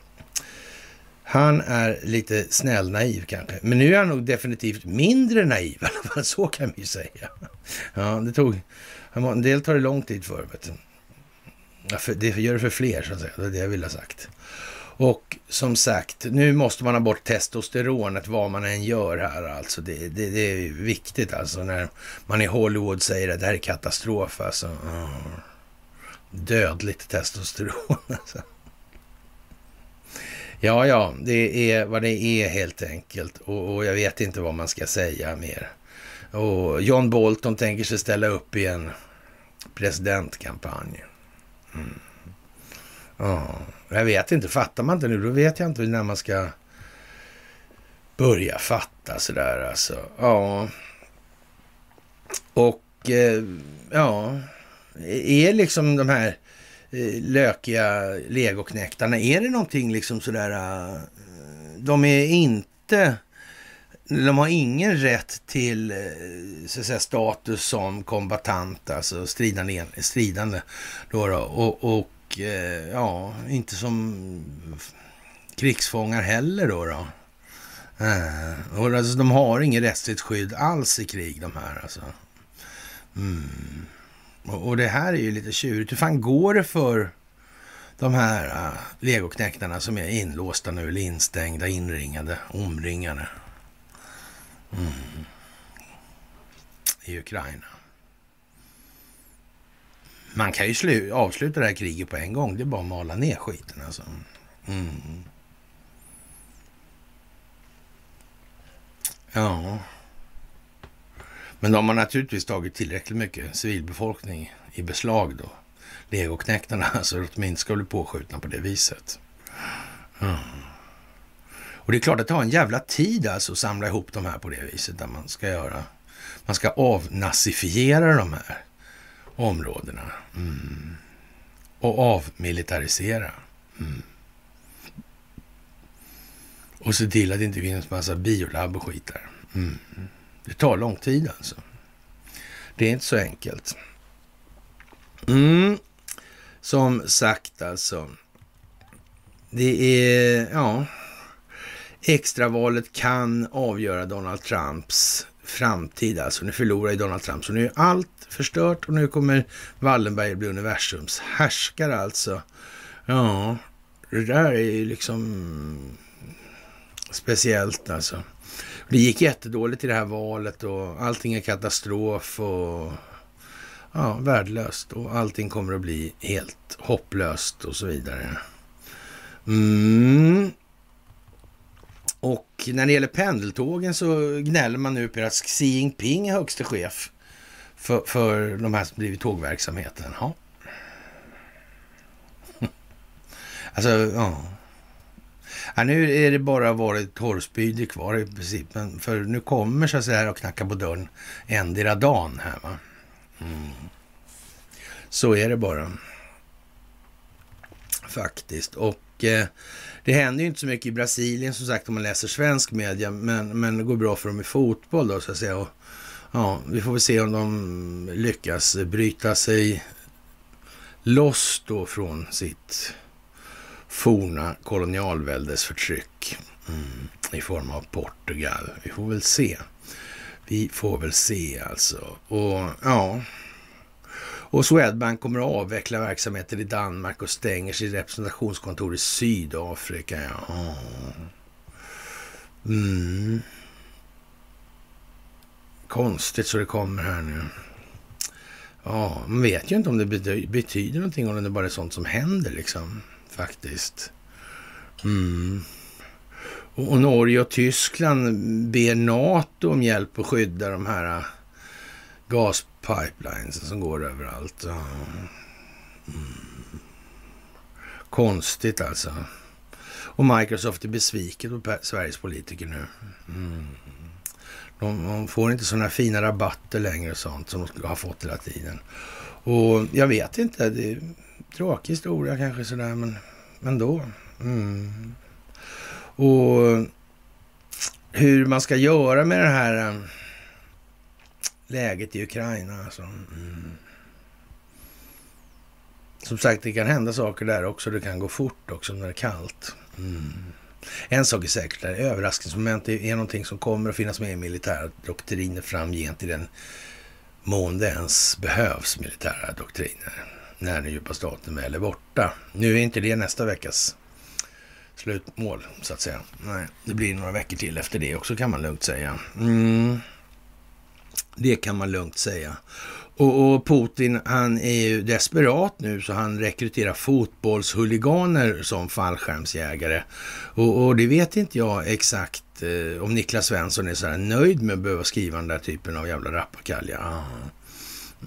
Han är lite snäll naiv kanske. Men nu är han nog definitivt mindre naiv i alla fall. Så kan vi ju säga. Ja, det tog... En del tar det lång tid för. Vet du. Det gör det för fler så att säga. Det är det jag vill ha sagt. Och som sagt, nu måste man ha bort testosteronet vad man än gör här. Alltså det, det, det är viktigt alltså när man i Hollywood säger att det här är katastrof. Alltså. Oh. Dödligt testosteron alltså. Ja, ja, det är vad det är helt enkelt. Och, och, jag vet inte vad man ska säga mer. Och John Bolton tänker sig ställa upp i en presidentkampanj. Mm. Ja, jag vet inte. Fattar man inte nu, då vet jag inte när man ska börja fatta sådär alltså. Ja. Och eh, ja, är liksom de här eh, lökiga legoknäktarna, är det någonting liksom sådär, eh, de är inte, de har ingen rätt till eh, så att säga, status som kombatant, alltså stridande, stridande då, då och, och eh, ja, inte som krigsfångar heller då. då. Eh, och alltså, de har inget rättsligt skydd alls i krig de här alltså. Mm. Och, och, det här är ju lite tjurigt. Hur fan går det för de här uh, legoknäktarna som är inlåsta nu, eller instängda, inringade, omringade mm. i Ukraina? Man kan ju avsluta det här kriget på en gång. Det är bara att mala ner skiten alltså. Mm. Ja. Men de har naturligtvis tagit tillräckligt mycket civilbefolkning i beslag då. Legoknäktarna, alltså att de inte ska bli påskjutna på det viset. Mm. Och det är klart att det tar en jävla tid alltså att samla ihop de här på det viset där man ska göra. Man ska avnazifiera de här områdena. Mm. Och avmilitarisera. Mm. Och se till att det inte finns massa biolabb och skit där. Mm. Det tar lång tid alltså. Det är inte så enkelt. Mm. Som sagt alltså. Det är, ja. Extravalet kan avgöra Donald Trumps framtid alltså. Nu förlorar ju Donald Trump, så nu är allt förstört och nu kommer Wallenberg bli universums härskare alltså. Ja, det där är ju liksom speciellt alltså. Det gick jättedåligt i det här valet och allting är katastrof och ja, värdelöst och allting kommer att bli helt hopplöst och så vidare. Mm. Och när det gäller pendeltågen så gnäller man nu på att Xi Jinping är högste chef för, för de här som blivit tågverksamheten. Ja. Alltså, ja. ja. Nu är det bara varit torrspydig kvar i princip. Men för nu kommer så att säga och knackar på dörren endera dagen här va. Mm. Så är det bara. Faktiskt. Och eh, det händer ju inte så mycket i Brasilien som sagt om man läser svensk media. Men, men det går bra för dem i fotboll då så att säga. Och ja, vi får väl se om de lyckas bryta sig loss då från sitt forna kolonialväldesförtryck mm, i form av Portugal. Vi får väl se. Vi får väl se alltså. Och ja, och Swedbank kommer att avveckla verksamheten i Danmark och stänger sitt representationskontor i Sydafrika. Ja. Mm. Konstigt så det kommer här nu. Ja, man vet ju inte om det betyder någonting om det bara är sånt som händer liksom, faktiskt. Mm. Och, Norge och Tyskland ber NATO om hjälp att skydda de här äh, gas Pipelines som går överallt. Mm. Konstigt alltså. Och Microsoft är besviken på Sveriges politiker nu. Mm. De, de, får inte sådana fina rabatter längre och sånt som de har fått hela tiden. Och jag vet inte, det är en tråkig historia kanske sådär, men ändå. Mm. Och hur man ska göra med det här eh, läget i Ukraina. Alltså. Mm. Som sagt, det kan hända saker där också. Det kan gå fort också när det är kallt. Mm. En sak är säkert, överraskningsmoment är någonting som kommer att finnas med i militära doktriner framgent i den mån det ens behövs militära doktriner när den djupa staten väl är borta. Nu är inte det nästa veckas slutmål, så att säga. Nej, det blir några veckor till efter det också kan man lugnt säga. Mm. Det kan man lugnt säga. Och, och, Putin, han är ju desperat nu så han rekryterar fotbollshuliganer som fallskärmsjägare. Och, och det vet inte jag exakt eh, om Niklas Svensson är så här nöjd med att behöva skriva den där typen av jävla rappakalja. Ah.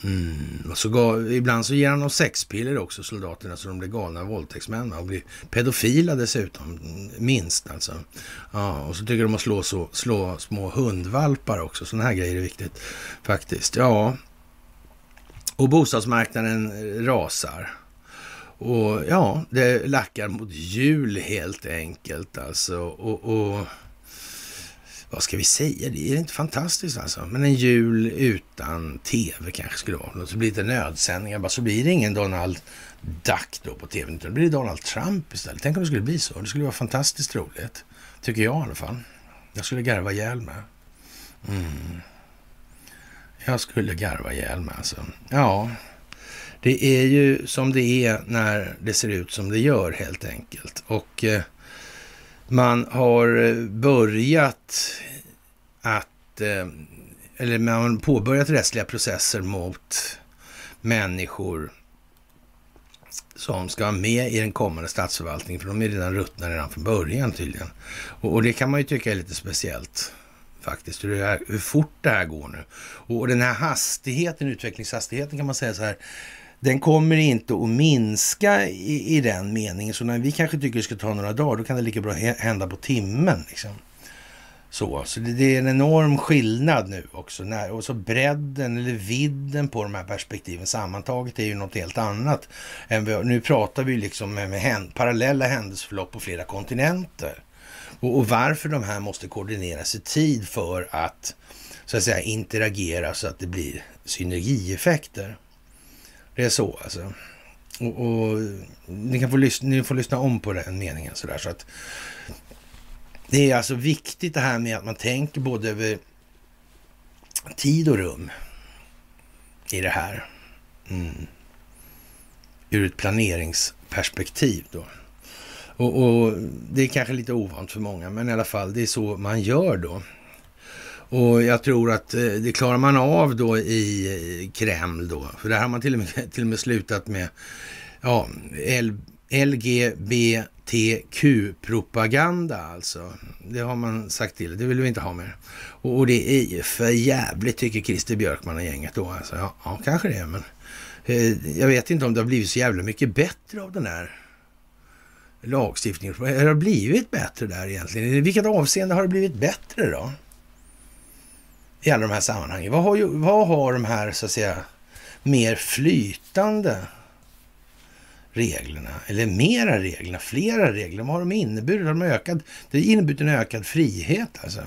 Mm. Och så gav, ibland så ger han dem sexpiller också, soldaterna, så de blir galna våldtäktsmän och blir pedofila dessutom, minst alltså. Ja, och så tycker de att slå, så, slå små hundvalpar också, sådana här grejer är viktigt faktiskt. Ja, och bostadsmarknaden eh, rasar. Och ja, det lackar mot jul helt enkelt alltså. Och, och vad ska vi säga? Det är inte fantastiskt alltså. Men en jul utan tv kanske skulle vara. något. Så blir det nödsändningar. Bara så blir det ingen Donald Duck då på tv. Utan det blir Donald Trump istället. Tänk om det skulle bli så. Det skulle vara fantastiskt roligt. Tycker jag i alla fall. Jag skulle garva ihjäl med. Mm. Jag skulle garva ihjäl mig alltså. Ja, det är ju som det är när det ser ut som det gör helt enkelt. Och eh, man har eh, börjat att, eh, eller man har påbörjat rättsliga processer mot människor som ska vara med i den kommande statsförvaltningen, för de är redan ruttna redan från början tydligen. Och, och det kan man ju tycka är lite speciellt faktiskt, hur, här, hur fort det här går nu. Och den här hastigheten, utvecklingshastigheten kan man säga så här, den kommer inte att minska i, i den meningen. Så när vi kanske tycker det ska ta några dagar, då kan det lika bra hända på timmen. Liksom. Så, så det, det, är en enorm skillnad nu också. När, och så bredden eller vidden på de här perspektiven sammantaget är ju något helt annat. Än vi, nu pratar vi liksom med, med händ, parallella händelseförlopp på flera kontinenter. Och, och, varför de här måste koordineras i tid för att så att säga interagera så att det blir synergieffekter. Det är så alltså. Och, och ni, kan få lyssna, ni får lyssna om på den meningen sådär så att det är alltså viktigt det här med att man tänker både över tid och rum i det här. Mm. Ur ett planeringsperspektiv då. Och, och, det är kanske lite ovant för många, men i alla fall, det är så man gör då. Och jag tror att eh, det klarar man av då i eh, Kreml då. För där har man till och med, till och med slutat med ja, LGBTQ-propaganda alltså. Det har man sagt till. Det vill vi inte ha mer. Och, och det är ju för jävligt tycker Christer Björkman och gänget då. Alltså, ja, ja, kanske det. Men eh, jag vet inte om det har blivit så jävla mycket bättre av den här lagstiftningen. Har det blivit bättre där egentligen? I vilket avseende har det blivit bättre då? I alla de här sammanhangen. Vad har, ju, vad har de här, så att säga, mer flytande reglerna, eller mera reglerna, flera regler, vad har de inneburit? Har de ökat, det har inneburit en ökad frihet alltså.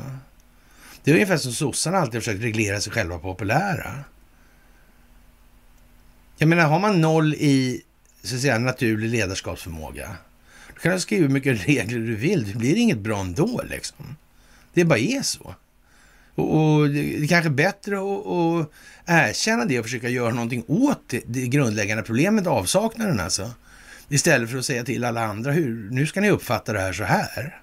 Det är ungefär som sossarna alltid har försökt reglera sig själva populära. Jag menar, har man noll i så att säga, naturlig ledarskapsförmåga, då kan du skriva hur mycket regler du vill. Det blir inget bra ändå liksom. Det bara är så. Och, och det är kanske bättre att, att erkänna det och försöka göra någonting åt det, det grundläggande problemet, avsaknaden alltså. Istället för att säga till alla andra, hur, nu ska ni uppfatta det här så här.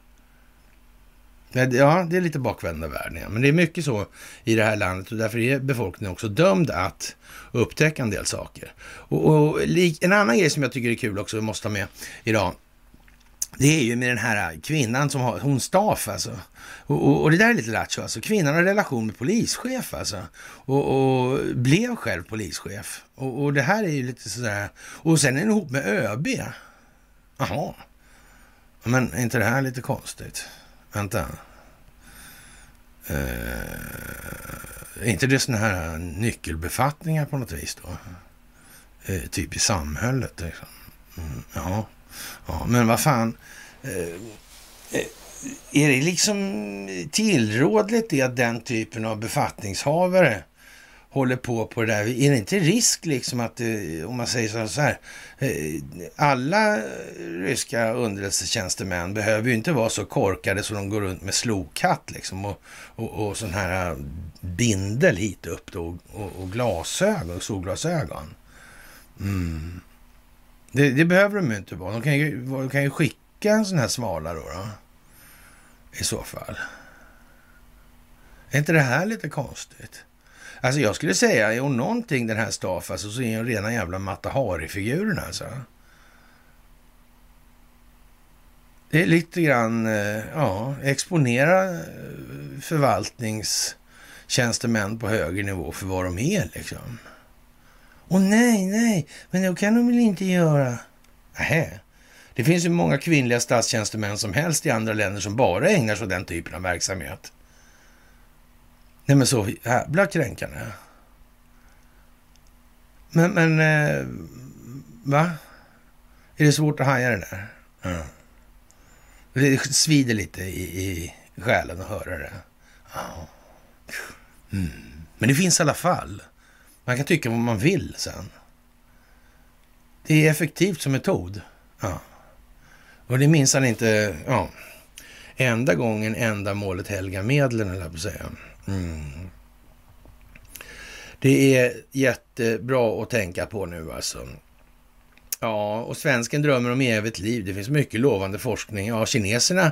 Ja, det är lite bakvända världen, ja. men det är mycket så i det här landet och därför är befolkningen också dömd att upptäcka en del saker. Och, och en annan grej som jag tycker är kul också, vi måste ha med idag, det är ju med den här kvinnan som har, hon Staff alltså. Och, och, och, det där är lite lattjo alltså. Kvinnan har relation med polischef alltså. Och, och blev själv polischef. Och, och, det här är ju lite sådär. Och sen är hon ihop med ÖB. Jaha. Men är inte det här lite konstigt? Vänta. Uh, är inte det sådana här nyckelbefattningar på något vis då? Uh, typ i samhället liksom. Mm, ja ja, men vad fan. Eh, är det liksom tillrådligt det att den typen av befattningshavare håller på på det där? Är det inte risk liksom att, eh, om man säger så här, eh, alla ryska underrättelsetjänstemän behöver ju inte vara så korkade så de går runt med slokhatt liksom och, och, och sån här bindel hit upp då och, och glasögon, solglasögon. Mm. Det, det, behöver de ju inte vara. De kan ju, de kan ju skicka en sån här svala då. då i så fall. Är inte det här lite konstigt? Alltså jag skulle säga, är hon någonting den här Staff, alltså, så är hon rena jävla Mata Hari-figuren alltså. Det är lite grann, eh, ja, exponera eh, förvaltningstjänstemän på högre nivå för vad de är liksom. Och nej, nej, men det kan de väl inte göra? Nähä. Det finns ju många kvinnliga statstjänstemän som helst i andra länder som bara ägnar sig åt den typen av verksamhet. Nej men så jävla kränkande. Men, men eh, va? Är det svårt att haja det där? Mm. Det svider lite i, i själen att höra det. Mm. Men det finns i alla fall. Man kan tycka vad man vill sen. Det är effektivt som metod. Ja. Och det minns han inte, ja, enda gången enda målet helga medlen, eller på att säga. Mm. Det är jättebra att tänka på nu alltså. Ja, och svensken drömmer om evigt liv. Det finns mycket lovande forskning. Ja, kineserna,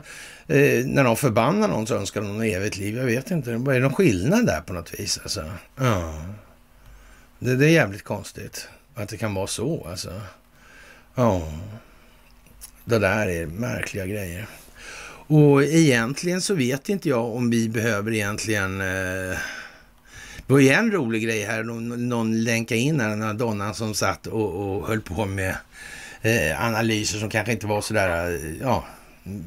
eh, när de förbannar någon så önskar de evigt liv. Jag vet inte, är det någon skillnad där på något vis? Alltså? Ja, det, det är jävligt konstigt att det kan vara så alltså. Ja. Det där är märkliga grejer. Och egentligen så vet inte jag om vi behöver egentligen... Eh, det var ju en rolig grej här, någon, någon länkade in här, den här donnan som satt och, och höll på med eh, analyser som kanske inte var sådär, eh, ja,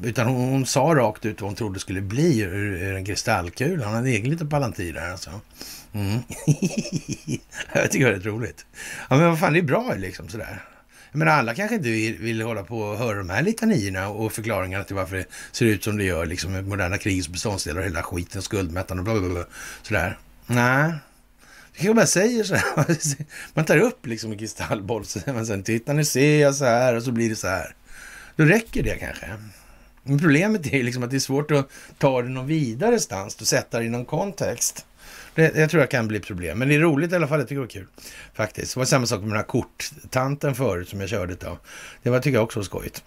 utan hon, hon, sa rakt ut vad hon trodde skulle bli ur, ur en kristallkula. Hon hade egen liten palantir där alltså. Mm. jag tycker det är rätt roligt. Ja men vad fan, det är bra liksom sådär. Men alla kanske inte vill, vill hålla på och höra de här litanierna och förklaringarna till varför det ser ut som det gör, liksom med moderna krigets beståndsdelar och hela skiten, skuldmättande och bla, bla, bla, sådär. Nej, det kanske bara säger så här. Man tar upp liksom en kristallboll, så säger man sen, titta nu ser jag så här och så blir det så här. Då räcker det kanske. Men problemet är liksom att det är svårt att ta det någon vidare stans och sätta det i någon kontext. Det, jag tror det kan bli problem. Men det är roligt i alla fall. Jag tycker det var kul. Faktiskt. Det var samma sak med den här korttanten förut som jag körde av. Det var, tycker jag också var skojigt.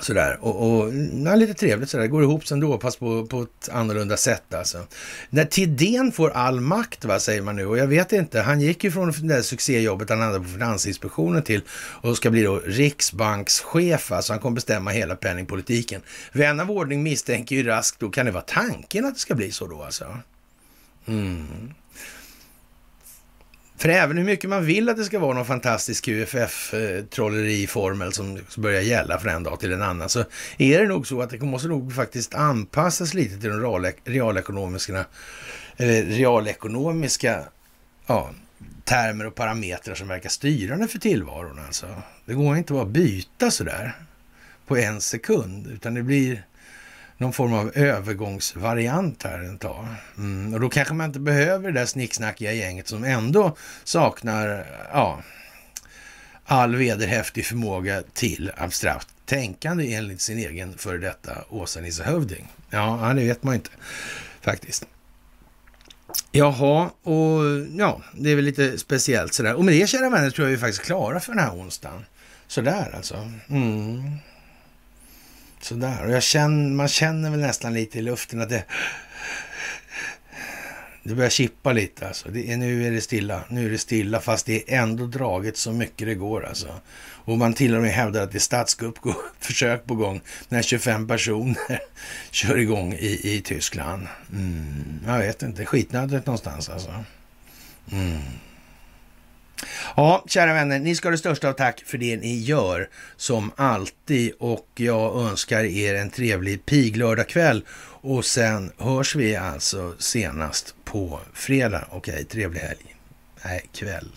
Sådär, och, och ja, lite trevligt sådär, går ihop sen då, fast på, på ett annorlunda sätt alltså. När Tidén får all makt, va, säger man nu, och jag vet inte, han gick ju från det där succéjobbet han hade på Finansinspektionen till och ska bli då riksbankschef, alltså han kommer bestämma hela penningpolitiken. Vän av ordning misstänker ju raskt då, kan det vara tanken att det ska bli så då alltså? Mm. För även hur mycket man vill att det ska vara någon fantastisk QFF-trolleriformel som börjar gälla från en dag till en annan, så är det nog så att det måste nog faktiskt anpassas lite till de realekonomiska, eller realekonomiska ja, termer och parametrar som verkar styrande för tillvaron. Alltså. Det går inte bara att byta sådär på en sekund, utan det blir någon form av övergångsvariant här en tag. Mm, och då kanske man inte behöver det där snicksnackiga gänget som ändå saknar ja, all vederhäftig förmåga till abstrakt tänkande enligt sin egen före detta Åsa-Nisse Hövding. Ja, det vet man inte faktiskt. Jaha, och ja, det är väl lite speciellt sådär. Och med det, kära vänner, tror jag vi är faktiskt klara för den här onsdagen. Sådär alltså. Mm. Sådär, och jag känner, man känner väl nästan lite i luften att det... Det börjar chippa lite alltså. Det är, nu är det stilla. Nu är det stilla, fast det är ändå draget så mycket det går alltså. Och man till och med hävdar att det är statskuppförsök på gång när 25 personer kör igång i, i Tyskland. Mm, jag vet inte, skitnödigt någonstans alltså. Mm. Ja, kära vänner, ni ska ha det största av tack för det ni gör som alltid och jag önskar er en trevlig piglördagkväll och sen hörs vi alltså senast på fredag. Okej, trevlig helg. Nej, kväll.